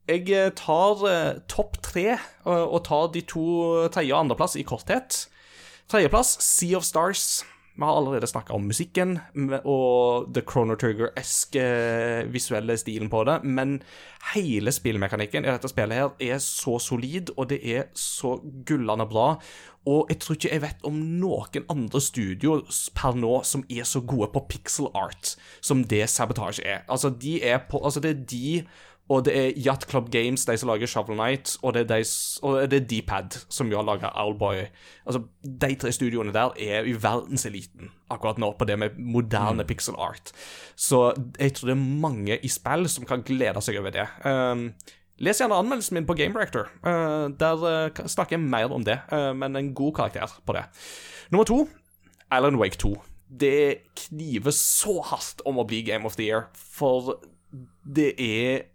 jeg eh, tar eh, topp tre, og, tar de to tredje- og andreplass i korthet. Tredjeplass, Sea of Stars. Vi har allerede snakka om musikken og The Chrono Trigger-eske visuelle stilen på det, men hele spillmekanikken i dette spillet her er så solid, og det er så gullende bra. Og jeg tror ikke jeg vet om noen andre studio per nå som er så gode på pixel art som det Sabotage er. Altså, de er på Altså, det er de og det er Yacht Club Games, de som lager Shovel Knight, og det er, de, D-pad, som jo har laga Owlboy. Altså, de tre studioene der er i verdenseliten akkurat nå på det med moderne pixel art. Så jeg tror det er mange i spill som kan glede seg over det. Um, les gjerne anmeldelsen min på Game Director. Uh, der uh, snakker jeg mer om det, uh, men en god karakter på det. Nummer to, Alan Wake 2. Det kniver så hardt om å bli Game of the Year, for det er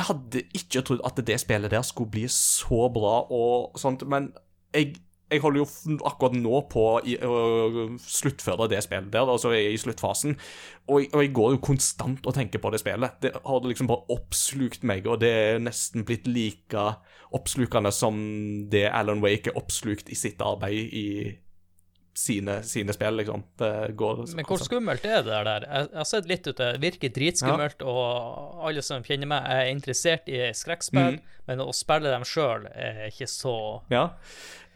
jeg hadde ikke trodd at det spillet der skulle bli så bra og sånt, men jeg, jeg holder jo akkurat nå på å sluttføre det spillet der, altså i sluttfasen, og jeg, og jeg går jo konstant og tenker på det spillet. Det har liksom bare oppslukt meg, og det er nesten blitt like oppslukende som det Alan Wake er oppslukt i sitt arbeid i sine, sine spill, liksom. Det går Men hvor skummelt er det der? Jeg, jeg har sett litt ut det. Virker dritskummelt, og alle som kjenner meg, er interessert i skrekkspill, men å spille dem sjøl er ikke så Ja.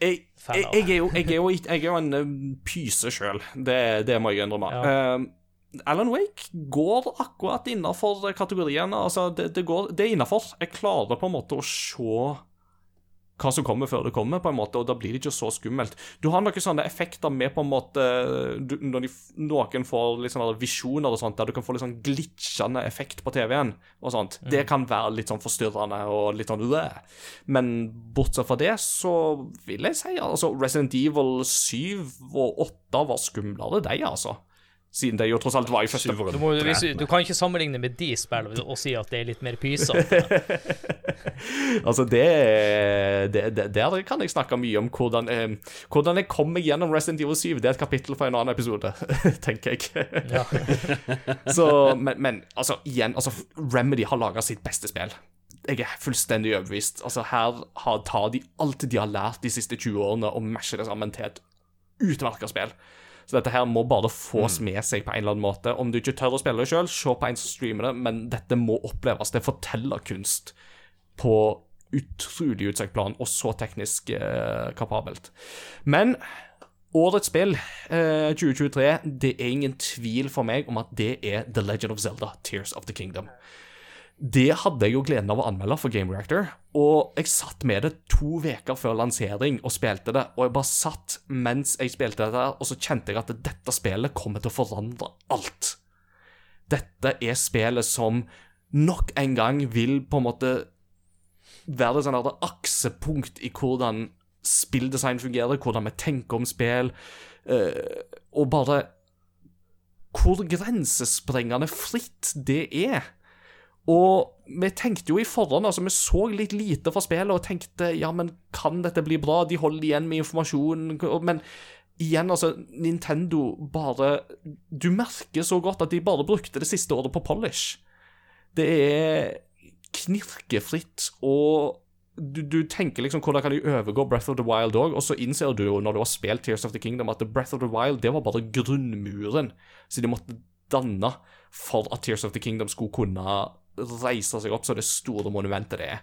Jeg, jeg, jeg, er jo, jeg, er jo, jeg er jo en eh, pyse sjøl, det, det må jeg innrømme. Eh, Alan Wake går akkurat innafor kategoriene. Altså, det, det, går, det er innafor. Jeg klarer på en måte å se hva som kommer før det kommer, på en måte, og da blir det ikke så skummelt. Du har noen sånne effekter med på en måte du, Når de, noen får litt sånne visjoner og sånt, der du kan få litt sånn glitchende effekt på TV-en og sånt. Det kan være litt sånn forstyrrende og litt sånn øh. Men bortsett fra det, så vil jeg si altså Resident Evil 7 og 8 var skumlere, de, altså. Siden de jo tross alt var i første du, må, hvis, du kan ikke sammenligne med de spillene og si at det er litt mer pysete. Altså, det, det, det Der kan jeg snakke mye om hvordan, eh, hvordan jeg kom meg gjennom Resident Evil 7. Det er et kapittel for en annen episode, tenker jeg. Så, men, men altså, igjen, altså, Remedy har laga sitt beste spill. Jeg er fullstendig overbevist. Altså, her har, tar de alt de har lært de siste 20 årene, og masher det sammen til et utmerka spill. Så dette her må bare fås med seg på en eller annen måte. Om du ikke tør å spille det sjøl, se på en som streamer det, men dette må oppleves. Det forteller kunst på utrolig utsøkt plan, og så teknisk eh, kapabelt. Men årets spill, eh, 2023, det er ingen tvil for meg om at det er The Legend of Zelda, Tears of the Kingdom. Det hadde jeg jo gleden av å anmelde for Game Reactor, og jeg satt med det to uker før lansering og spilte det, og jeg bare satt mens jeg spilte dette, og så kjente jeg at dette spillet kommer til å forandre alt. Dette er spillet som nok en gang vil på en måte være det sånn det aksepunkt i hvordan spilldesign fungerer, hvordan vi tenker om spill, eh, og bare hvor grensesprengende fritt det er. Og vi tenkte jo i forhånd, altså vi så litt lite fra spillet og tenkte ja, men kan dette bli bra? De holder igjen med informasjon. Men igjen, altså, Nintendo bare Du merker så godt at de bare brukte det siste året på polish. Det er knirkefritt, og du, du tenker liksom hvordan kan de overgå Breath of the Wild òg, og så innser du jo når du har spilt Tears of the Kingdom at Breath of the Wild det var bare grunnmuren så de måtte danne for at Tears of the Kingdom skulle kunne reise seg opp så det store monumentet det er.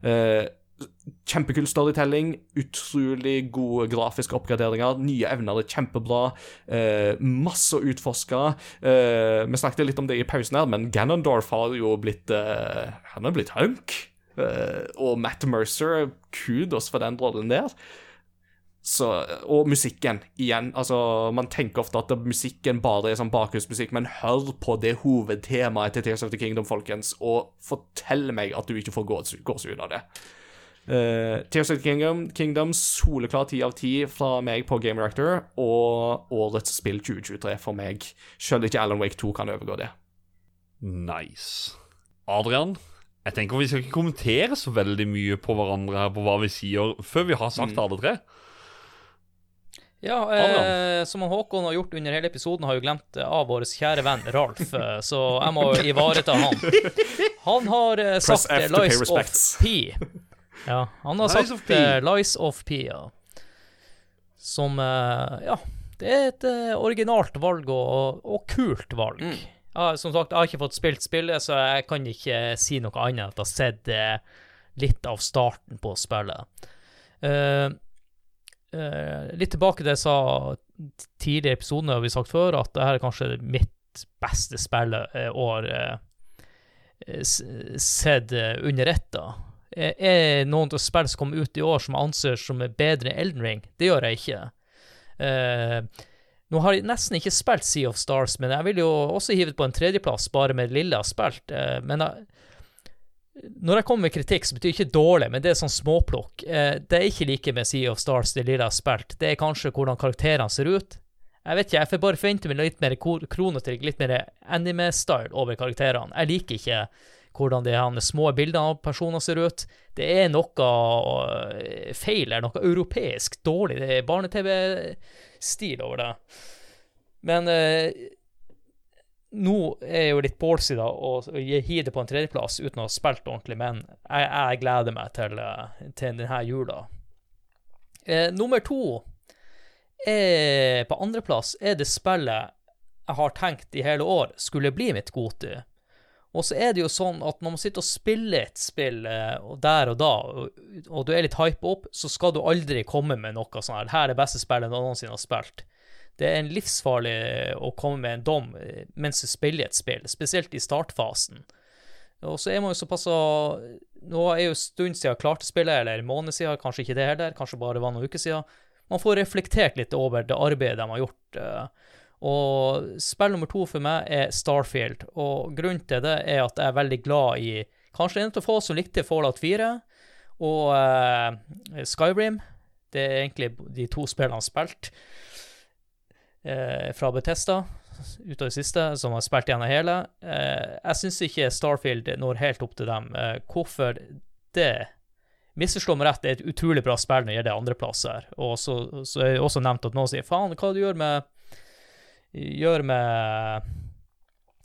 Uh, Kjempekul storytelling, utrolig gode grafiske oppgraderinger, nye evner er kjempebra, Uh, masse å utforske. Uh, vi snakket litt om det i pausen her, men Ganondorf har jo blitt eh, Han har blitt hunk. Og Matt Mercer, kudos for den rollen der. Så, og musikken, igjen. altså Man tenker ofte at musikken bare er sånn bakgrunnsmusikk, men hør på det hovedtemaet til Tears of the Kingdom, folkens, og fortell meg at du ikke får gås- gåsehud av det. Uh, Tears of the Kingdom, Kingdom soleklar 10 av 10 fra meg på Game Reactor, og årets spill 2023 for meg. Selv ikke Alan Wake 2 kan overgå det. Nice. Adrian, jeg tenker vi skal ikke kommentere så veldig mye på hverandre her på hva vi sier, før vi har sagt alle tre. Ja, eh, som Håkon har gjort under hele episoden, har jo glemt eh, av vår kjære venn Ralf, eh, så jeg må ivareta han. Han har eh, sagt eh, F Lies of. P. Ja, han har Lies sagt of P. eh, Lies of P, ja. Som eh, Ja, det er et eh, originalt valg og, og kult valg. Mm. Ja, som sagt, jeg har ikke fått spilt spillet, så jeg kan ikke si noe annet enn at jeg har sett eh, litt av starten på spillet. Eh, eh, litt tilbake til det jeg sa tidligere i episoden, har vi sagt før, at det her er kanskje mitt beste spill jeg år eh, sett eh, under ett. Er noen av spill som kommer ut i år som jeg anser som er bedre enn Elden Ring? Det gjør jeg ikke. Eh, nå har jeg nesten ikke spilt Sea of Stars, men jeg vil jo også hive det på en tredjeplass, bare med det lille jeg har spilt. Eh, men jeg, når jeg kommer med kritikk, så betyr det ikke dårlig, men det er sånn småplukk. Eh, det er ikke like med Sea of Stars, det lille jeg har spilt. Det er kanskje hvordan karakterene ser ut. Jeg vet ikke, jeg får bare forvente meg litt mer kronetrykk, litt mer anime-style over karakterene. Jeg liker ikke hvordan de små bildene av personer ser ut. Det er noe øh, feil eller noe europeisk dårlig. Det barne-TV-stil over det. Men eh, nå er jeg jo litt ballsy da, og gir det på en tredjeplass uten å ha spilt ordentlig, men jeg, jeg gleder meg til, eh, til denne jula. Eh, nummer to er på andreplass er det spillet jeg har tenkt i hele år skulle bli mitt Goti. Og så er det jo sånn at når man sitter og spiller et spill eh, og der og da, og, og du er litt hypa opp, så skal du aldri komme med noe sånn her. Her er det beste spillet noensinne har spilt. Det er en livsfarlig å komme med en dom eh, mens du spiller et spill, spesielt i startfasen. Og så er man jo såpass Nå er jo en stund siden jeg klarte spillet, eller en måned siden, kanskje ikke det heller, kanskje bare var noen uker siden. Man får reflektert litt over det arbeidet de har gjort. eh, og spill nummer to for meg er Starfield, og grunnen til det er at jeg er veldig glad i Kanskje en av få som likte Fallout 4 og uh, Skyrim. Det er egentlig de to spillene spilt eh, fra av det siste, som har spilt gjennom hele. Eh, jeg syns ikke Starfield når helt opp til dem. Eh, hvorfor det? Misforstå meg rett, det er et utrolig bra spill når det gjelder andreplass her. Og så, så er det også nevnt at noen sier faen, hva du gjør med gjør med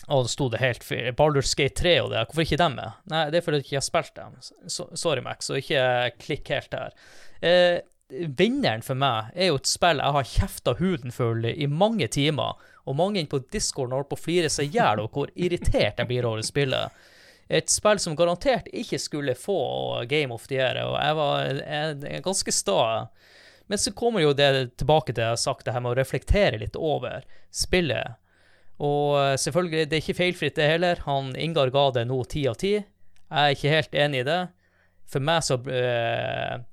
Å, det sto det helt feil. Baldur's Gate 3 og det, hvorfor ikke dem med? Nei, det er fordi jeg ikke har spilt dem. Sorry, Max, så ikke klikk helt her. Eh, vinneren for meg er jo et spill jeg har kjefta huden full i mange timer, og mange inne på Discord holder på å flire seg i hjel over hvor irritert jeg blir over det spillet. Et spill som garantert ikke skulle få Game of the Year, og jeg var jeg, ganske sta. Men så kommer jo det tilbake til jeg har sagt, det her med å reflektere litt over spillet. Og eh, selvfølgelig, det er ikke feilfritt det heller. Han Ingar ga det nå ti av ti. Jeg er ikke helt enig i det. For meg så uh,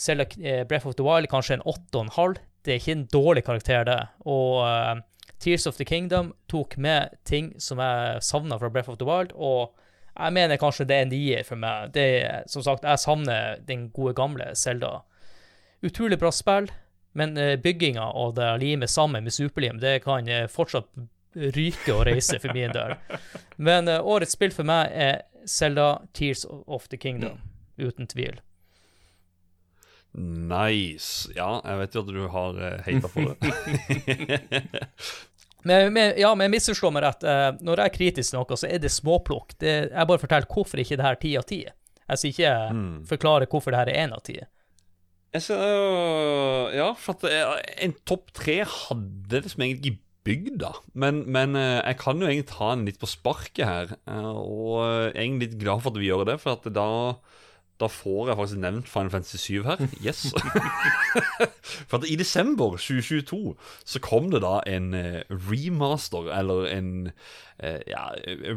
Zelda eh, Breath of the Wild kanskje en åtte og en halv. Det er ikke en dårlig karakter, det. Og uh, Tears of the Kingdom tok med ting som jeg savna fra Breath of the Wild, og jeg mener kanskje det er en nier for meg. Det, som sagt, jeg savner den gode gamle Zelda. Utrolig bra spill, men uh, bygginga og det limet sammen med superlim, det kan uh, fortsatt ryke og reise for min del. Men eh, årets spill for meg er Zelda Tears of the Kingdom, uten tvil. Nice. Ja, jeg vet jo at du har uh, hata på det. Men, men, ja, men misforstå meg rett. Uh, når jeg er kritisk til noe, så er det småplukk. Det, jeg bare forteller hvorfor ikke det her er ti av ti. Jeg sier ikke Mm. forklare hvorfor det her er én av ti. Ja, for at en topp tre hadde liksom egentlig ikke bygd, da. Men, men jeg kan jo egentlig ta en litt på sparket her. Og jeg er egentlig litt glad for at vi gjør det, for at da, da får jeg faktisk nevnt Final Fantasy 7 her. Yes. for at i desember 2022 så kom det da en øh, remaster, eller en øh, ja,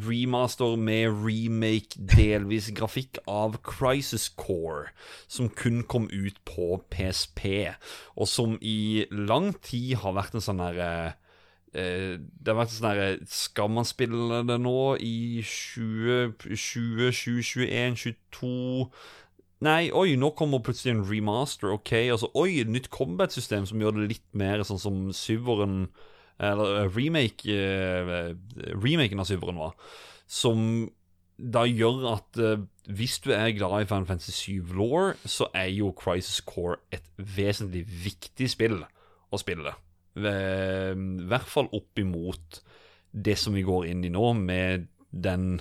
remaster med remake, delvis grafikk, av Crisis Core, som kun kom ut på PSP, og som i lang tid har vært en sånn derre Eh, det har vært sånn herre Skal man spille det nå i 2020, 2021, 22 Nei, oi, nå kommer plutselig en remaster. Ok, altså, oi, nytt combat-system som gjør det litt mer sånn som syveren Eller eh, remake eh, Remaken av syveren var. Som da gjør at eh, hvis du er glad i Final Fantasy 7 Law, så er jo Crisis Core et vesentlig viktig spill å spille. Ved- I hvert fall opp imot det som vi går inn i nå, med den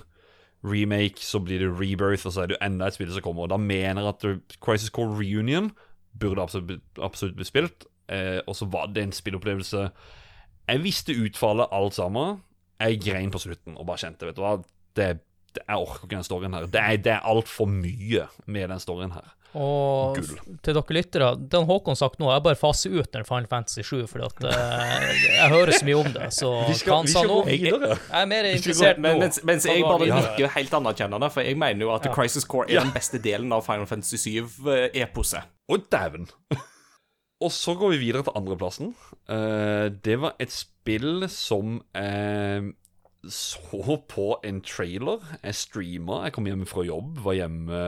remake, så blir det rebirth, og så er det jo enda et spill som kommer. Og da mener jeg at Crisis Core Reunion burde absolutt, absolutt bli spilt. Eh, og så var det en spillopplevelse Jeg visste utfallet, alt sammen. Jeg grein på slutten og bare kjente, vet du hva det, det, Jeg orker ikke den storyen her. Det er, det er altfor mye med den storyen her. Og Gull. til dere lyttere, den Håkon sagt nå, jeg bare faser ut den Final Fantasy 7, fordi at uh, jeg hører så mye om det. Så Vi skal- hva han sa nå gå videre. Jeg er mer interessert nå. Mens, mens jeg bare nikker helt anerkjennende, for jeg mener jo at Crisis Core er den beste delen av Final Fantasy 7-eposet. Å, dæven! Og så går vi videre til andreplassen. Uh, det var et spill som jeg så på en trailer. Jeg streama. Jeg kom hjem fra jobb, var hjemme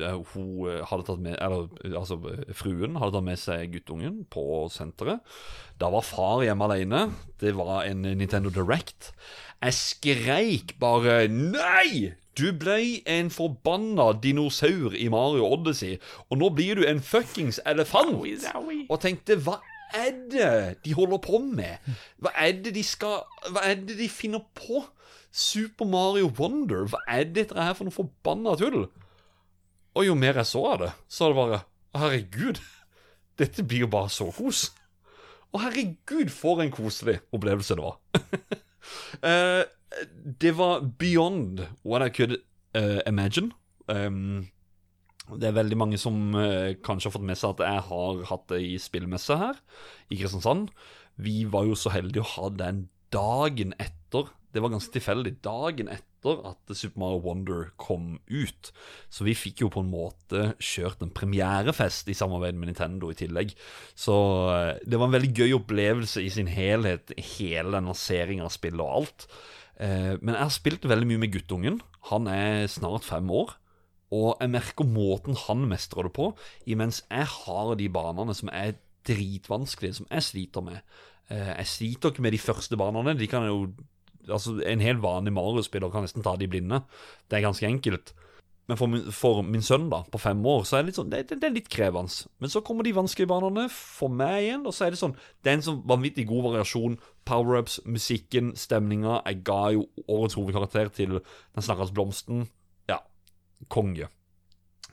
eh, Hun eh, hadde tatt med Eller altså, fruen hadde tatt med seg guttungen på senteret. Da var far hjemme alene. Det var en Nintendo Direct. Jeg skreik bare Nei! Du ble en forbanna dinosaur i Mario Odyssey, og nå blir du en fuckings elefant! Og tenkte Hva er det de holder på med? Hva er det de skal Hva er det de finner på? Super Mario Wonder? Hva er dette her for noe forbanna tull? Og jo mer jeg så av det, så var det bare Herregud, dette blir jo bare så kos. Og herregud, for en koselig opplevelse det var. uh, det var beyond what I could uh, imagine. Um, det er veldig mange som eh, kanskje har fått med seg at jeg har hatt det i spillmesse her i Kristiansand. Vi var jo så heldige å ha den dagen etter. Det var ganske tilfeldig. Dagen etter at Super Mario Wonder kom ut. Så vi fikk jo på en måte kjørt en premierefest i samarbeid med Nintendo i tillegg. Så eh, det var en veldig gøy opplevelse i sin helhet, hele den lanseringen av spillet og alt. Eh, Men jeg har spilt veldig mye med guttungen. Han er snart fem år. Og jeg merker måten han mestrer det på, imens jeg har de banene som er dritvanskelige, som jeg sliter med. Eh, Jeg sliter ikke med de første banene. De kan jo Altså, En helt vanlig Mario-spiller kan nesten ta de blinde. Det er ganske enkelt. Men for min, for min sønn da, på fem år så er det litt sånn, det, det, det er litt krevende. Men så kommer de vanskelige banene for meg igjen, og så er det sånn Det er en sånn vanvittig god variasjon. Power-ups, musikken, stemninga. Jeg ga jo årets hovedkarakter til Den snakkende blomsten. Konge.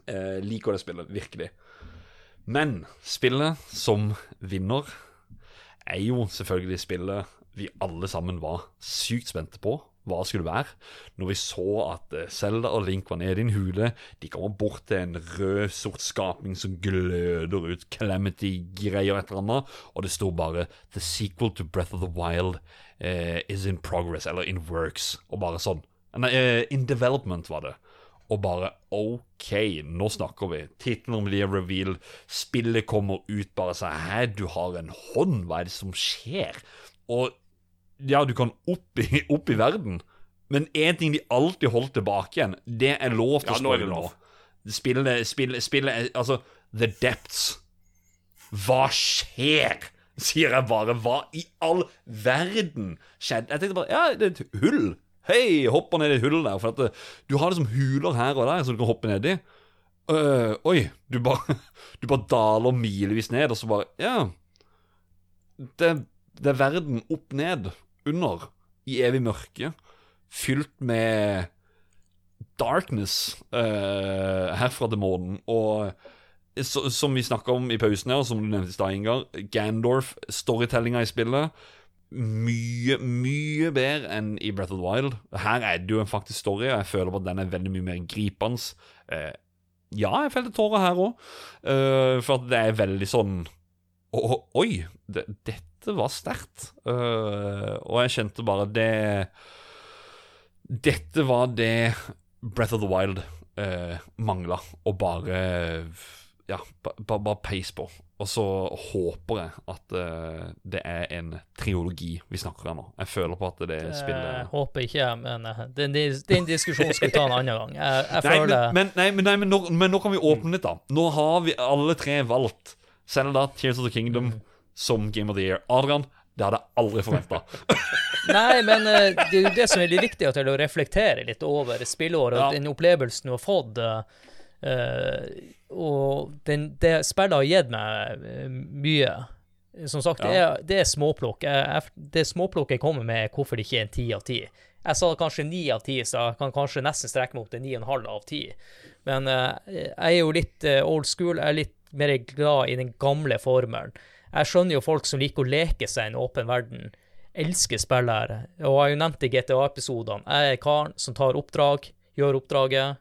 Eh, liker det spillet, virkelig. Men spillet som vinner er jo selvfølgelig spillet vi alle sammen var sykt spente på hva det skulle være. Når vi så at Selda Zelda og Link var nede i en hule, de kommer bort til en rød-sort skapning som gløder ut Calamity-greier et eller annet, og det sto bare 'The sequel to Breath of the Wild eh, is in progress', eller 'in works', og bare sånn. Nei, eh, in development var det. Og bare OK, nå snakker vi. Tittelen blir reveal, spillet kommer ut bare sånn Hæ, du har en hånd, hva er det som skjer? Og ja, du kan opp i, opp i verden, men én ting de alltid holdt tilbake igjen, det er lov til å spoile nå. Spillet, spillet, spillet Altså, The Depths. Hva skjer? Sier jeg bare. Hva i all verden skjedde? Jeg tenkte bare Ja, det er et hull. Hei, hopper ned i et hull der. For at du har liksom huler her og der som du kan hoppe ned i. Øh, oi, du bare, du bare daler milevis ned, og så bare Ja. Det, det er verden opp ned, under, i evig mørke, fylt med darkness uh, herfra til månen. Og så, som vi snakka om i pausen her, og som du nevnte i stad, Ingar, Gandorf, storytellinga i spillet mye, mye bedre enn i Breath of the Wild. Her er det jo en faktisk story, og jeg føler at den er veldig mye mer gripende. Eh, ja, jeg felte tårer her òg, for at det er veldig sånn å, Oi, det, dette var sterkt. Eh, og jeg kjente bare det Dette var det Breath of the Wild uh, mangla, og bare Ja, ba- ba- bare peis på. Og så håper jeg at uh, det er en triologi vi snakker om nå. Jeg føler på at det Jeg spiller håper ikke, men eh, den, den diskusjonen skal vi ta en annen gang. Jeg, jeg Nei, føler men, men, nei, men, nei, men, nå, men nå kan vi åpne litt, da. Nå har vi alle tre valgt Zelda, Tears of the Kingdom som Game of the Year. Adrian, det hadde jeg aldri forventa. Nei, men eh, det er jo det som er litt viktig, til å reflektere litt over spillåret og Ja. den opplevelsen du har fått. eh, og den, det spillet har gitt meg eh, mye. Som sagt, det, er, det er småplukk. Jeg, jeg, det småplukket jeg kommer med, er hvorfor det ikke er en ti av ti. Jeg sa kanskje ni av ti, så jeg kan kanskje nesten strekke meg opp til ni og en halv av ti. Men uh, jeg er jo litt uh, old school. Jeg er litt mer glad i den gamle formelen. Jeg skjønner jo folk som liker å leke seg i en åpen verden. Elsker spillere. Og jeg har jo nevnt i GTA-episodene. Jeg er karen som tar oppdrag, gjør oppdraget,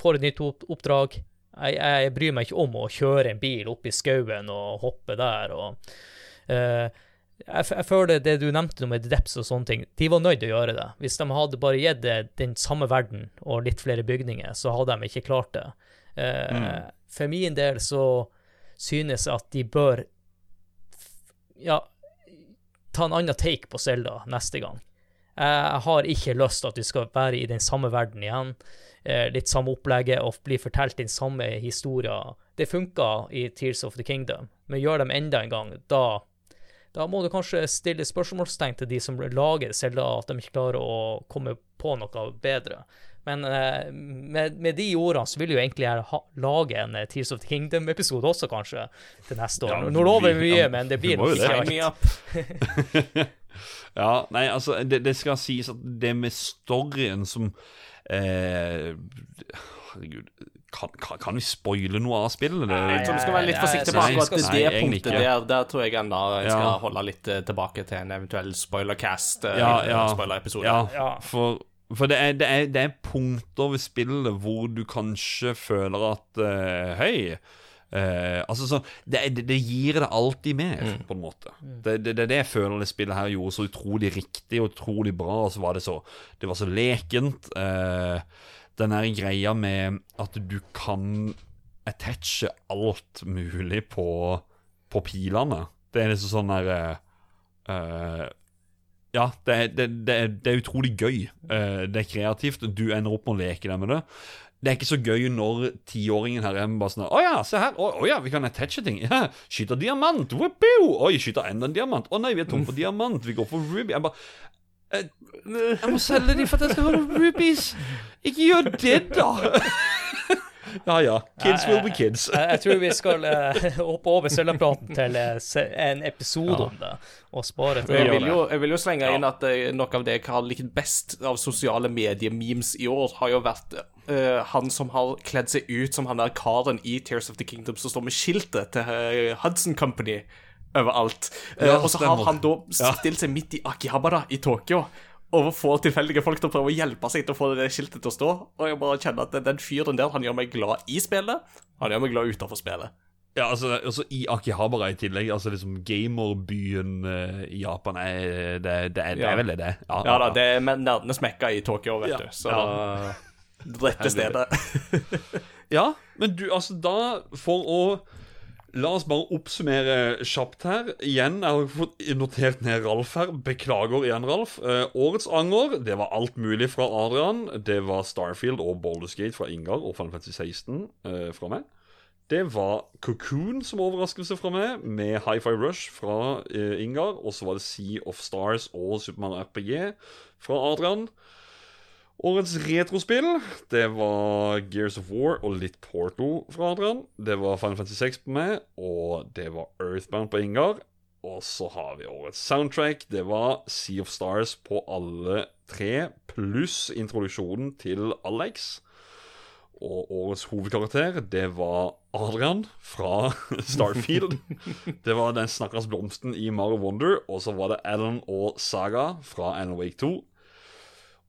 får et nytt oppdrag. Jeg, jeg bryr meg ikke om å kjøre en bil opp i skauen og hoppe der. og uh, jeg, jeg føler det du nevnte med Deps og sånne ting, de var nødt til å gjøre det. Hvis de hadde bare gitt det den samme verden og litt flere bygninger, så hadde de ikke klart det. Eh, For min del så synes jeg at de bør ja, ta en annen take på Selda neste gang. Jeg har ikke lyst til at vi skal være i den samme verden igjen. Eh, litt samme opplegget og bli fortalt den samme historien. Det funka i Tears of the Kingdom, men gjør dem enda en gang, da da må du kanskje stille spørsmålstegn til de som lager Selda, at de ikke klarer å komme på noe bedre. Men eh, med, med de ordene så vil jo egentlig jeg ha, lage en eh, Tears of the Kingdom-episode også, kanskje, til neste år. Ja, Nå lover vi- mye, ja, men det blir nok jo ikke alt. Ja, nei, altså, det, det skal sies at det med storyen som eh, Herregud, kan, kan, kan vi spoile noe av spillet? Det, Jeg tror vi skal være litt forsiktig forsiktige på nei, akkurat nei, det egentlig punktet der. Der tror jeg enda jeg skal Ja. holde litt eh, tilbake til en eventuell spoilercast. eh, Ja, ja. Ja, Ja. for, for det, er, det, er, det er punkter ved spillet hvor du kanskje føler at uh, Hei. Eh, altså så, det, det, det gir det alltid mer, på en måte. Det, det, det er det jeg føler det spillet her gjorde så utrolig riktig og utrolig bra. Og så var det så Det var så lekent. eh, den her greia med at du kan attache alt mulig på, på pilene. Det er liksom sånn der eh, eh, ja, det det, det, det er utrolig gøy. Eh, det er kreativt. Du ender opp med å leke deg med det. Det er ikke så gøy når tiåringen her hjemme bare sånn Å ja, se her. Å, å ja, vi kan attache ting. Ja, skyter diamant. Whoopoo! Oi, skyter enda en diamant. Å nei, vi er tom for diamant. Vi går for ruby. Jeg bare jeg, Jeg må selge de for at jeg skal ha rubies. Ikke gjør det, da! ja ja. Kids will be kids. Jeg, jeg tror vi skal uh, hoppe over Zelda-praten til uh, en episode Ja. om det, og spare til Jeg det. vil, jo, jeg vil jo slenge inn at uh, noe av det jeg har likt best av sosiale mediememes i år, har jo vært eh, han som har kledd seg ut som han der karen i Tears of the Kingdom som står med skiltet til eh, Hudson Company. overalt. Eh, Ja, og så har han da stilt seg midt i Akihabara i Tokyo. Og få tilfeldige folk til å prøve å hjelpe seg til å få det skiltet til å stå. Og jeg bare kjenner at den- fyren der, han gjør meg glad i spillet. Han gjør meg glad utenfor spillet. Ja, altså, altså I Akihabara i tillegg. Altså liksom Gamerbyen eh, i Japan er det, det, er, det er vel det? Ja da, det er med nerdenes mekka i Tokyo, vet Ja. du. Så Ja. det rette stedet. Ja, men du, altså da For å La oss bare oppsummere kjapt her. Igjen, jeg har fått notert ned Ralf her. Beklager igjen, Ralf. Eh, årets anger, det var alt mulig fra Adrian. Det var Starfield og Baldur's Gate fra Ingar og Final Fantasy 16 eh, fra meg. Det var Cocoon som overraskelse fra meg, med Hi-Fi Rush fra eh, Ingar. Og så var det Sea of Stars og Supermann RPG fra Adrian. Årets retrospill, det var Gears of War og litt Porto fra Adrian. Det var Final Fantasy 6 på meg, og det var Earthbound på Ingar. Og så har vi årets soundtrack. Det var Sea of Stars på alle tre, pluss introduksjonen til Alex. Og årets hovedkarakter, det var Adrian fra Starfield. Det var den snakkers blomsten i Mario Wonder. Og så var det Alan og Saga fra Alan Wake 2.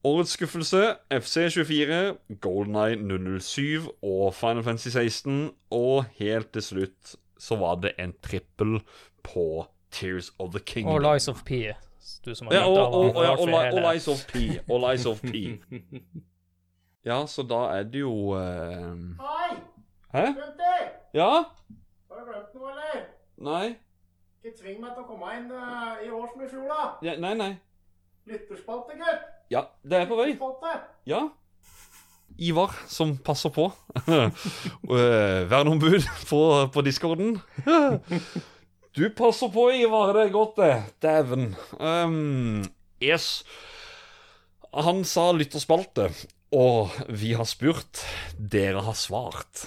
Årets skuffelse FC24, Golden Eye 007 og Final Fantasy 16. Og helt til slutt så var det en trippel på Tears of the Kingdom. Og Lies of P. Du som har Ja, og, og, og, ja, og, og Lies of P. Og Lies of P. Ja, så da er det jo uh... Hei! Hæ? Gutter! Ja? Har du glemt noe, eller? Nei? Ikke tving meg til å komme inn uh, i år som i fjor, da. Ja, nei, nei. Lytterspalte, gutt. Ja, det er på vei. Ja. Ivar, som passer på. Eh, Verneombud på, på discorden. Du passer på, Ivar. Det er godt, det. Dæven. Um, yes. Han sa lytterspalte, og vi har spurt. Dere har svart.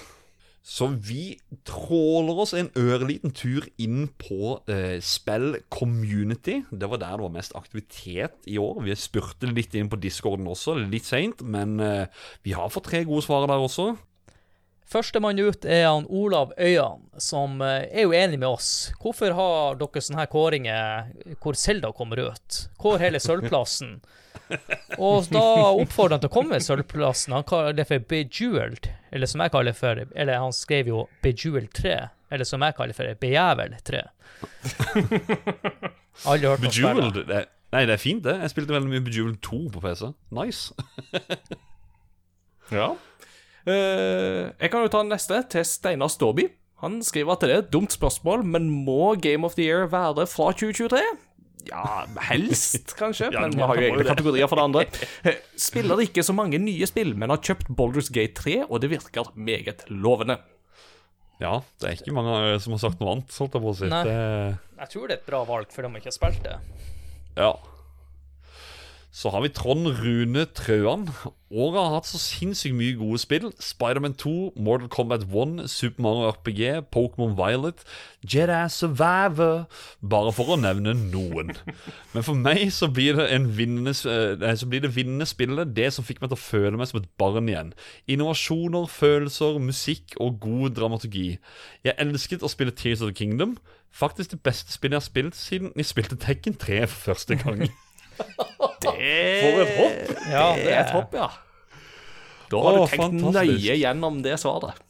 Så vi tråler oss en ørliten tur inn på eh, spill community. Det var der det var mest aktivitet i år. Vi spurte litt inn på discorden også, litt seint, men eh, vi har fått tre gode svar der også. Førstemann ut er han Olav Øyan, som eh, er jo enig med oss. Hvorfor har dere sånne her kåringer hvor Selda kommer ut? Kår hele sølvplassen. Og da oppfordrer han til å komme med sølvplassen. Han kaller det for Bejeweled, eller som jeg kaller for Eller han skrev jo Bejeweled 3, eller som jeg kaller for Bejævel 3. Aldri hørt om. Bejeweled det, Nei, det er fint, det. Jeg spilte veldig mye Bejeweled 2 på PC. Nice. Ja. Eh, jeg kan jo ta neste, til Steinar Ståby. Han skriver at det er et dumt spørsmål, men må Game of the Year være fra 2023? Ja, helst, kanskje, Ja, men vi har jo egne kategorier for det andre. Eh, Spiller ikke så mange nye spill, men har kjøpt Baldur's Gate 3, og det virker meget lovende. Ja, det er ikke mange eh, som har sagt noe annet, holdt jeg på å si. Nei. Det, Jeg tror det er et bra valg, for de har ikke spilt det. ja. Så har vi Trond Rune Trøan. Året har hatt så sinnssykt mye gode spill. Spiderman 2, Mortal Kombat 1, Super Mario RPG, Pokémon Violet, Jedi Survivor Bare for å nevne noen. Men for meg så blir det en vinnende, eh, så blir det vinnende spillet det som fikk meg til å føle meg som et barn igjen. Innovasjoner, følelser, musikk og god dramaturgi. Jeg elsket å spille Tears of the Kingdom. Faktisk det beste spillet jeg har spilt siden jeg spilte Tekken 3 for første gang. Det For et hopp! Ja, det er et hopp, ja. Da har Å, du tenkt fantastisk. nøye gjennom det svaret.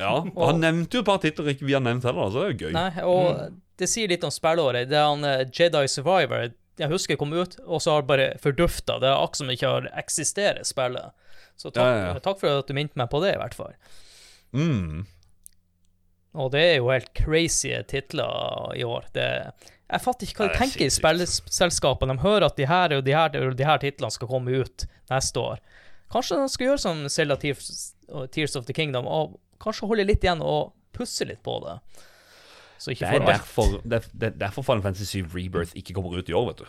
Ja, og Han nevnte jo et par titler ikke vi har nevnt heller, så det er jo gøy. Nei, og det sier litt om spillåret. Det er han eh, Jedi Survivor jeg husker kom ut, og så har det bare fordufta. Det er akkurat som ikke har eksisterer spillet. Så takk, Ja, ja, ja. takk for at du minte meg på det, i hvert fall. Mm. Og det er jo helt crazy titler i år. Det, jeg fatter ikke hva de er tenker i spillselskapene. De hører at de her og de her, og de her titlene skal komme ut neste år. Kanskje de skal gjøre som Zelda Tears, of the Kingdom, og kanskje holde litt igjen og pusse litt på det. Så Det er derfor, er- det er derfor Final Fantasy 7 Rebirth ikke kommer ut i år, vet du.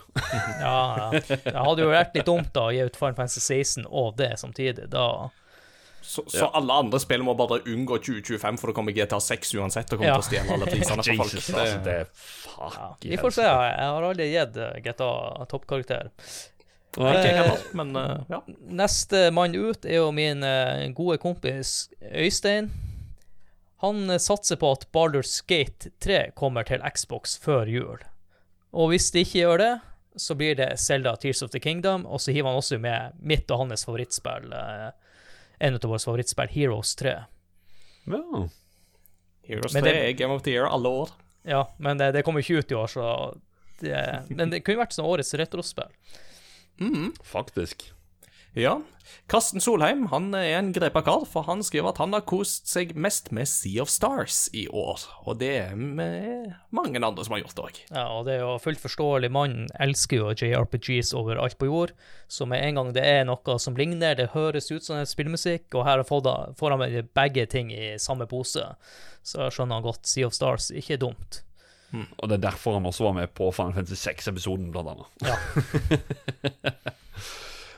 Ja, ja. Det hadde jo vært litt dumt da å gi ut Final Fantasy 16 og det samtidig. Da Så, så alle andre spill må bare unngå 2025, for det kommer GTA 6 uansett og kommer Ja. til å stjele alle prisene for folk. Jesus, Det- altså, det er fuck ja, Vi får se. Jeg har aldri gitt eh, GTA toppkarakter. Okay, Eh, men eh, ja. Neste mann ut er jo min gode kompis Øystein. Han satser på at Baldur's Gate 3 kommer til Xbox før jul. Og hvis det ikke gjør det, så blir det Zelda Tears of the Kingdom, og så hiver han også med mitt og hans favorittspill, en av våre favorittspill, Heroes 3. Ja. Heroes Men 3 det- er Game of the Year alle år. Ja, men det, det kommer ikke ut i år, så det, Men det kunne vært sånn årets retrospill. Faktisk. Ja. Karsten Solheim han er en grepa kar, for han skriver at han har kost seg mest med Sea of Stars i år. Og det er med mange andre som har gjort det òg. Ja, og det er jo fullt forståelig. Mannen elsker jo JRPGs over alt på jord. Så med en gang det er noe som ligner, det høres ut som en spillmusikk, og her får han med begge ting i samme pose, så skjønner han godt Sea of Stars. Ikke dumt. Og det er derfor han også var med på Final Fantasy 6-episoden, blant annet. Ja.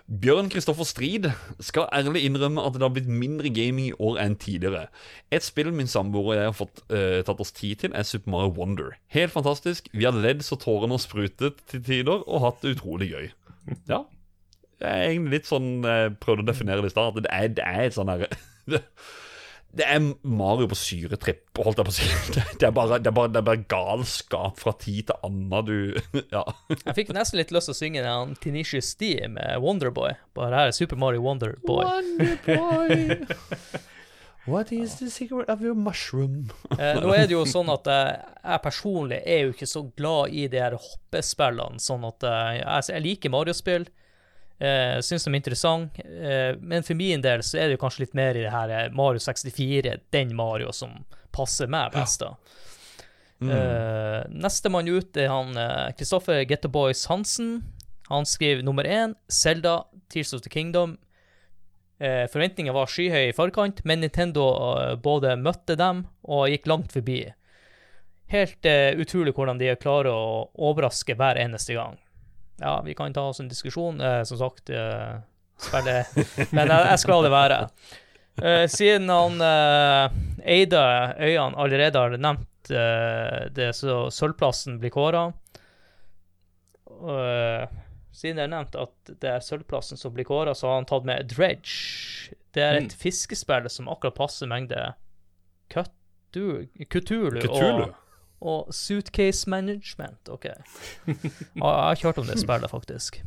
Bjørn Kristoffer Strid skal ærlig innrømme at det har blitt mindre gaming i år enn tidligere. Et spill min samboer og jeg har fått uh, tatt oss tid til, er Super Mario Wonder. Helt fantastisk. Vi har ledd så tårene har sprutet til tider, og hatt det utrolig gøy. Ja. Det er egentlig litt sånn Jeg prøvde å definere det i stad. at Det er, det er et sånn herre det, er Mario på syretripp, holdt jeg på å si. Det, er bare, det, er bare, det er bare galskap fra tid til annen. Du Ja. Jeg fikk nesten litt lyst til å synge den Tinicious D med Wonderboy. Bare her er Super Mario Wonderboy. What is the secret of your mushroom? Eh, nå er det jo sånn at eh, jeg personlig er jo ikke så glad i de her hoppespillene, sånn at eh, jeg, jeg liker Mario-spill. Uh, Syns de er interessante, eh, men for min del så er det jo kanskje litt mer i det her eh, Mario 64, den Mario som passer meg best, da. Uh, Nestemann ut er han Kristoffer Gettoboys Hansen. Han skriver nummer én, Selda, Tears of the Kingdom. Uh, Forventningene var skyhøye i forkant, men Nintendo eh, både møtte dem og gikk langt forbi. Helt eh, utrolig hvordan de klarer å overraske hver eneste gang. Ja, vi kan ta oss en diskusjon, eh, som sagt. Uh, spille Men jeg, jeg skal la det være. Eh, siden han uh, eide øyene allerede har nevnt eh, det, så sølvplassen blir kåra. siden det er nevnt at det er sølvplassen som blir kåra, så har han tatt med Dredge. Det er et fiskespill som akkurat passer mengde Cthulhu Cthulhu? og, og Suitcase Management. OK. Jeg har ikke hørt om det spillet, faktisk.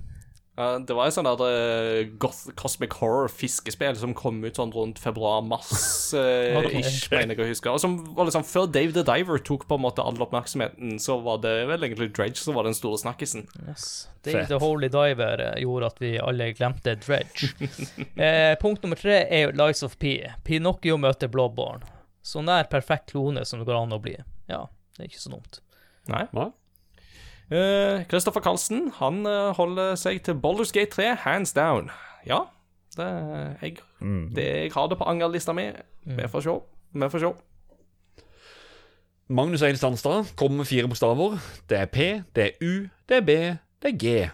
Det var et sånn der uh, goth, Cosmic Horror-fiskespill som kom ut sånn rundt februar-mars-ish, Ok. mener jeg å huske. Og som var liksom Før Dave the Diver tok på en måte all oppmerksomheten, så var det vel egentlig Dredge som var den store snakkisen. Yes. Dave Fett. the Holy Diver eh, gjorde at vi alle glemte Dredge. eh, punkt nummer tre er Lies of P. Pinocchio møter Bloodborne. Så nær perfekt klone som det går an å bli. Ja, det er ikke så dumt. Nei. Nei? Eh, Christopher Carlsen han uh, holder seg til Baldur's Gate 3, hands down. Ja, det, jeg, det, jeg har det på angerlista mi. Vi får se. Vi får se. Magnus Eil Sandstad kommer med fire bokstaver. Det er P, det er U, det er B, det er G.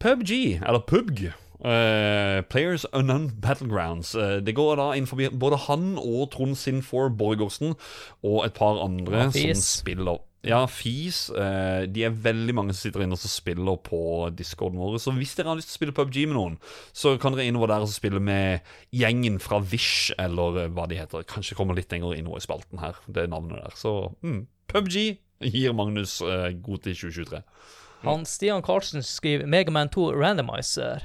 PubG, eller PubG. Eh, Players Unknown Battlegrounds. Uh, det går da inn forbi både han og Trond Sinfor Borgersen og et par andre Ja, som spiller. Ja, Fis. Uh, de er veldig mange som sitter inne og spiller på discorden vår. Så hvis dere har lyst til å spille PubG med noen, så kan dere innover der og spille med gjengen fra Vish, eller hva de heter. Kanskje kommer litt lenger innover i spalten her, det navnet der. Så mm, PubG gir Magnus god til 2023. Han Stian Carlsen skriver Megaman 2 Randomizer.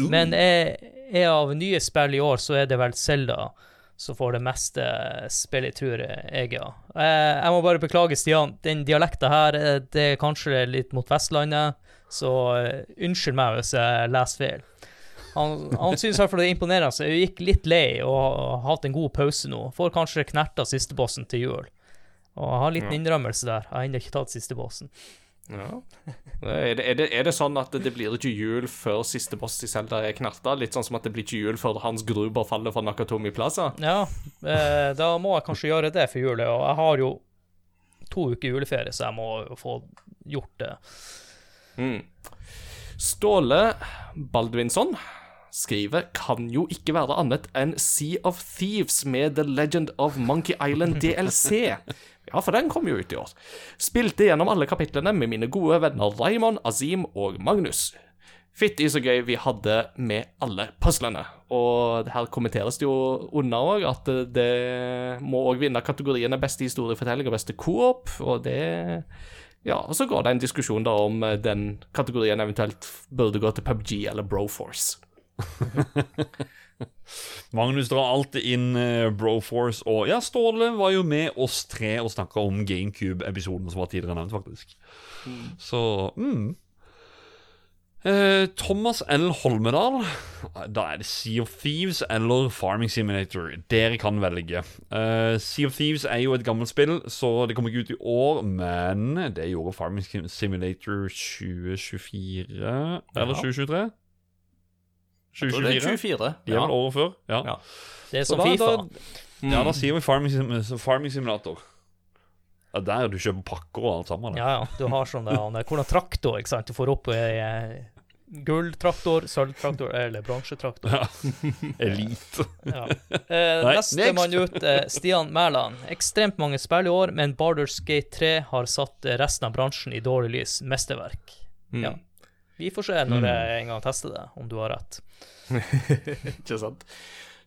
Men er, er av nye spill i år, så er det vel Selda som får det meste spillet, tror jeg, ja. Eh, Jeg må bare beklage, Stian. Den dialekta her, eh, det er kanskje litt mot Vestlandet, så eh, unnskyld meg hvis jeg leser feil. Han, han synes i hvert fall det er imponerende. så Jeg gikk litt lei og har hatt en god pause nå. Får kanskje knerta sistebossen til jul. Og jeg har en liten innrømmelse der. Jeg har ennå ikke tatt sistebossen. Ja. Er det, er, det, er det sånn at det blir ikke jul før siste boss i Zelda er knerta? Litt sånn som at det blir ikke jul før Hans Gruber faller fra Nakatomi Plaza? Ja, eh, da må jeg kanskje gjøre det for jule. Og jeg har jo to uker juleferie, så jeg må jo få gjort det. Mm. Ståle Baldvinsson skriver kan jo ikke være annet enn Sea of Thieves med The Legend of Monkey Island DLC. Ja, for den kom jo ut i år. Spilte gjennom alle kapitlene med mine gode venner Raymond, Azim og Magnus. Fytti så gøy vi hadde med alle puzzlene. Og her kommenteres det jo under òg at det må òg vinne kategoriene beste historiefortelling og beste coop, og det Ja, og så går det en diskusjon da om eh, den kategorien eventuelt burde gå til PubG eller Broforce. Magnus drar alltid inn eh, Broforce, og ja, Ståle var jo med oss tre og snakka om GameCube-episoden som var tidligere nevnt, faktisk. Så mm. Eh, Thomas L. Holmedal. Da er det Sea of Thieves eller Farming Simulator. Dere kan velge. Eh, sea of Thieves er jo et gammelt spill, så det kommer ikke ut i år. Men det gjorde Farming Simulator 2024 Eller 2023? Jeg tror det er 24. De er Ja. vel året før? Ja. Ja. Det er som da- Fifa. da- Ja, da sier vi Farming, Sim farming Simulator. Ja, der du kjøper pakker og alt sammen. Ja, ja. Du har sånn der, er- hvordan traktor, ikke sant. Du får opp eh, gulltraktor, sølvtraktor eller bronsetraktor. Ja. Elite. Ja. Eh, Nei, neste next. mann ut, eh, Stian Mæland. Ekstremt mange spill i år, men Barders Gate 3 har satt resten av bransjen i dårlig lys. Mesterverk. Mm. Ja. Vi får se når Mm. jeg en gang tester det, om du har rett. Ikke sant?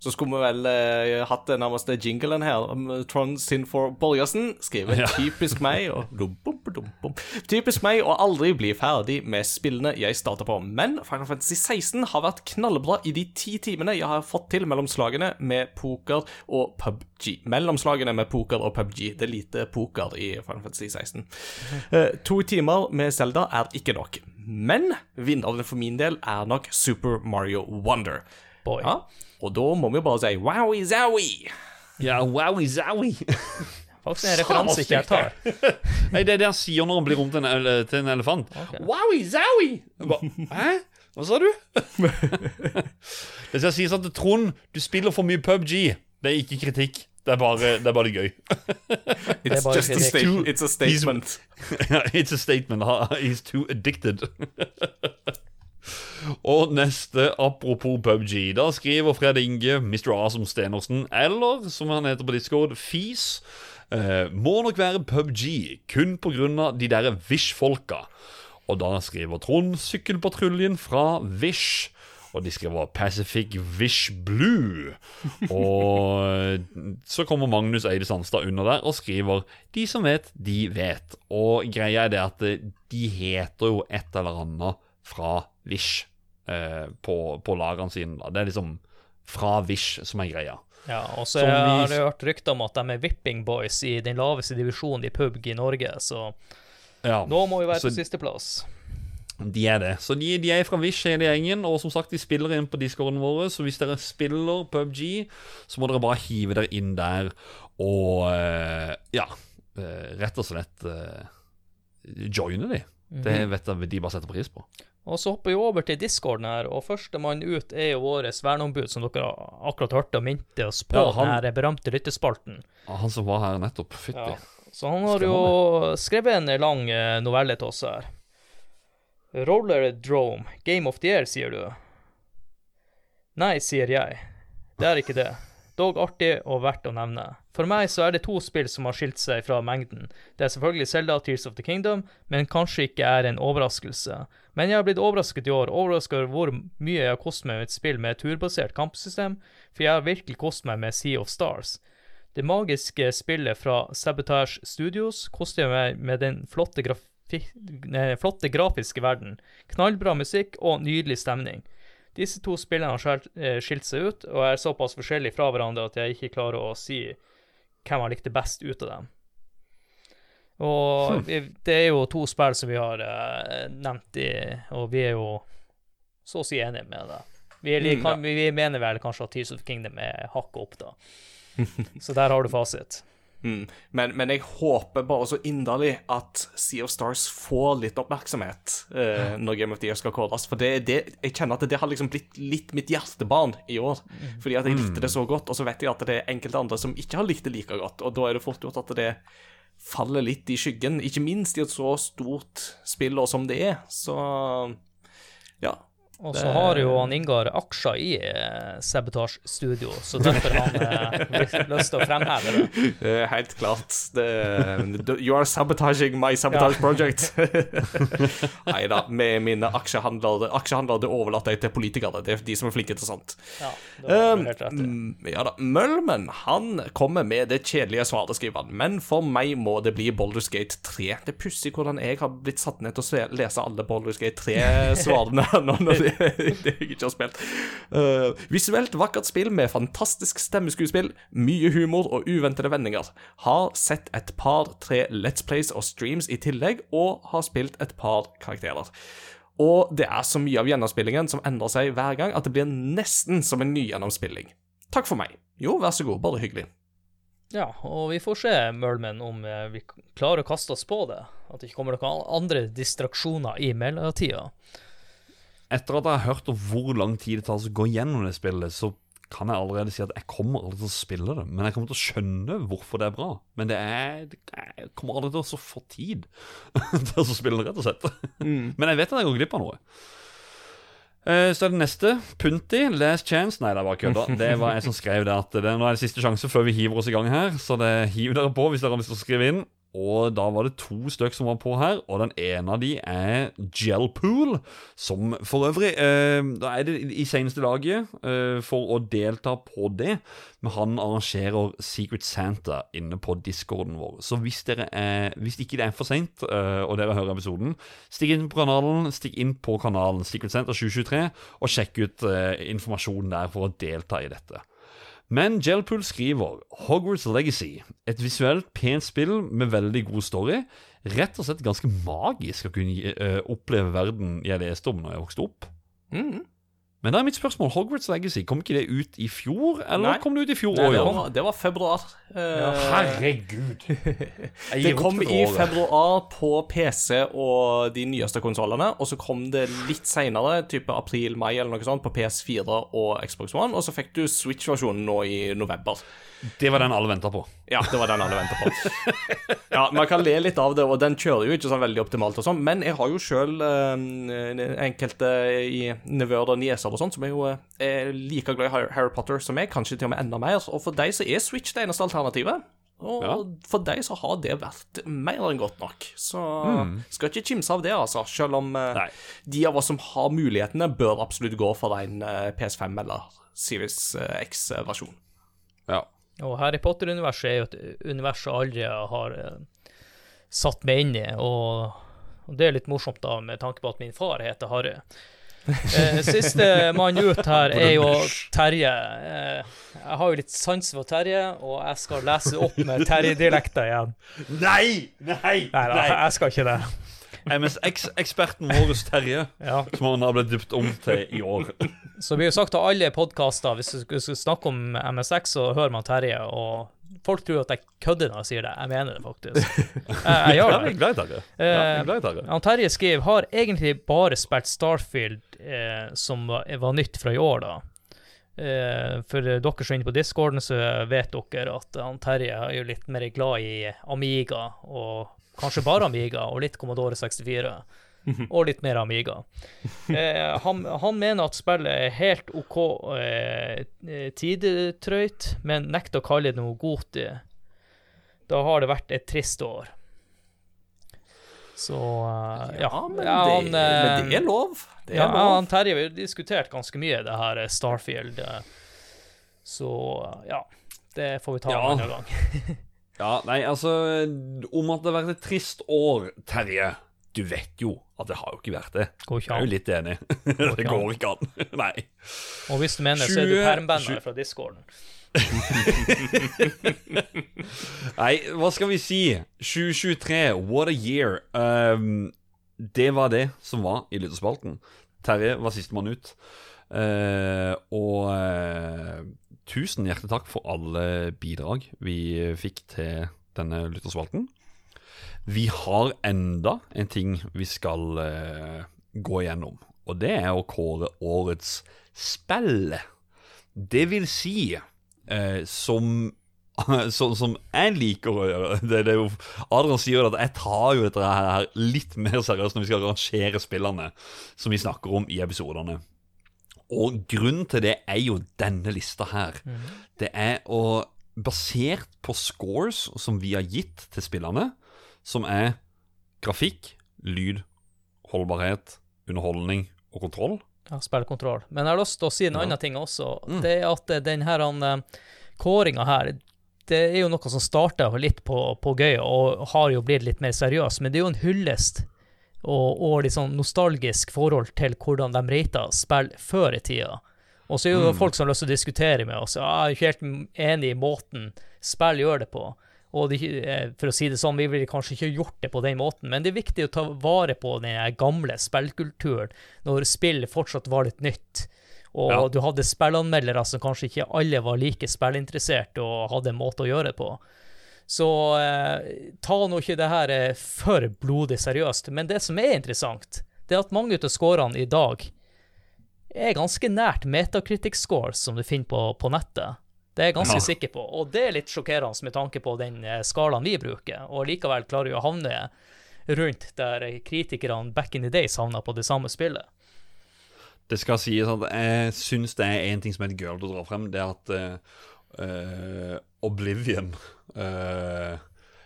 Så skulle vi vel eh, hatt den nærmeste jinglen her. Um, Trond Sinfor Borgersen skriver Ja. 'typisk meg' og dum, bum, dum, bum. Typisk meg å aldri bli ferdig med spillene jeg starter på. Men Final Fantasy 16 har vært knallbra i de ti timene jeg har fått til mellom slagene med poker og PubG. Mellom slagene med poker og PubG. Det er lite poker i Final Fantasy 16. Eh, to timer med Zelda er ikke nok. Men vinneren for min del er nok Super Mario Wonder. Boy. Ja, og da må vi jo bare si wowie zowie. Ja, wowie zowie. Faktisk en referanse ikke jeg tar. Nei, det er det han sier når han blir om til en, til en elefant. Wowie zowie! Hæ? Hva sa du? det skal sies at Trond, du spiller for mye PubG. Det er ikke kritikk. Det er bare, det er bare gøy. It's bare just a, statement. sta it's a statement. It's a statement. He's too addicted. Og neste, apropos PubG. Da skriver Fred Inge, Mr. Awesome Stenersen, eller som han heter på Discord, Fis, eh, må nok være PubG, kun av de derre Vish-folka. Og da skriver Trond Sykkelpatruljen fra Wish. Og de skriver Pacific Wish Blue. Og så kommer Magnus Eide Sandstad under der og skriver De som vet, de vet. Og greia er det at de heter jo et eller annet fra Wish eh, på, på lagene sine. da. Det er liksom fra Wish som er greia. Ja, og så har jeg hørt rykter om at de er Whipping Boys i den laveste divisjonen i pubg i Norge, så Ja, nå må vi være så på sisteplass. De er det. Så de, de er fra Wish, hele gjengen. Og som sagt, de spiller inn på discordene våre. Så hvis dere spiller PubG, så må dere bare hive dere inn der og eh, Ja, eh, rett og slett eh, joine de. Det vet jeg de bare setter pris på. Og så hopper vi over til discorden her, og førstemann ut er jo vår verneombud, som dere akkurat hørte og minte oss på Ja, han- den her berømte lyttespalten. Han som var her nettopp. Fytti. Ja. Så han har jo skrevet en lang novelle til oss her. Roller Drome, Game of the Year, sier du? Nei, sier jeg. Det er ikke det. Dog artig og verdt å nevne. For meg så er det to spill som har skilt seg fra mengden. Det er selvfølgelig Zelda Tears of the Kingdom, men kanskje ikke er en overraskelse. Men jeg har blitt overrasket i år, overrasket over hvor mye jeg har kostet meg med et spill med turbasert kampsystem, for jeg har virkelig kostet meg med Sea of Stars. Det magiske spillet fra Sabotage Studios koster meg med den flotte, grafi nei, flotte grafiske verden, knallbra musikk og nydelig stemning. Disse to spillene har skjelt, eh, skilt seg ut, og er såpass forskjellige fra hverandre at jeg ikke klarer å si hvem jeg likte best ut av dem. Og vi, det er jo to spill som vi har eh, nevnt, i, og vi er jo så å si enige med det. Vi, Mm, kan, vi mener vel kanskje at Tears of Kingdom er hakket opp, da. Så der har du fasit. Mm. Men, men jeg håper bare så inderlig at Sea of Stars får litt oppmerksomhet eh, når Game of the Year skal kåres. For det, det, jeg kjenner at det har liksom blitt litt mitt hjertebarn i år. Fordi at jeg likte det så godt, og så vet jeg at det er enkelte andre som ikke har likt det like godt. Og da er det fort gjort at det faller litt i skyggen. Ikke minst i et så stort spill som det er. Så. Og så har jo han Ingar aksjer i eh, Sabotage Studio, så derfor har han eh, lyst til å fremheve det. Helt klart. Det, you are sabotaging my sabotage project. Nei da, med mine aksjehandlere Aksjehandlere det overlater jeg til politikerne. Det er de som er flinke til sånt. Ja, det Um, ja da. Mølmen han kommer med det kjedelige svaret, skriver han. Men for meg må det bli Baldur's Gate 3. Det er pussig hvordan jeg har blitt satt ned til å lese alle Baldur's Gate 3-svarene nå når det, det jeg ikke har spilt. Uh, visuelt vakkert spill med fantastisk stemmeskuespill, mye humor og uventede vendinger. Har sett et par-tre Let's Plays og streams i tillegg, og har spilt et par karakterer. Og det er så mye av gjennomspillingen som endrer seg hver gang, at det blir nesten som en ny gjennomspilling. Takk for meg. Jo, vær så god, bare hyggelig. Ja, og vi får se, Mølmen, om eh, vi klarer å kaste oss på det. At det ikke kommer noen andre distraksjoner i mellomtida. Etter at jeg har hørt hvor lang tid det tar å gå gjennom det spillet, så kan jeg allerede si at jeg kommer aldri til å spille det. Men jeg kommer til å skjønne hvorfor det er bra. Men det er Jeg kommer aldri til å få tid til å spille det, rett og slett. Men jeg vet at jeg går glipp av noe. Eh, Så er det neste. Punti, Last Chance. Nei, det er bare kødda. Det var jeg som skrev det. At det, nå er det siste sjanse før vi hiver oss i gang her. Så det hiv dere på hvis dere har lyst til å skrive inn. Og da var det to stykk som var på her, og den ene av de er Gelpool, som for øvrig eh, Da er det i seneste laget eh, for å delta på det. Men han arrangerer Secret Santa inne på discorden vår. Så hvis, dere er, hvis ikke det er for seint, eh, og dere hører episoden, stikk inn på kanalen, stikk inn på kanalen Secret Santa 2023, og sjekk ut eh, informasjonen der for å delta i dette. Men Gelpool skriver Hogwarts Legacy, et visuelt pent spill med veldig god story. Rett og slett ganske magisk å kunne eh, oppleve verden jeg leste om når jeg vokste opp. Mm. Men da er mitt spørsmål, Hogwarts Legacy, kom ikke det ut i fjor, eller Nei. kom det ut i fjor Nei, det, var, det var februar. Eh, Herregud. Det kom i februar på PC og de nyeste konsollene, og så kom det litt seinere, type april-mai eller noe sånt, på PS4 og Xbox One, og så fikk du Switch-versjonen nå i november. Det var den alle venta på. Ja, det var den alle venta på. Ja, Man kan le litt av det, og den kjører jo ikke sånn veldig optimalt, og sånn, men jeg har jo sjøl enkelte i nevøer og nieser og sånt som er jo eh, er like glad i Harry- Potter som meg, kanskje til og med enda mer. Og for deg så er Switch det eneste alternativet. Og Ja. for deg så har det vært mer enn godt nok. Så Mm. skal ikke kimse av det, altså. Selv om eh, Nei. de av oss som har mulighetene, bør absolutt gå for en eh, PS5 eller Series eh, X-versjon. Og Harry Potter-universet er jo et univers jeg aldri har uh, satt meg inn i, og, og det er litt morsomt da, med tanke på at min far heter Harry. Uh, siste mann ut her er jo Terje. Uh, jeg har jo litt sans for Terje, og jeg skal lese opp med Terje-dialekter igjen. Nei! Nei! Nei da, jeg skal ikke det. MSX-eksperten vår Terje, Ja. som han har blitt dypt om til i år. Så blir jo sagt til alle podkaster, hvis du skal- snakke om MSX, så hører man Terje, og folk tror at jeg kødder når jeg sier det. Jeg mener det faktisk. Jeg, gjør det. glad i Terje. Ja, i Terje. Skriver har egentlig bare spilt Starfield, eh, som var, var nytt fra i år, da. Eh, for dere som er inne på discorden, så vet dere at han Terje er jo litt mer glad i Amiga, og kanskje bare Amiga, og litt Commodore 64. Og litt mer Amiga. Eh, han, han mener at spillet er helt OK eh, tidtrøyt, men nekter å kalle det noe Goti. Da har det vært et trist år. Så eh, ja. Ja, men, Ja, det, han, eh, men det er lov. Det er ja, lov. han Terje har diskutert ganske mye, det her eh, Starfield. eh, Så eh, ja, det får vi ta Ja. en annen gang. Ja, nei, altså Om at det har vært et trist år, Terje Du vet jo at det har jo ikke vært det. Går ikke an. Jeg er jo litt enig. Går det går ikke an. Nei. Og hvis du mener, så er du 20 permbandet fra discorden. Nei, hva skal vi si? 2023, what a year. Um, det var det som var i lytterspalten. Terje var sistemann ut. Uh, og eh, tusen hjertelig takk for alle bidrag vi fikk til denne lyttersvalten. Vi har enda en ting vi skal eh, gå igjennom, og det er å kåre årets spill. Det vil si, eh, som sånn som jeg liker å gjøre det, det jo, Adrian sier jo at jeg tar jo dette her, litt mer seriøst når vi skal rangere spillene som vi snakker om i episodene. Og grunnen til det er jo denne lista her. Det er å Basert på scores som vi har gitt til spillerne, som er grafikk, lyd, holdbarhet, underholdning og kontroll. Ja, spillkontroll. Men jeg har lyst til å si en Ja. annen ting også. Mm. Det er at denne her kåringa her, det er jo noe som starta litt på, på gøy, og har jo blitt litt mer seriøs, men det er jo en hyllest og, og sånn nostalgisk forhold til hvordan de rata spill før i tida. Og så er jo Mm. folk som har lyst til å diskutere med oss. Ja, jeg er ikke helt enig i måten spill gjør det på. Og det, eh, for å si det sånn, vi ville kanskje ikke gjort det på den måten, men det er viktig å ta vare på den gamle spillkulturen når spill fortsatt var litt nytt. Og Ja. du hadde spillanmeldere som kanskje ikke alle var like spillinteressert og hadde en måte å gjøre det på. Så eh, ta nå ikke det her eh, for blodig seriøst. Men det som er interessant, det er at mange av scorene i dag er ganske nært Metacritic scores som du finner på, på nettet. Det er jeg ganske Ja. sikker på, og det er litt sjokkerende med tanke på den eh, skalaen vi bruker. Og likevel klarer vi å havne rundt der kritikerne back in the days havna på det samme spillet. Det skal sies at jeg syns det er én ting som er gøy å dra frem. Det er at eh, eh, Oblivion eh,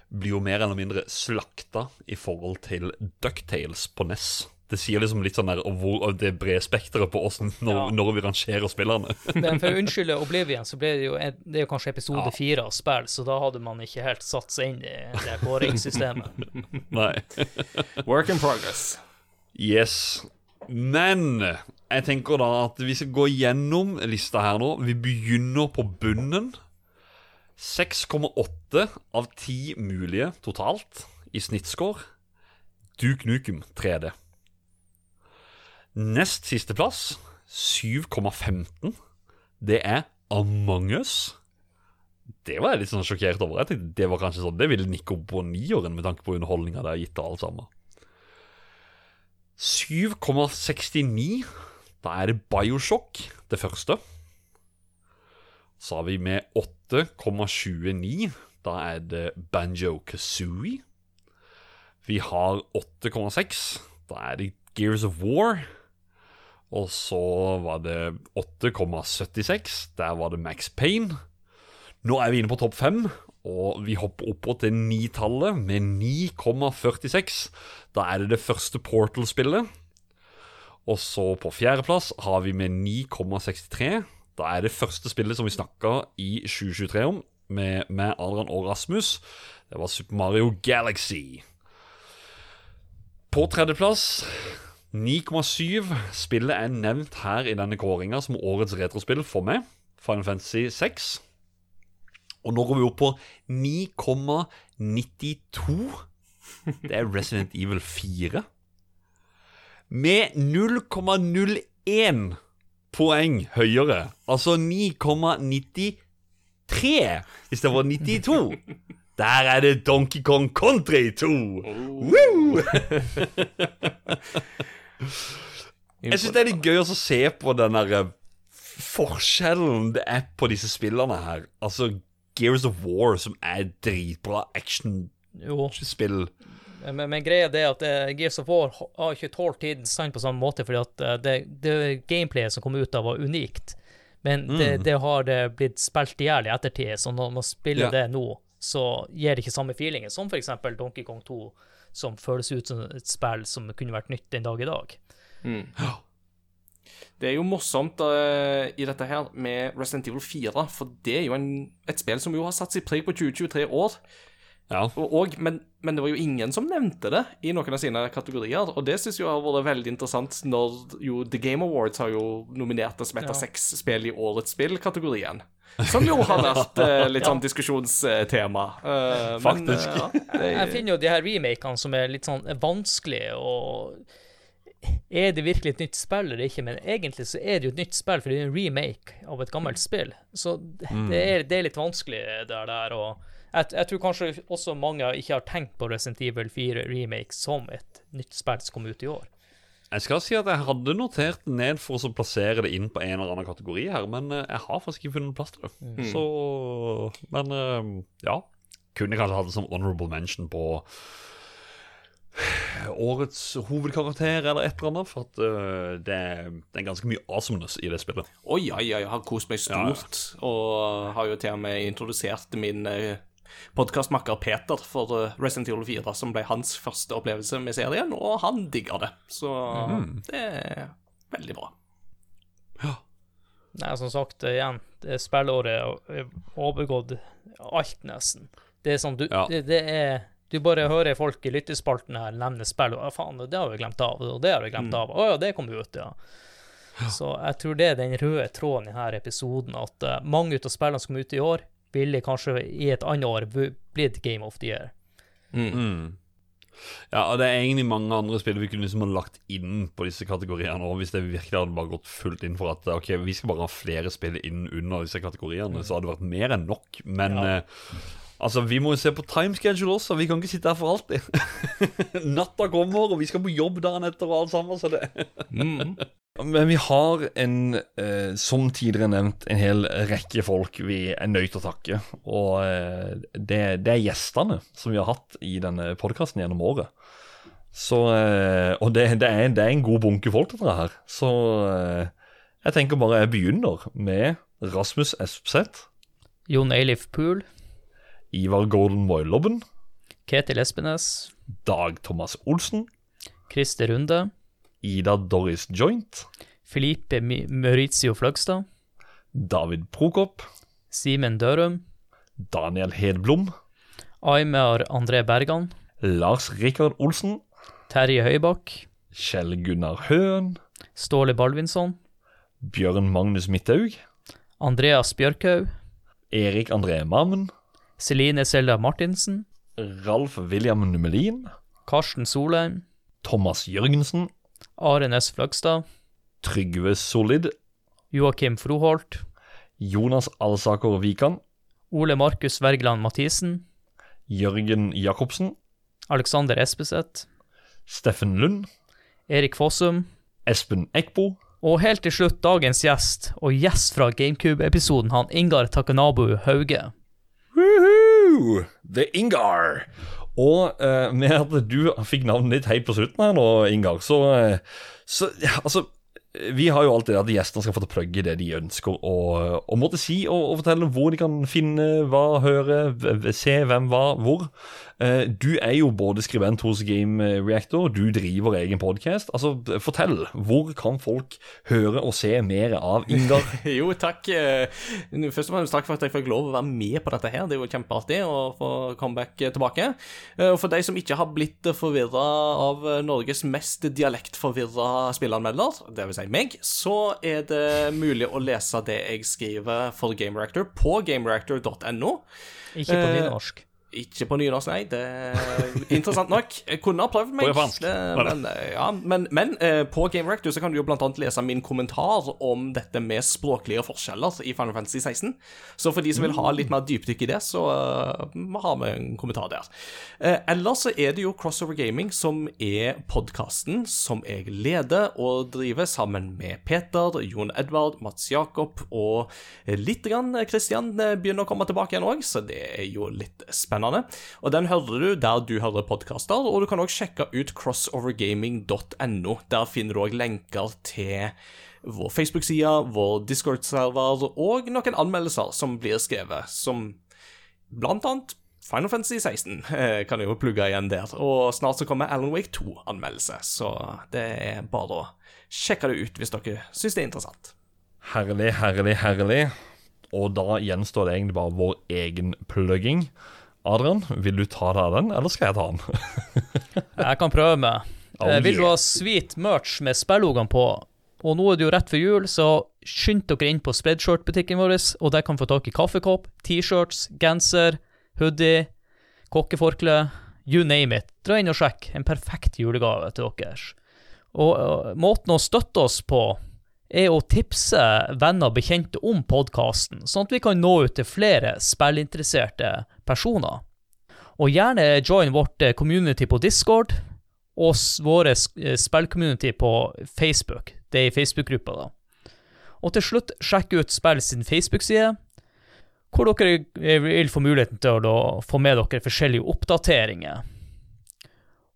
blir jo mer eller mindre slakta i forhold til Ducktales på NES. Det sier liksom litt sånn der og hvor, og det brede spekteret på åssen når, Ja. når vi rangerer spillerne. Men for å unnskylde Oblivion, så ble det jo det er jo kanskje episode fire av spill, så da hadde man ikke helt satt seg inn i det kåringssystemet. Nei. Work in progress. Yes. Men jeg tenker da at vi skal gå gjennom lista her nå. Vi begynner på bunnen. 6,8 av 10 mulige totalt i snittscore. Duke Nukem 3D. Nest siste plass, 7,15. Det er Among us. Det var jeg litt sånn sjokkert over. Jeg tenkte Det var kanskje sånn Det ville nikke opp på niåren med tanke på underholdninga det har gitt til alt sammen. 7,69. Da er det Bioshock, det første. Så har vi med 8,29. Da er det Banjo Kazooie. Vi har 8,6. Da er det Gears of War. Og så var det 8,76. Der var det Max Payne. Nå er vi inne på topp fem, og vi hopper oppå til nitallet med 9,46. Da er det det første Portal-spillet. Og så på fjerdeplass har vi med 9,63. Da er det første spillet som vi snakka i 2023 om, med, med Adrian og Rasmus. Det var Super Mario Galaxy. På tredjeplass 9,7. Spillet er nevnt her i denne kåringa som årets retrospill for meg. Final Fantasy 6. Og nå går vi opp på 9,92. Det er Resident Evil 4. Med 0,01 poeng høyere. Altså 9,93 istedenfor 92. Der er det Donkey Kong Country 2! Woo! Jeg syns det er litt gøy å se på den der eh, forskjellen det er på disse spillene her. Altså Gears of War, som er dritbra actionspill. Men, men greia det er at eh, Gears of War har ikke tålt tidens stand på samme måte, fordi at eh, det, det gameplayet som kom ut av, var unikt. Men det, Mm. det har det blitt spilt i hjel i ettertid, så når man spiller Ja. det nå, så gir det ikke samme feelingen som f.eks. Donkey Kong 2, som føles ut som et spill som kunne vært nytt den dag i dag. Mm. Det er jo morsomt uh, i dette her med Resident Evil 4, for det er jo en, et spill som jo har satt sitt preg på 20-23 år. Og, og, men, men det var jo ingen som nevnte det i noen av sine kategorier, og det syns jeg har vært veldig interessant når jo The Game Awards har jo nominert det som et av Ja. seks spill i årets spill-kategorien. Som jo har vært eh, litt sånn diskusjonstema. Eh, men, eh, ja, det- Jeg finner jo de her remakene som er litt sånn vanskelige og Er det virkelig et nytt spill eller ikke? Men egentlig så er det jo et nytt spill, for det er en remake av et gammelt spill. Så det, Mm. er, det er litt vanskelig det der. Og jeg, jeg tror kanskje også mange ikke har tenkt på Resident Evil 4 remake som et nytt spill som kom ut i år. Jeg skal si at jeg hadde notert ned for å plassere det inn på en eller annen kategori her, men eh, jeg har faktisk ikke funnet plass til det. Mm. Så Men eh, ja. Kunne kanskje hatt det som honorable mention på årets hovedkarakter eller et eller annet, for at eh, det, det er ganske mye awesomeness i det spillet. Oi, oi, oi. jeg har kost meg stort, og har jo til og med introdusert min uh, podkastmakker Peter for eh, Resident Evil 4, som ble hans første opplevelse med serien, og han digger det. Så det er veldig bra. Ja. Nei, som sagt, igjen, det er spillåret er overgått alt, nesten. Det er sånn, du, Ja. det, det er Du bare hører folk i lyttespalten her nevne spill, og ja, faen, det har vi glemt av, og det har vi glemt av. Å ja, det kom ut, ja. Så jeg tror det er den røde tråden i denne episoden, at eh, mange av spillene som kom ut i år, ville kanskje i et annet år blitt Game of the Year. Mm. Ja, og det er egentlig mange andre spill vi kunne liksom ha lagt inn på disse kategoriene Og hvis det virkelig hadde bare gått fullt inn for at ok, vi skal bare ha flere spill inn under disse kategoriene, så hadde det vært mer enn nok. Men eh, altså, vi må jo se på timeschedule også, vi kan ikke sitte her for alltid. Natta kommer, og vi skal på jobb dagen etter og alt sammen, så det Men vi har en, eh, som tidligere nevnt, en hel rekke folk vi er nødt til å takke. Og eh, det, det er gjestene som vi har hatt i denne podkasten gjennom året. Så, eh, og det, det, er, det er en god bunke folk, dette her. Så eh, jeg tenker bare jeg begynner med Rasmus Espseth, Jon Eilif Pool, Ivar Golden Moilobben, Ketil Espenes, Dag Thomas Olsen, Christer Runde, Ida Doris Joint, Filipe Maurizio Fløgstad, David Prokop, Simen Dørum, Daniel Hedblom, Aymar André Bergan, Lars Rikard Olsen, Terje Høybakk, Kjell Gunnar Høen, Ståle Balvinsson. Bjørn Magnus Midthaug, Andreas Bjørkhaug, Erik André Mammen, Celine Selda Martinsen, Ralf William Numelin, Karsten Solheim, Thomas Jørgensen, Are Næss Fløgstad, Trygve Solid, Joakim Froholt, Jonas Alsaker Vikan, Ole Markus Wergeland Mathisen, Jørgen Jacobsen, Alexander Espeseth, Steffen Lund, Erik Fossum, Espen Eckbo, og helt til slutt dagens gjest, og gjest fra GameCube-episoden, han Ingar Takanabu Hauge. Woohoo! The Ingar. Og eh, med at du fikk navnet ditt helt på slutten her nå, Ingar, så, eh, så ja, Altså, vi har jo alltid det at gjestene skal få til å plugge det de ønsker å, å måtte si, og, og fortelle hvor de kan finne hva, høre, se hvem, hva, hvor. Eh, du er jo både skribent hos Game Reactor, du driver egen podkast. Altså, fortell. Hvor kan folk høre og se mer av Ingar? Jo, takk. eh, Først og fremst takk for at jeg fikk lov å være med på dette her. Det er jo kjempeartig å få comeback tilbake. Eh, Og for de som ikke har blitt forvirra av Norges mest dialektforvirra spilleanmelder, dvs. Si meg, så er det mulig å lese det jeg skriver for Game Reactor på gamereactor.no. Ikke på Eh, nynorsk. Ikke på nynorsk, nei. Det er interessant nok. Jeg kunne ha prøvd meg. Men, eh, ja, men, men eh, på Game Reactor så kan du jo annet lese min kommentar om dette med språklige forskjeller i Final Fantasy 16. Så for de som vil ha litt mer dypdykk i det, så uh, har vi en kommentar der. Eh, ellers så er det jo Crossover Gaming som er podkasten som jeg leder og driver sammen med Peter, Jon Edvard, Mats Jakob og litt grann Christian eh, begynner å komme tilbake igjen òg, så det er jo litt spennende. Og den hører du der du hører podkaster, og du kan òg sjekke ut crossovergaming.no. Der finner du òg lenker til vår Facebook-side, vår Discord-server og noen anmeldelser som blir skrevet, som blant annet Final Fantasy 16 eh, kan jeg jo plugge igjen der. Og snart så kommer Alan Wake 2-anmeldelse, så det er bare å sjekke det ut hvis dere syns det er interessant. Herlig, herlig, herlig. Og da gjenstår det egentlig bare vår egen plugging. Adrian, vil du ta deg av den, eller skal jeg ta den? Jeg kan prøve meg. Oh, yeah. Vil du ha sweet merch med spillogene på, og nå er det jo rett før jul, så skynd dere inn på Spreadshirt-butikken vår, og der kan du få tak i kaffekopp, T-shirts, genser, hoodie, kokkeforkle, you name it. Dra inn og sjekk. En perfekt julegave til dere. Og øh, måten å støtte oss på er å tipse venner og bekjente om podkasten, sånn at vi kan nå ut til flere spillinteresserte personer. Og gjerne join vårt eh, community på Discord, og vår eh, spillcommunity på Facebook. Det er i Facebook-gruppa, da. Og til slutt, sjekk ut Spill sin Facebook-side, hvor dere eh, vil få muligheten til å få med dere forskjellige oppdateringer.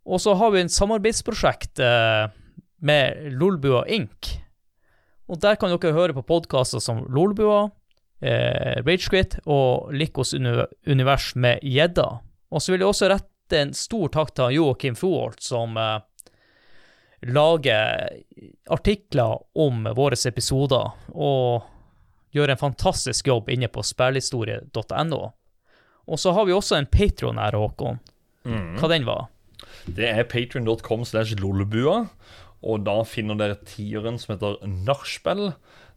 Og så har vi en samarbeidsprosjekt med Lolbua Inc. Og der kan dere høre på podkaster som Lolbua, eh, Ragequit og Likos univers med gjedda. Og så vil jeg også rette en stor takk til Joakim Froholt, som eh, lager artikler om våre episoder, og gjør en fantastisk jobb inne på spillhistorie.no. Og så har vi også en Patron her, Håkon. Hva den var? Det er patreon.com slash lolbua, og da finner dere tieren som heter Nachspiel.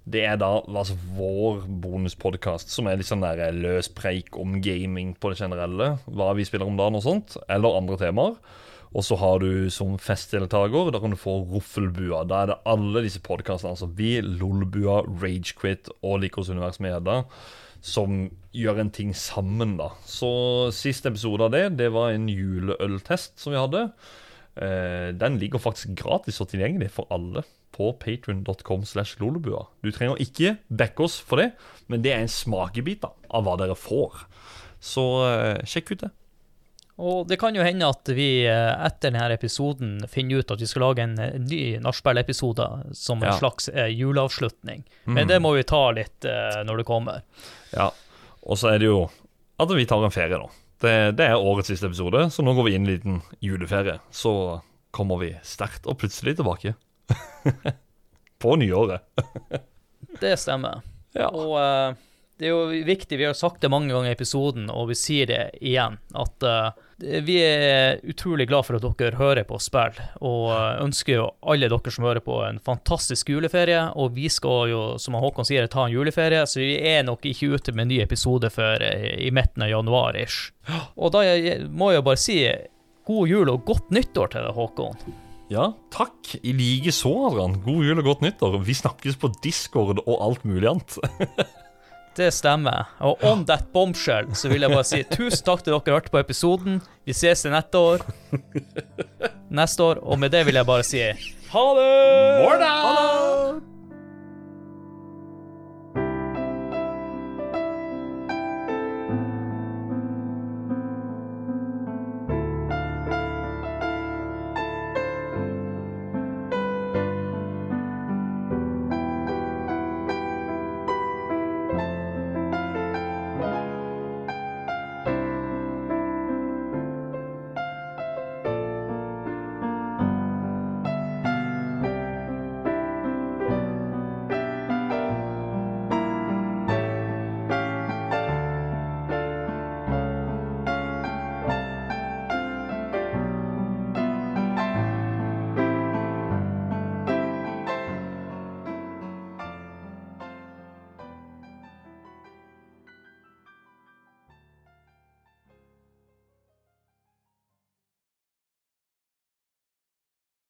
Det er da altså vår bonuspodkast, som er litt sånn der løs preik om gaming på det generelle. Hva vi spiller om dagen og sånt, eller andre temaer. Og så har du som festdeltaker, da kan du få Roffelbua. Da er det alle disse podkastene, altså vi, Lolbua, Ragequit og Likos univers med Hedda, som gjør en ting sammen, da. Så siste episode av det, det var en juleøltest som vi hadde. Eh, den ligger faktisk gratis og tilgjengelig for alle på slash lolebua. Du trenger ikke backe oss for det, men det er en smakebit av hva dere får. Så eh, sjekk ut det. Og det kan jo hende at vi eh, etter denne episoden finner ut at vi skal lage en ny nachspiel-episode som en Ja. slags juleavslutning. Men det må vi ta litt når det kommer. Ja, og så er det jo at vi tar en ferie nå. Det, det er årets siste episode, så nå går vi inn i en liten juleferie. Så kommer vi sterkt og plutselig tilbake. På nyåret. Det stemmer. Ja. Og eh, det er jo viktig, vi har sagt det mange ganger i episoden, og vi sier det igjen, at uh, vi er utrolig glad for at dere hører på spill, og eh, ønsker jo alle dere som hører på en fantastisk juleferie, og vi skal jo, som Håkon sier, ta en juleferie, så vi er nok ikke ute med en ny episode før eh, i midten av januar-ish. Og da må jeg bare si god jul og godt nyttår til deg, Håkon. Ja, takk. I like så, Adrian. God jul og godt nyttår. Vi snakkes på Discord og alt mulig annet. Det stemmer. Og on that bombshell så vil jeg bare si tusen takk til dere hørte på episoden. Vi ses til neste år. Neste år. Og med det vil jeg bare si ha det! Morda!